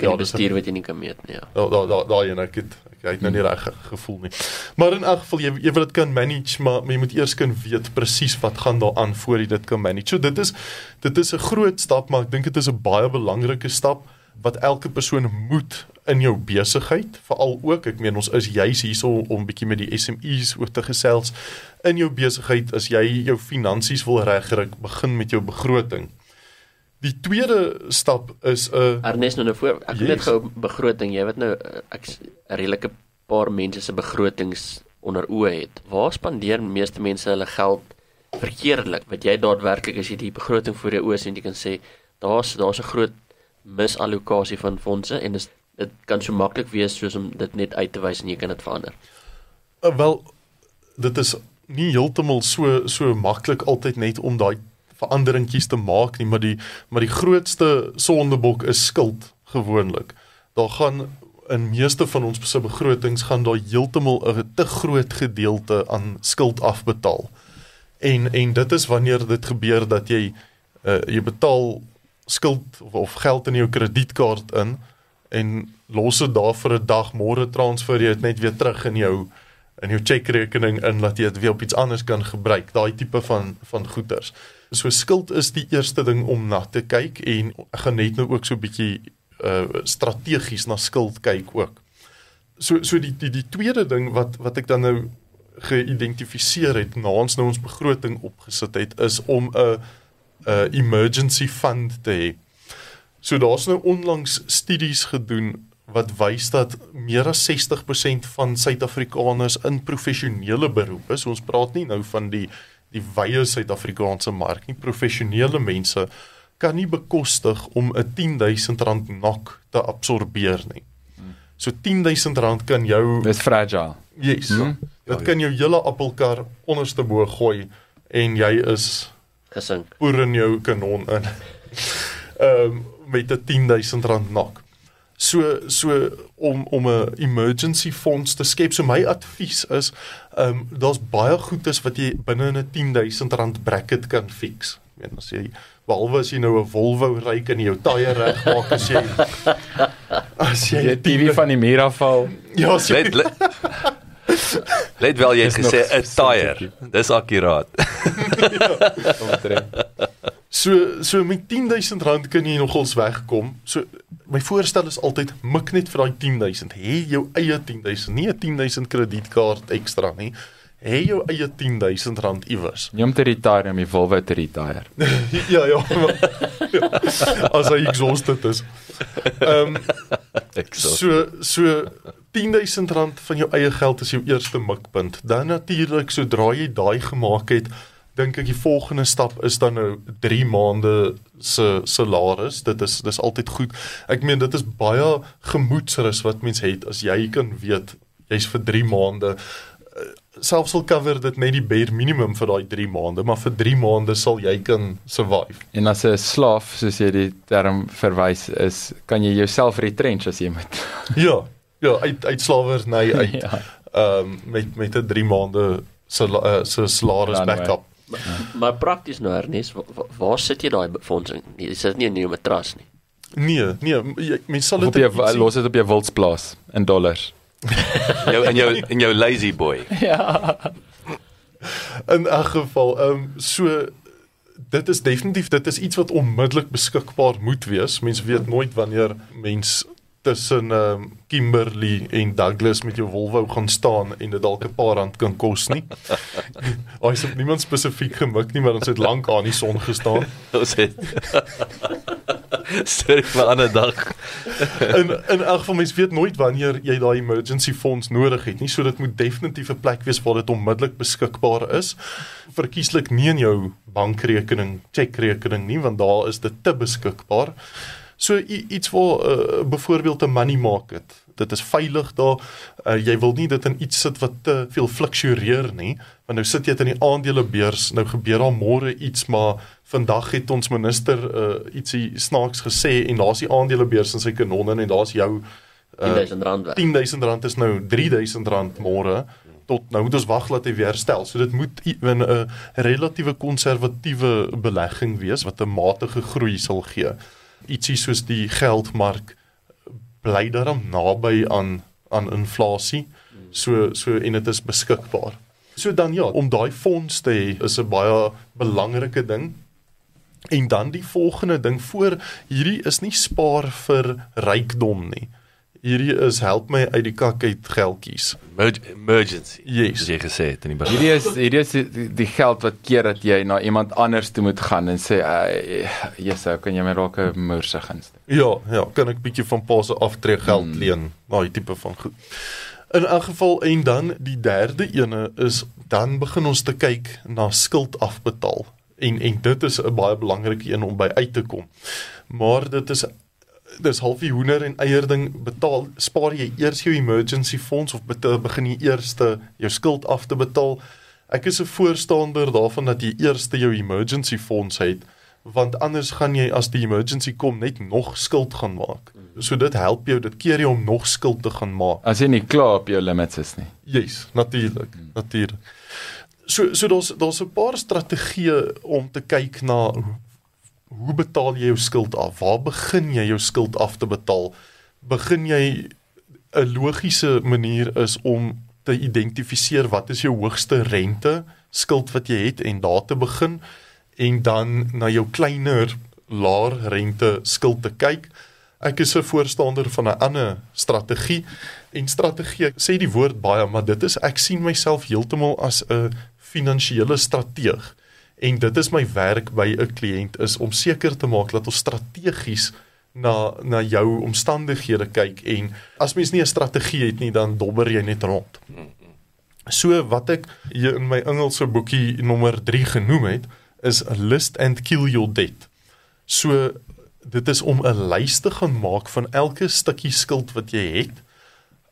Kan Ja, ja, bestuur wat jy nie kan meet nie. Ja. Daar daar daar daai en ek het ek het nou nie reg ge- gevoel nie. Maar in elk geval jy jy wil dit kan manage, maar, maar jy moet eers kan weet presies wat gaan daar aan voor jy dit kan manage. So dit is dit is 'n groot stap, maar ek dink dit is 'n baie belangrike stap wat elke persoon moet in jou besigheid, veral ook ek meen ons is juis hierso om 'n bietjie met die SMEs oor te gesels. In jou besigheid as jy jou finansies wil regkry, begin met jou begroting. Die tweede stap is 'n Ernest nou nou voor ek Yes. net gou begroting. Jy weet nou ek 'n redelike paar mense se begrotings onder oë het. Waar spandeer meeste mense hulle geld verkeerdelik? Wat jy daadwerklik as jy die begroting voor jou oë sien, jy kan sê daar's daar's 'n groot misallokasie van fondse en dis dit kan so maklik wees soos om dit net uit te wys en jy kan dit verander. Uh, wel dit is nie heeltemal so so maklik altyd net om daai veranderingkies te maak nie, maar die maar die grootste sondebok is skuld gewoonlik. Daar gaan in meeste van ons se begrotings gaan daar heeltemal 'n te groot gedeelte aan skuld afbetaal. En en dit is wanneer dit gebeur dat jy uh, jy betaal skuld of, of geld in jou kredietkaart in en los dit daar vir 'n dag, môre transfer jy dit net weer terug in jou in jou chequerekening in dat jy dit weer op iets anders kan gebruik. Daai tipe van van goeders. So skuld is die eerste ding om na te kyk en ek gaan net nou ook so 'n bietjie uh strategies na skuld kyk ook. So so die die die tweede ding wat wat ek dan nou geïdentifiseer het na ons nou ons begroting opgesit het is om 'n 'n emergency fund te hê. So daar's nou onlangs studies gedoen wat wys dat meer as 60% van Suid-Afrikaners in professionele beroepe, so ons praat nie nou van die die wye Suid-Afrikaanse mark nie, professionele mense kan nie bekostig om 'n R10000 nok te absorbeer nie. So R10000 kan jou Dis fragile. yes, Hmm? dit kan jou hele appelkar onderste bo gooi en jy is Gesink. boer in jou kanon in. Ehm um, met 'n R10000 nok. So so om om 'n emergency fonds te skep. So my advies is ehm um, daar's baie goedes wat jy binne in 'n R10000 bracket kan fix. Ek meen as jy behalwe as jy nou 'n Volvo ry kan jy jou tye regmaak as jy as jy Jy TV van die muur afval. ja, jy, Let let, let wel jy het gesê 'n sensitief. Dis akkuraat. omtrent. So so met R10000 kan jy nogals wegkom. So my voorstel is altyd mik net vir daai 10000. Hê jou eie 10000, nie 'n 10000 kredietkaart ekstra nie. Hê jou eie R10000 iewers. Nie om te retire, om die Volvo te retire. ja, ja. Maar, ja as hy exhausted is. Ehm um, so so R10000 van jou eie geld is jou eerste mikpunt. Dan natuurlik sodra jy daai gemaak het, dink ek die volgende stap is dan nou 3 maande se salaris. Dit is dis altyd goed. Ek meen dit is baie gemoedsrus wat mens het as jy kan weet jy's vir 3 maande eh, selfs al cover dit net die bare minimum vir daai 3 maande, maar vir 3 maande sal jy kan survive. En as 'n slaaf, soos jy die term verwys, is kan jy jouself retrench as jy moet. Ja, ja, uit uit slawerny uit. ja. Ehm um, met met 'n 3 maande se uh, se salaris backup. Maar prakties nou Ernest, wa- wa- waar sit jy daai befondsing? Jy sit nie in jou matras nie. Nee, nee, mens sal Of op dit jou los dit op jou wildsplaas in dollars. jou in jou in jou lazy boy. in elk geval ehm um, so dit is definitief dit is iets wat onmiddellik beskikbaar moet wees. Mense weet nooit wanneer mens tussen ehm um, Kimberley en Douglas met jou Volvo gaan staan en dit dalk 'n paar rand kan kos nie. Hy het niemand spesifiek gemik nie, maar ons het lank aan die son gestaan. Ons het Storie vir 'n ander dag. in in elk geval mens weet nooit wanneer jy daai emergency fonds nodig het nie. So dit moet definitief 'n plek wees waar dit onmiddellik beskikbaar is. Verkieslik nie in jou bankrekening, chequerekening nie, want daar is dit te beskikbaar. So iets waar uh, byvoorbeeld 'n money market. Dit is veilig daar. Uh, jy wil nie dit in iets sit wat te veel fluktueer nie, want nou sit jy dit in die aandelebeurs, nou gebeur daar môre iets, maar vandag het ons minister uh, ietsie snaaks gesê en daar's die aandelebeurs in sy kanonne en daar's jou uh, 10000 rand weg. 10000 rand is nou 3000 rand môre tot nou moet ons wag laat hy weer herstel. So dit moet 'n 'n relatiewe konservatiewe belegging wees wat 'n matige groei sal gee. Ietsie soos die geldmark bly daarom naby aan aan inflasie. So so en dit is beskikbaar. So dan ja, om daai fonds te hê is 'n baie belangrike ding. En dan die volgende ding voor hierdie is nie spaar vir rykdom nie. Hierdie is help my uit die kak uit geldjies. Emerg- emergency. Yes. Soos jy gesê het in die begin. Hierdie is hierdie is die, die geld wat keer dat jy na iemand anders toe moet gaan en sê, uh, "Jesus, ou, kan jy my raak 'n moerse gunst?" Ja, ja, kan ek bietjie van pa se aftrek geld Hmm. leen, daai tipe van goed. In elk geval en dan die derde ene is dan begin ons te kyk na skuld afbetaal. En en dit is 'n baie belangrike een om by uit te kom. Maar dit is dis half die hoender en eier ding betaal spaar jy eers jou emergency fonds of betaal, begin jy eers jou skuld af te betaal. Ek is 'n voorstander daarvan dat jy eers jou emergency fonds het want anders gaan jy as die emergency kom net nog skuld gaan maak. So dit help jou dit keer jou om nog skuld te gaan maak. As jy nie klaar op jou limits is nie. Yes, natuurlik, natuurlik. So so daar's daar's 'n paar strategieë om te kyk na hoe, betaal jy jou skuld af? Waar begin jy jou skuld af te betaal? Begin jy 'n logiese manier is om te identifiseer wat is jou hoogste rente skuld wat jy het en daar te begin en dan na jou kleiner laer rente skuld te kyk. Ek is 'n voorstander van 'n ander strategie en strategie sê die woord baie maar dit is ek sien myself heeltemal as 'n finansiële strateeg en dit is my werk by 'n kliënt is om seker te maak dat ons strategies na na jou omstandighede kyk en as mens nie 'n strategie het nie dan dobber jy net rond. So wat ek hier in my Engelse boekie nommer 3 genoem het is list and kill your debt. So dit is om 'n lys te gaan maak van elke stukkie skuld wat jy het.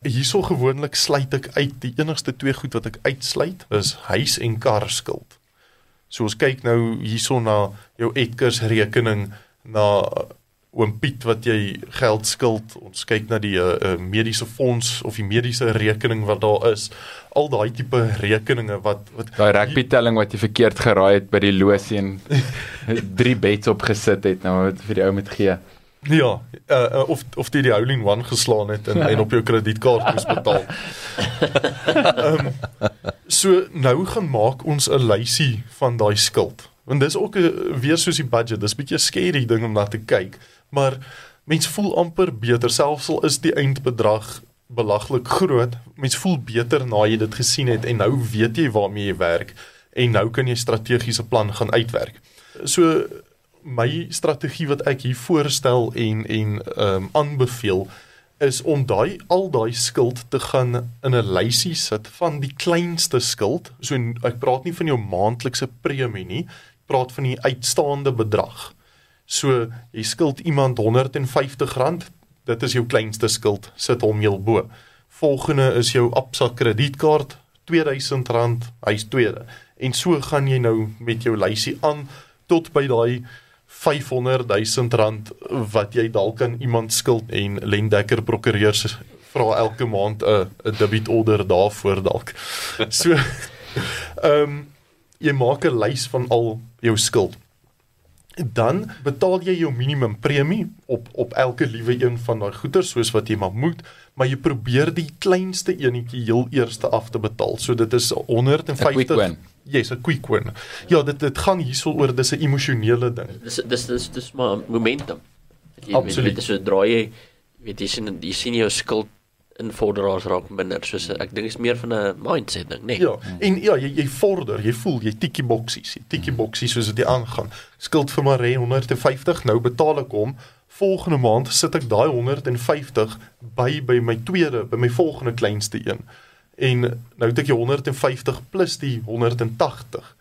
Hierso gewoonlik sluit ek uit die enigste twee goed wat ek uitsluit is huis en kar skuld. So ons kyk nou hierso na jou Edgars rekening na oom Piet wat jy geld skuld. Ons kyk na die uh, uh, mediese fonds of die mediese rekening wat daar is. Al daai tipe rekeninge wat wat Daai rugby telling wat jy verkeerd geraai het by die losie en drie bets opgesit het nou wat vir die ou moet gee. Ja, uh, uh, of of jy die hole in one geslaan het en, en op jou kredietkaart moes betaal. Ehm um, so nou gaan maak ons 'n lysie van daai skuld. Want dis ook 'n weer soos die budget, dis 'n bietjie 'n scary ding om na te kyk, maar mens voel amper beter selfs al is die eindbedrag belaglik groot. Mens voel beter na jy dit gesien het en nou weet jy waarmee jy werk en nou kan jy strategiese plan gaan uitwerk. So my strategie wat ek hier voorstel en en ehm um, aanbeveel is om daai al daai skuld te gaan in 'n lysie sit van die kleinste skuld. So ek praat nie van jou maandelikse premie nie, ek praat van die uitstaande bedrag. So jy skuld iemand R150, dit is jou kleinste skuld, sit hom heel bo. Volgende is jou Absa kredietkaart, R2000, hy's tweede. En so gaan jy nou met jou lysie aan tot by daai 500 000 rand wat jy dalk aan iemand skuld en Lendekker prokureurs vra elke maand 'n 'n debit order daarvoor dalk. So ehm um, jy maak 'n lys van al jou skuld. Dan betaal jy jou minimum premie op op elke liewe een van daai goeder soos wat jy maar moet, maar jy probeer die kleinste enetjie heel eerste af te betaal. So dit is 150 Yes, 'n quick win. Ja, dit dit gaan hierso oor dis 'n emosionele ding. Dis dis dis dis maar momentum. Jy Absoluut. weet weet sodra jy weet jy sien jy sien jou skuld invorderaars raak minder soos ek dink is meer van 'n mindset ding, nee. Ja, en ja, jy jy vorder, jy voel jy tikkie boksies, jy tikkie boksies soos dit aangaan. Skuld vir Maree 150, nou betaal ek hom. Volgende maand sit ek daai 150 by by my tweede, by my volgende kleinste een. En nou het ek jou 150 plus die 180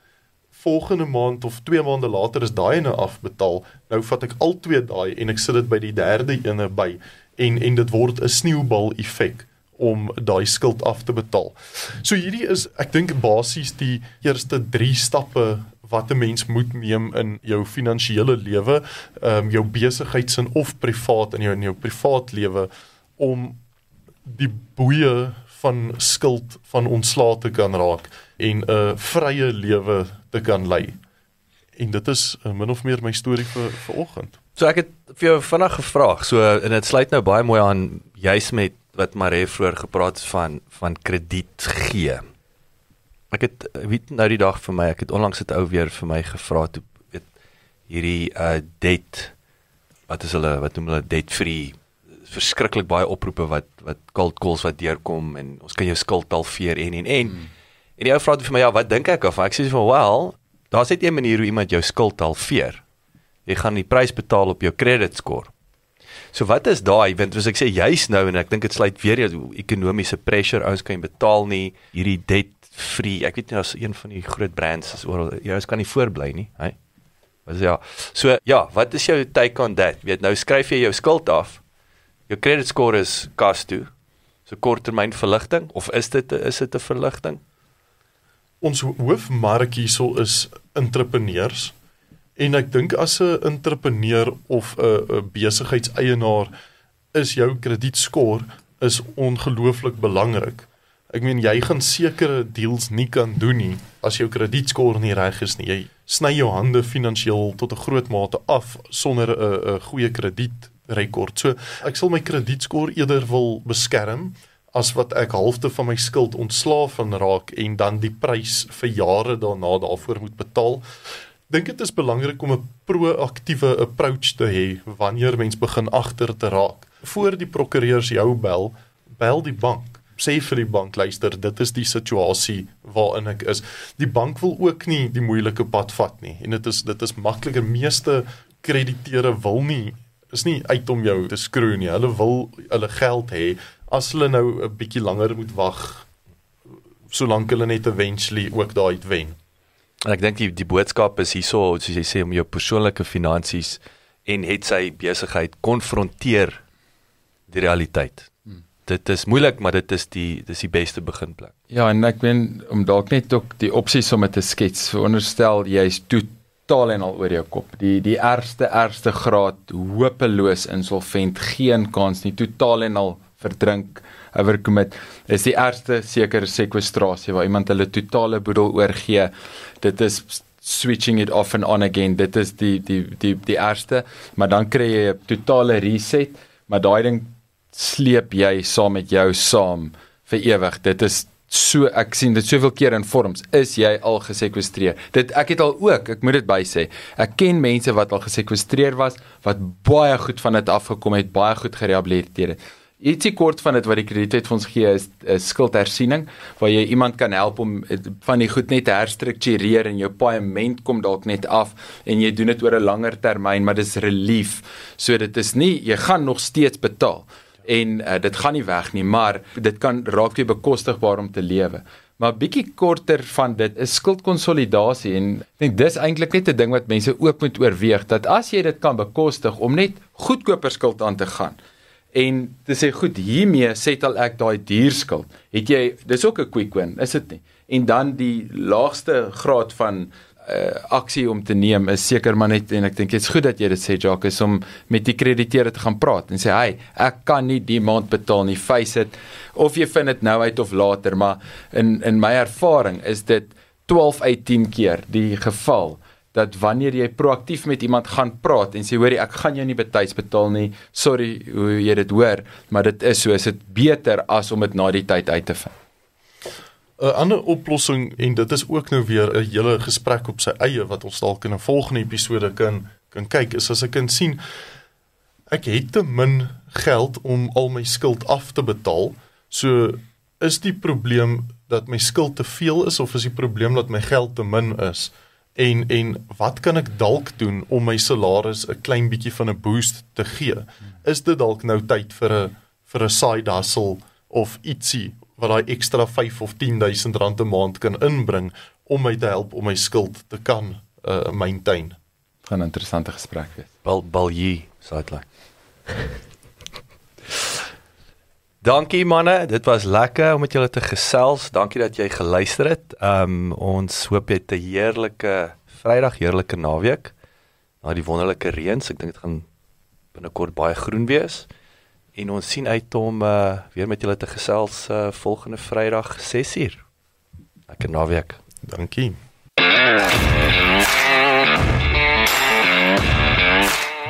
volgende maand of 2 maande later is daai ene afbetaal. Nou vat ek al twee daai en ek sit dit by die derde ene by en en dit word 'n sneeubal effek om daai skuld af te betaal. So hierdie is ek dink basies die eerste 3 stappe wat 'n mens moet neem in jou finansiële lewe, ehm um, jou besigheidsin of privaat in jou in jou privaat lewe om die boeye van skuld van ontslae te kan raak en 'n vrye lewe te kan lei. En dit is uh, min of meer my storie vir vanoggend. So ek het vir jou vinnig gevra, so en dit sluit nou baie mooi aan juis met wat Maree vroeër gepraat het van van krediet gee. Ek het weet nou die dag vir my, ek het onlangs dit ou weer vir my gevra toe weet hierdie uh debt wat is hulle wat noem hulle debt free verskriklik baie oproepe wat wat cold calls wat deurkom en ons kan jou skuld halveer en en en. Hmm. en die ou vra vir my ja wat dink ek of ek sê van well daar's net een manier hoe iemand jou skuld halveer jy gaan die prys betaal op jou credit score so wat is daai want as ek sê juis nou en ek dink dit sluit weer jou ekonomiese pressure ouens kan betaal nie. Hierdie debt free ek weet nie as een van die groot brands is oral jy ouens kan nie voorbly nie hy wat is ja. So ja wat is jou take on that? Weet nou skryf jy jou skuld af jou credit score is kas toe. So korttermyn verligting of is dit is dit 'n verligting? Ons hoofmark hierso is entrepreneurs en ek dink as 'n entrepreneur of 'n besigheidseienaar is jou kredietskoor is ongelooflik belangrik. Ek meen jy gaan sekere deals nie kan doen nie as jou kredietskoor nie reg is nie. Jy sny jou hande finansiëel tot 'n groot mate af sonder 'n 'n goeie krediet rekord. So ek sal my kredietskoor eerder wil beskerm as wat ek halfte van my skuld ontslaaf van raak en dan die prys vir jare daarna daarvoor moet betaal. Dink dit is belangrik om 'n proaktiewe approach te hê wanneer mens begin agter te raak. Voor die prokureurs jou bel, bel die bank. Sê vir die bank, luister, dit is die situasie waarin ek is. Die bank wil ook nie die moeilike pad vat nie en dit is dit is makliker meeste krediteure wil nie is nie uit om jou te skroe nie. Hulle wil hulle geld hê as hulle nou 'n bietjie langer moet wag solank hulle net eventually ook daai wen. En ek dink die die boodskap is hierso soos jy sê om jou persoonlike finansies en het sy besigheid konfronteer die realiteit. Hmm. Dit is moeilik, maar dit is die dis die beste beginplek. Ja, en ek meen om dalk net ook die opsies om dit te skets. Veronderstel jy's toe totaal en al oor jou kop. Die die ergste ergste graad hopeloos insolvent, geen kans nie, totaal en al verdrink, overcommit. Is die ergste seker sekwestrasie waar iemand hulle totale boedel oorgee. Dit is switching it off and on again. Dit is die die die die ergste, maar dan kry jy 'n totale reset, maar daai ding sleep jy saam met jou saam vir ewig. Dit is so ek sien dit soveel keer in vorms is jy al gesekwestreer. Dit ek het al ook ek moet dit by sê ek ken mense wat al gesekwestreer was wat baie goed van dit afgekom het baie goed gerehabiliteer het. Ietsie kort van dit wat die kredietwet vir ons gee is, is skuldhersiening waar jy iemand kan help om van die goed net te herstruktureer en jou paaiement kom dalk net af en jy doen dit oor 'n langer termyn maar dis relief. So dit is nie jy gaan nog steeds betaal en uh, dit gaan nie weg nie, maar dit kan raak weer bekostigbaar om te lewe. Maar bietjie korter van dit is skuldkonsolidasie en ek dink dis eintlik net 'n ding wat mense ook moet oorweeg dat as jy dit kan bekostig om net goedkoper skuld aan te gaan en te sê goed hiermee settle ek daai duur skuld. Het jy dis ook 'n quick win, is dit nie? En dan die laagste graad van uh, aksie om te neem is seker maar net en ek dink dit's goed dat jy dit sê Jacques is om met die krediteure te gaan praat en sê hy ek kan nie die maand betaal nie face it. Of jy vind dit nou uit of later maar in in my ervaring is dit 12 uit 10 keer die geval dat wanneer jy proaktief met iemand gaan praat en sê hoorie ek gaan jou nie betyds betaal nie. Sorry hoe jy dit hoor maar dit is so is dit beter as om dit na die tyd uit te vind 'n ander oplossing en dit is ook nou weer 'n hele gesprek op sy eie wat ons dalk in 'n volgende episode kan kan kyk is as ek kan sien ek het te min geld om al my skuld af te betaal. So is die probleem dat my skuld te veel is of is die probleem dat my geld te min is? En en wat kan ek dalk doen om my salaris 'n klein bietjie van 'n boost te gee? Is dit dalk nou tyd vir 'n vir 'n side hustle of ietsie wat daai ekstra 5 of 10000 rand 'n maand kan inbring om my te help om my skuld te kan uh maintain. gaan 'n interessante gesprek wees. Bal Baljie sideline. Dankie manne, dit was lekker om met julle te gesels. Dankie dat jy geluister het. Um, ons hoop jy het 'n heerlike Vrydag, heerlike naweek. Na die wonderlike reëns, ek dink dit gaan binnekort baie groen wees. En ons sien uit om uh, weer met julle te gesels uh, volgende Vrydag 6uur. Lekker naweek. Dankie.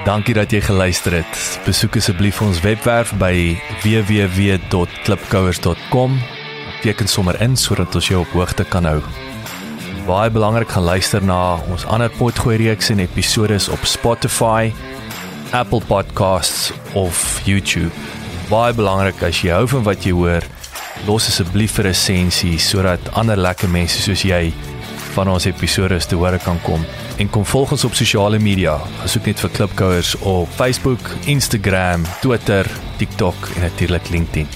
Dankie dat jy geluister het. Besoek asseblief ons webwerf by www.klipkouers.com. Teken sommer in sodat ons jou op hoogte kan hou. Baie belangrik gaan luister na ons ander potgooi reeks en episodes op Spotify, Apple Podcasts of YouTube. Baie belangrik as jy hou van wat jy hoor, los asseblief 'n resensie sodat ander lekker mense soos jy van ons episode te hore kan kom. En kom volg ons op sosiale media. Gesoek net vir Klipkouers op Facebook, Instagram, Twitter, TikTok en natuurlik LinkedIn.